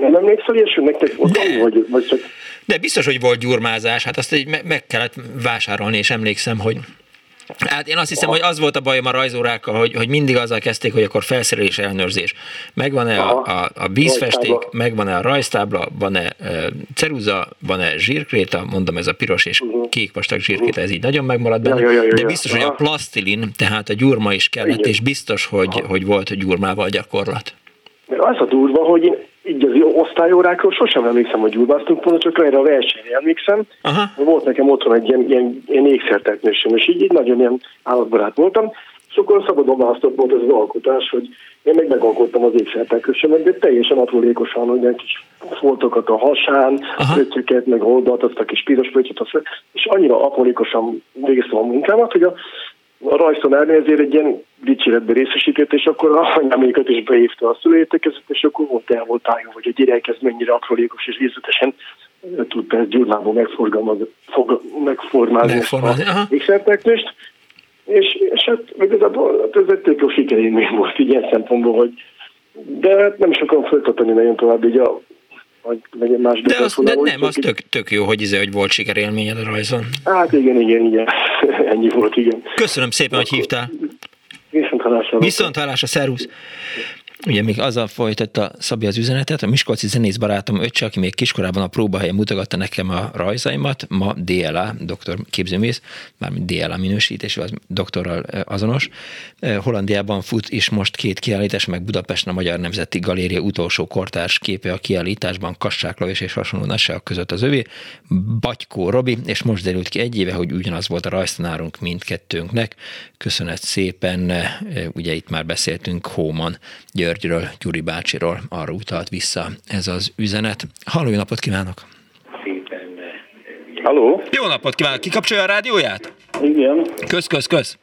Speaker 13: Nem emlékszel ilyesmi nektek? De, vagy, vagy csak...
Speaker 1: de biztos, hogy volt gyurmázás, hát azt így meg kellett vásárolni, és emlékszem, hogy Hát én azt hiszem, hogy az volt a bajom a rajzórákkal, hogy, hogy mindig azzal kezdték, hogy akkor felszerelés ellenőrzés. Megvan-e a, a, a vízfesték, megvan-e a rajztábla, van-e e, ceruza, van-e zsírkréta, mondom ez a piros és uh-huh. kék vastag zsírkréta, ez így nagyon megmaradt benne, ja, ja, ja, de biztos, hogy a plastilin, tehát a gyurma is kellett, és biztos, hogy, hogy volt gyurmával gyakorlat.
Speaker 13: Mert az a durva, hogy én így az osztályórákról sosem emlékszem, hogy gyulbáztunk volna, csak erre a versenyre emlékszem. Aha. Volt nekem otthon egy ilyen, ilyen, ilyen ékszertetnősöm, és így, így nagyon ilyen állatbarát voltam, és akkor szabadon választott volt ez az alkotás, hogy én meg megalkottam az ékszertetősömet, de teljesen aprólékosan, hogy egy kis foltokat a hasán, pöttyöket, meg oldalt, azt a kis piros pöttyöt, és annyira aprólékosan végeztem a munkámat, hogy a a rajztanárnő ezért egy ilyen dicséretbe részesített, és akkor a anyámékat is beívta a szülőértekezet, és akkor volt el volt álljon, hogy a gyerek ez mennyire aprólékos és részletesen tudta ezt gyurmából megforgalmazni, megformálni a ékszerteknést. És, és hát igazából hát ez egy tök jó sikerélmény volt így ilyen szempontból, hogy de hát nem is akarom folytatni nagyon tovább így a vagy legyen más
Speaker 1: De, az, de nem, az tök, tök jó, hogy, izé, hogy volt sikerélményed a rajzon.
Speaker 13: Hát igen, igen, igen. <laughs> Ennyi volt, igen.
Speaker 1: Köszönöm szépen, hogy hívtál.
Speaker 13: Viszont hallásra.
Speaker 1: Viszont hallásra, szervusz. Ugye még azzal folytatta Szabi az üzenetet, a Miskolci zenész barátom öccse, aki még kiskorában a próbahelyen mutogatta nekem a rajzaimat, ma DLA, doktor képzőmész, mármint DLA minősítés, az doktorral azonos. Hollandiában fut is most két kiállítás, meg Budapesten a Magyar Nemzeti Galéria utolsó kortárs képe a kiállításban, Kassák Lajos és hasonló nasság között az övé, Bagykó Robi, és most derült ki egy éve, hogy ugyanaz volt a rajztanárunk mindkettőnknek. Köszönet szépen, ugye itt már beszéltünk Hóman György Györgyről, Gyuri bácsiról arra utalt vissza ez az üzenet. Halló, jó napot kívánok!
Speaker 14: Halló!
Speaker 1: Jó napot kívánok! Kikapcsolja a rádióját?
Speaker 14: Igen.
Speaker 1: Kösz, kösz, kösz!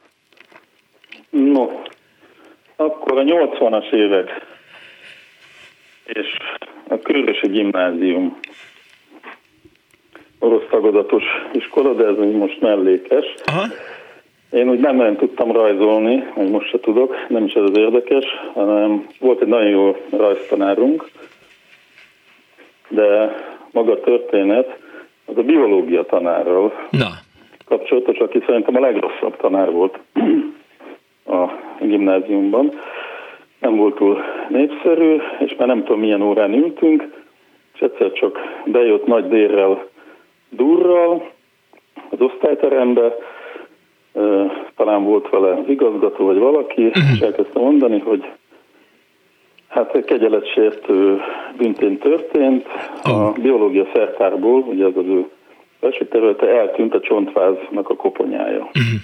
Speaker 14: No, akkor a 80-as évek és a Körösi Gimnázium orosz tagozatos iskola, de ez most mellékes. Aha. Én úgy nem nagyon tudtam rajzolni, vagy most se tudok, nem is ez az érdekes, hanem volt egy nagyon jó rajztanárunk, de maga a történet az a biológia tanárral
Speaker 1: Na.
Speaker 14: kapcsolatos, aki szerintem a legrosszabb tanár volt <clears throat> a gimnáziumban. Nem volt túl népszerű, és már nem tudom milyen órán ültünk, és egyszer csak bejött nagy dérrel durral az osztályterembe, talán volt vele az igazgató vagy valaki, uh-huh. és elkezdte mondani, hogy hát egy kegyeletsértő büntén történt. A biológia szertárból, ugye az az ő első területe, eltűnt a csontváznak a koponyája. Uh-huh.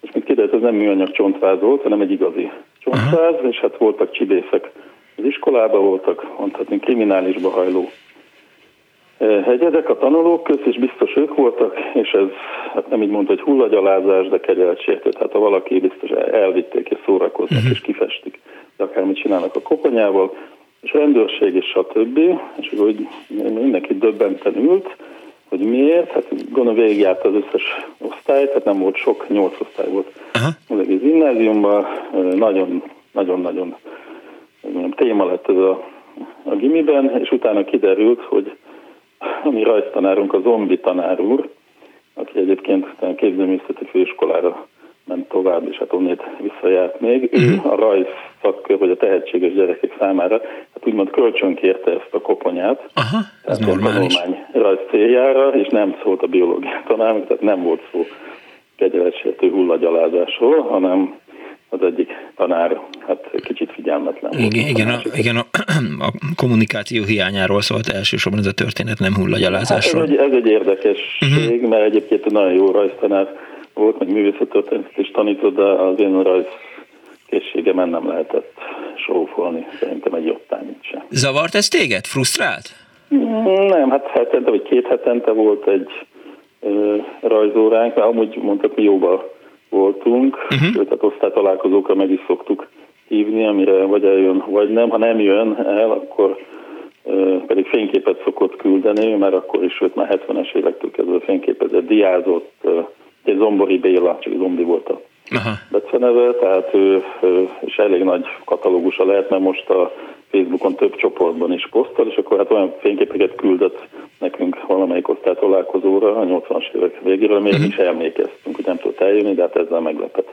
Speaker 14: És mint kiderült, ez nem műanyag csontváz volt, hanem egy igazi csontváz, uh-huh. és hát voltak csibészek az iskolában, voltak mondhatni kriminálisba hajló hegyedek a tanulók közt, és biztos ők voltak, és ez hát nem így mondta, hogy hullagyalázás, de kegyeltsértő. Tehát ha valaki biztos elvitték és szórakoznak uh-huh. és kifestik, de akármit csinálnak a koponyával, és rendőrség és stb. És hogy mindenki döbbenten ült, hogy miért, hát gondolom végigjárt az összes osztályt, tehát nem volt sok, nyolc osztály volt uh-huh. az egész gimnáziumban, nagyon, nagyon, nagyon téma lett ez a, a gimiben, és utána kiderült, hogy a mi rajztanárunk a zombi tanár úr, aki egyébként a képzőművészeti főiskolára ment tovább, és hát onnét visszajárt még. Ő mhm. a rajz szakkör, vagy a tehetséges gyerekek számára, hát úgymond kölcsönkérte ezt a koponyát.
Speaker 1: Aha, ez normális.
Speaker 14: rajz céljára, és nem szólt a biológia tanárnak, tehát nem volt szó kegyeletsértő hullagyalázásról, hanem az egyik tanár hát kicsit figyelmetlen
Speaker 1: volt. Igen, igen, a, igen a, <clears throat> a kommunikáció hiányáról szólt elsősorban ez a történet, nem hullagyalázásról.
Speaker 14: Hát ez, egy, ez egy érdekesség, uh-huh. mert egyébként nagyon jó rajztanár volt, meg művészettörténetet is tanított, de az én rajz készségemen nem lehetett sófolni, szerintem egy ottányit sem.
Speaker 1: Zavart ez téged? Frusztrált?
Speaker 14: Nem, hát hetente vagy két hetente volt egy ö, rajzóránk, mert amúgy mondtak, mi jóba voltunk, uh-huh. sőt, tehát osztálytalálkozókra meg is szoktuk hívni, amire vagy eljön, vagy nem. Ha nem jön el, akkor pedig fényképet szokott küldeni, mert akkor is, sőt már 70-es évektől kezdve fényképezett, diázott, egy Zombori Béla, csak zombi volt a beceneve, tehát ő és elég nagy katalógusa lehet, mert most a Facebookon több csoportban is posztol, és akkor hát olyan fényképeket küldött nekünk valamelyik osztálytalálkozóra a 80-as évek végéről, amire uh-huh. is emlékeztünk, hogy nem tudott eljönni, de hát ezzel meglepett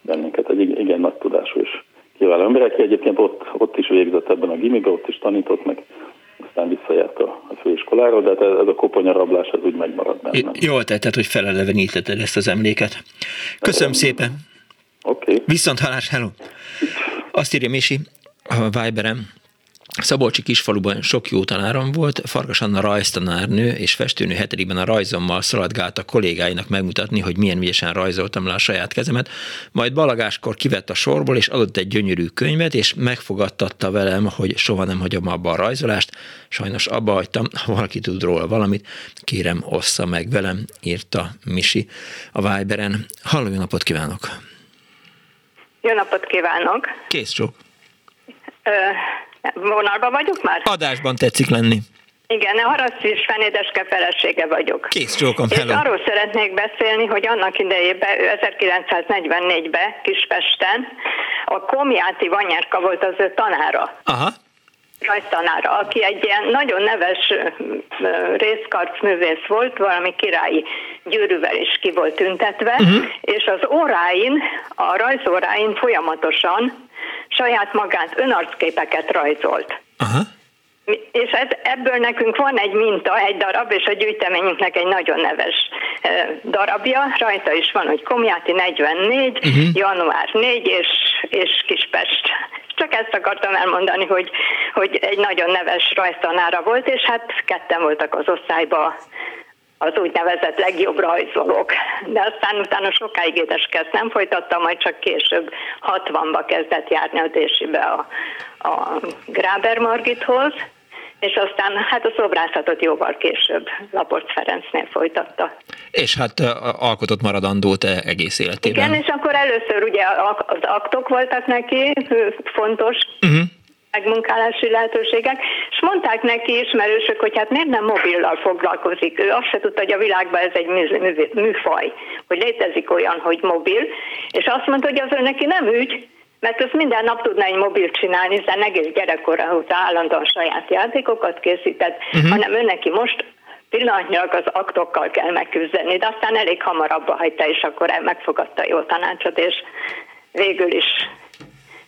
Speaker 14: bennünket. Egy igen nagy tudású és kiváló ember, aki egyébként ott, ott is végzett ebben a gimibe, ott is tanított meg, aztán visszajárt a, a főiskolára, de hát ez a koponyarablás az úgy megmaradt bennem.
Speaker 1: Jól tetted, hogy felelevenítetted ezt az emléket. Köszönöm szépen.
Speaker 14: Oké. Okay.
Speaker 1: Viszont halás, hello. Azt írja Misi a Viberem, Szabolcsi kisfaluban sok jó tanárom volt, Farkas Anna rajztanárnő és festőnő hetedikben a rajzommal szaladgált a kollégáinak megmutatni, hogy milyen ügyesen rajzoltam le a saját kezemet, majd balagáskor kivett a sorból, és adott egy gyönyörű könyvet, és megfogadtatta velem, hogy soha nem hagyom abba a rajzolást. Sajnos abba hagytam, ha valaki tud róla valamit, kérem ossza meg velem, írta Misi a Viberen. Halló, jó napot kívánok!
Speaker 15: Jó napot kívánok!
Speaker 1: Kész csók!
Speaker 15: Vonalban vagyok már?
Speaker 1: Adásban tetszik lenni.
Speaker 15: Igen, a Harasztis Fenédeske felesége vagyok.
Speaker 1: Kész csókom,
Speaker 15: És arról szeretnék beszélni, hogy annak idejében, 1944-ben Kispesten a Komjáti Vanyárka volt az ő tanára.
Speaker 1: Aha
Speaker 15: rajztanára, aki egy ilyen nagyon neves részkarcművész volt, valami királyi gyűrűvel is ki volt tüntetve, uh-huh. és az óráin, a rajzóráin folyamatosan saját magát önarcképeket rajzolt.
Speaker 1: Aha.
Speaker 15: És ez, ebből nekünk van egy minta, egy darab, és a gyűjteményünknek egy nagyon neves darabja. Rajta is van, hogy Komjáti 44, uh-huh. Mhm. január 4 és, és Kispest. Csak ezt akartam elmondani, hogy, hogy egy nagyon neves rajztanára volt, és hát ketten voltak az osztályban az úgynevezett legjobb rajzolók. De aztán utána sokáig édeskezt nem folytatta, majd csak később 60-ba kezdett járni a Désibe a, a Gráber Margithoz, és aztán hát a szobrászatot jóval később Laporc Ferencnél folytatta.
Speaker 1: És hát alkotott maradandót egész életében.
Speaker 15: Igen, és akkor először ugye az aktok voltak neki fontos, uh-huh megmunkálási lehetőségek, és mondták neki ismerősök, hogy hát miért nem mobillal foglalkozik. Ő azt se tudta, hogy a világban ez egy műfaj, hogy létezik olyan, hogy mobil, és azt mondta, hogy az ő neki nem ügy, mert ezt minden nap tudna egy mobil csinálni, hiszen egész gyerekkora óta állandóan saját játékokat készített, uh-huh. hanem ő neki most pillanatnyilag az aktokkal kell megküzdeni, de aztán elég hamar abba hagyta, és akkor megfogadta jó tanácsot, és végül is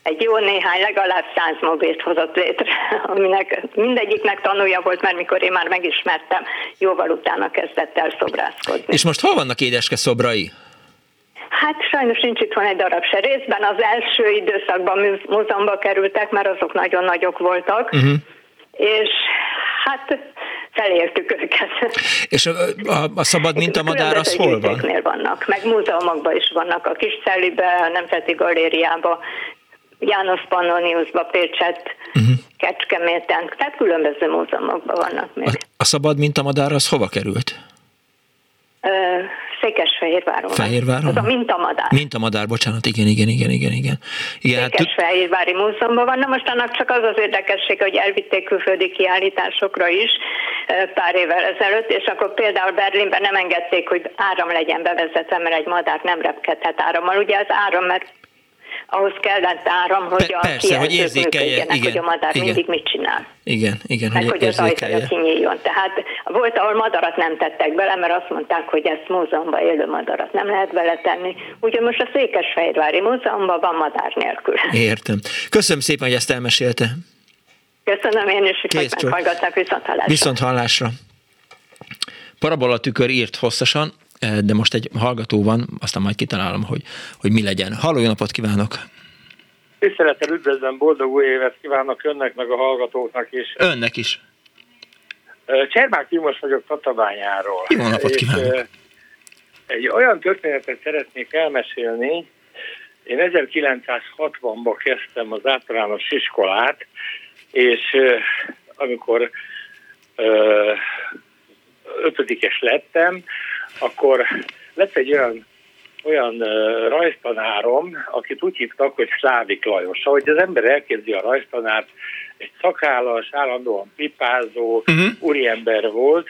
Speaker 15: egy jó néhány, legalább száz mobilt hozott létre, <laughs> aminek mindegyiknek tanulja volt, mert mikor én már megismertem, jóval utána kezdett el szobrászkodni.
Speaker 1: És most hol vannak édeske szobrai?
Speaker 15: Hát sajnos nincs itt van egy darab se. Részben az első időszakban múzeumba kerültek, mert azok nagyon nagyok voltak, uh-huh. és hát felértük őket.
Speaker 1: És a, a, a szabad mintamadár az hol van?
Speaker 15: vannak, meg múzeumokban is vannak, a Kiscellibe, a Nemzeti Galériába, János Pannoniusba, Pécset, uh-huh. Kecskeméten, tehát különböző múzeumokban vannak még.
Speaker 1: A, a szabad mintamadár az hova került?
Speaker 15: Székesfehérváron.
Speaker 1: Fehérváron? Az
Speaker 15: a mintamadár.
Speaker 1: Mintamadár, bocsánat, igen, igen, igen, igen, igen.
Speaker 15: igen hát Székesfehérvári múzeumban van, na most annak csak az az érdekesség, hogy elvitték külföldi kiállításokra is pár évvel ezelőtt, és akkor például Berlinben nem engedték, hogy áram legyen bevezetve, mert egy madár nem repkedhet árammal. Ugye az áram, mert ahhoz kellett áram, hogy
Speaker 1: Pe- a persze, hogy érzékelje, igen,
Speaker 15: hogy a madár igen. mindig mit csinál.
Speaker 1: Igen, igen,
Speaker 15: Meg, hogy, hogy az ajtaja kinyíljon. Tehát volt, ahol madarat nem tettek bele, mert azt mondták, hogy ezt múzeumban élő madarat nem lehet beletenni. Úgyhogy most a Székesfehérvári Múzeumban van madár nélkül.
Speaker 1: Értem. Köszönöm szépen, hogy ezt elmesélte.
Speaker 15: Köszönöm én is, hogy meghallgatták viszont hallásra.
Speaker 1: Viszont hallásra. Parabola tükör írt hosszasan, de most egy hallgató van, aztán majd kitalálom, hogy, hogy mi legyen. Halló, jó napot kívánok!
Speaker 16: Tisztelettel üdvözlöm, boldog új évet kívánok önnek, meg a hallgatóknak is.
Speaker 1: Önnek is.
Speaker 16: Eh, Csermák Timos vagyok Tatabányáról.
Speaker 1: Jó napot kívánok! Eh,
Speaker 16: egy olyan történetet szeretnék elmesélni. Én 1960-ban kezdtem az általános iskolát, és amikor ötödikes lettem, akkor lett egy olyan olyan rajztanárom, akit úgy hívtak, hogy Szlávik Lajos. Ahogy az ember elképzi a rajztanárt, egy szakállas, állandóan pipázó uh-huh. úriember volt,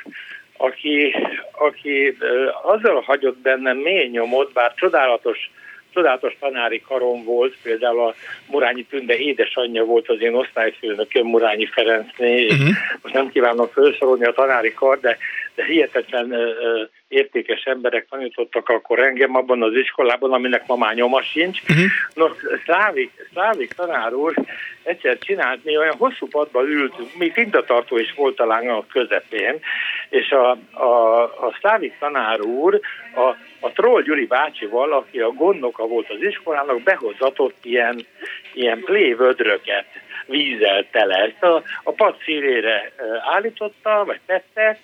Speaker 16: aki, aki azzal hagyott bennem mély nyomot, bár csodálatos csodálatos tanári karom volt, például a Murányi Tünde édesanyja volt az én osztályfőnököm Murányi Ferencné, uh-huh. most nem kívánok felsorolni a tanári kar, de, de hihetetlen uh, értékes emberek tanítottak akkor engem abban az iskolában, aminek ma már nyoma sincs. Uh-huh. Nos, Szlávik, Szlávik tanár úr egyszer csinált, mi olyan hosszú padba ültünk, még tintatartó is volt talán a közepén, és a, a, a Szlávik tanár úr a, a Troll Gyuri bácsival, aki a gondnoka volt az iskolának, behozatott ilyen, ilyen plévödröket vízzel tele. Ezt a, a pad szírére állította, vagy tette,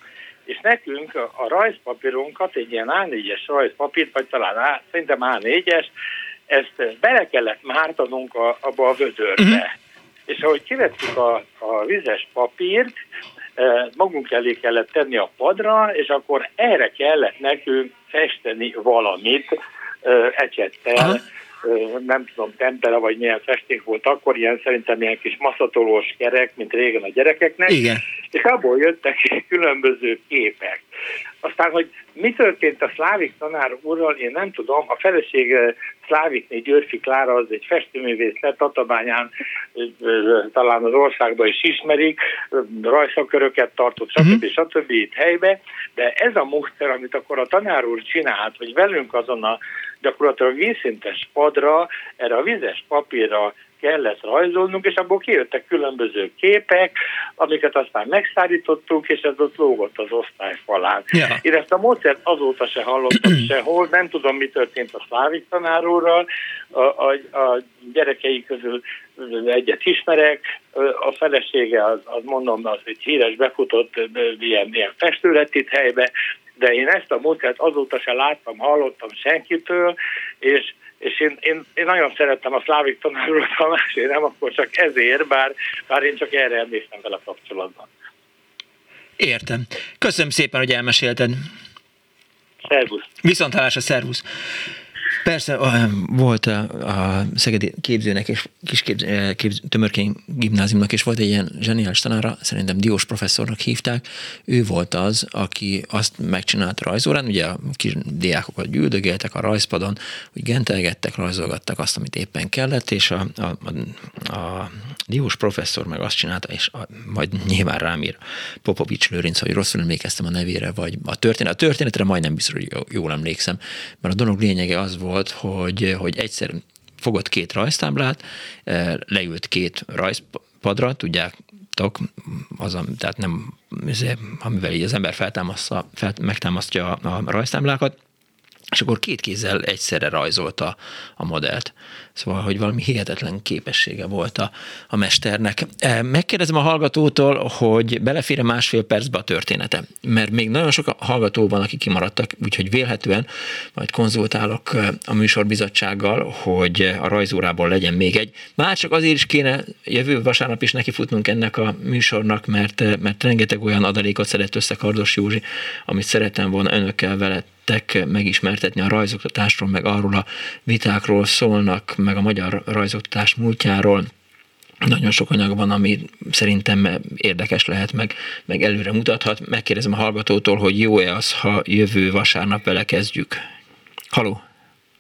Speaker 16: és nekünk a, a rajzpapírunkat, egy ilyen A4-es rajzpapírt, vagy talán A, szerintem A4-es, ezt bele kellett mártanunk a, abba a vödörbe. Uh-huh. És ahogy kivettük a, a vizes papírt, eh, magunk elé kellett tenni a padra, és akkor erre kellett nekünk festeni valamit eh, ecsettel, uh-huh nem tudom, tempera vagy milyen festék volt akkor, ilyen szerintem ilyen kis maszatolós kerek, mint régen a gyerekeknek.
Speaker 1: Igen.
Speaker 16: És abból jöttek különböző képek. Aztán, hogy mi történt a Szlávik tanár úrral, én nem tudom. A felesége Szlávikné Györfi Klára az egy festőművész lett, Tatabányán talán az országban is ismerik, rajszaköröket tartott, stb. Uh-huh. stb. itt helybe, de ez a módszer, amit akkor a tanár úr csinált, hogy velünk azon a gyakorlatilag vízszintes padra, erre a vizes papírra kellett rajzolnunk, és abból kijöttek különböző képek, amiket aztán megszállítottunk, és ez ott lógott az osztály falán. Ja. Én ezt a módszert azóta se hallottam <clears throat> sehol, nem tudom, mi történt a Szlávik tanárúrral, a, a, a gyerekei közül egyet ismerek, a felesége az, az mondom, az egy híres befutott ilyen, ilyen festő lett itt helybe, de én ezt a módszert azóta se láttam, hallottam senkitől, és és én, én, én nagyon szerettem a szlávik tanárokat, ha nem, akkor csak ezért, bár, bár én csak erre emlékszem vele kapcsolatban.
Speaker 1: Értem. Köszönöm szépen, hogy elmesélted.
Speaker 16: Szervusz.
Speaker 1: A szervusz. Persze, volt a, a Szegedi képzőnek és kis képz, tömörkény gimnáziumnak, és volt egy ilyen zseniális tanára, szerintem Diós professzornak hívták. Ő volt az, aki azt megcsinálta rajzórán, ugye a kis diákokat gyűldögéltek a rajzpadon, úgy gentelgettek, rajzolgattak azt, amit éppen kellett, és a, a, a, a Diós professzor meg azt csinálta, és a, majd nyilván rám ír Popovics Lőrinc, hogy rosszul emlékeztem a nevére, vagy a történet. A történetre majdnem biztos, hogy jól emlékszem, mert a dolog lényege az volt, hogy, hogy egyszer fogott két rajztáblát, eh, leült két rajzpadra, tudjátok, az, tehát nem, amivel így az ember feltámasztja, fel, megtámasztja a rajztáblákat, és akkor két kézzel egyszerre rajzolta a modellt. Szóval, hogy valami hihetetlen képessége volt a, a mesternek. E, megkérdezem a hallgatótól, hogy belefér másfél percbe a története, mert még nagyon sok hallgató van, akik kimaradtak, úgyhogy vélhetően majd konzultálok e, a műsorbizottsággal, hogy a rajzórából legyen még egy. Már csak azért is kéne jövő vasárnap is nekifutnunk ennek a műsornak, mert, e, mert rengeteg olyan adalékot szedett össze Kardos Józsi, amit szerettem volna önökkel vele megismertetni a rajzoktatásról, meg arról a vitákról szólnak, meg a magyar rajzoktatás múltjáról, nagyon sok anyag van, ami szerintem érdekes lehet, meg, meg előre mutathat. Megkérdezem a hallgatótól, hogy jó-e az, ha jövő vasárnap vele kezdjük. Haló!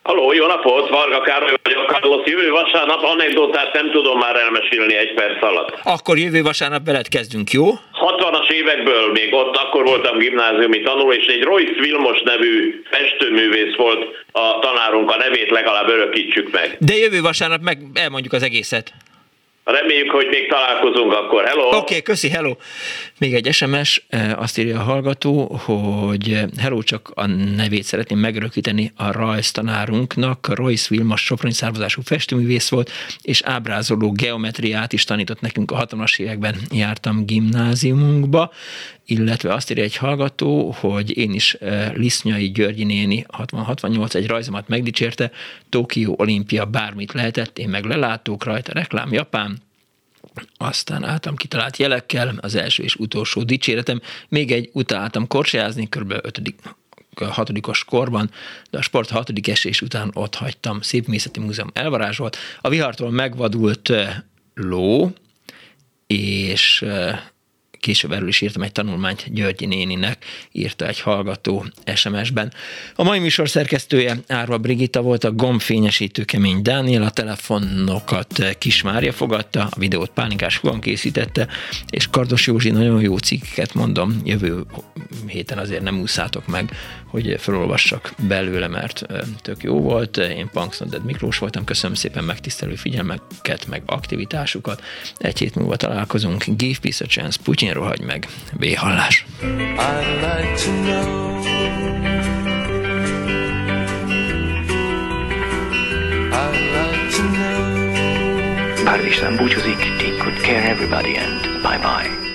Speaker 17: Haló, jó napot, Varga Károly vagyok, Carlos. Jövő vasárnap anekdotát nem tudom már elmesélni egy perc alatt.
Speaker 1: Akkor jövő vasárnap veled kezdünk, jó?
Speaker 17: 60-as évekből még ott akkor voltam gimnáziumi tanuló, és egy Royce Vilmos nevű festőművész volt a tanárunk, a nevét legalább örökítsük meg.
Speaker 1: De jövő vasárnap meg elmondjuk az egészet.
Speaker 17: Reméljük, hogy még találkozunk akkor. Hello!
Speaker 1: Oké, okay, köszi, hello! Még egy SMS, eh, azt írja a hallgató, hogy eh, hello, csak a nevét szeretném megörökíteni a rajztanárunknak. Royce Vilmas soproni származású festőművész volt, és ábrázoló geometriát is tanított nekünk a 60-as években jártam gimnáziumunkba, illetve azt írja egy hallgató, hogy én is eh, Lisznyai Györgyi néni 60-68 egy rajzomat megdicsérte, Tokió olimpia bármit lehetett, én meg lelátók rajta, reklám Japán, aztán álltam kitalált jelekkel, az első és utolsó dicséretem. Még egy utáltam korcsolyázni, kb. 5 hatodikos korban, de a sport hatodik esés után ott hagytam. Szép Mészeti Múzeum elvarázsolt. A vihartól megvadult eh, ló, és eh, később erről is írtam egy tanulmányt Györgyi néninek, írta egy hallgató SMS-ben. A mai műsor szerkesztője Árva Brigitta volt, a gombfényesítő kemény Dániel, a telefonokat Kismária fogadta, a videót Pánikás Huan készítette, és Kardos Józsi nagyon jó cikkeket mondom, jövő héten azért nem úszátok meg, hogy felolvassak belőle, mert tök jó volt. Én Punksnoded Miklós voltam, köszönöm szépen megtisztelő figyelmeket, meg aktivitásukat. Egy hét múlva találkozunk. Give peace a chance, Putyin rohagy meg. Véhallás. Pár István búcsúzik, take good care everybody and bye-bye.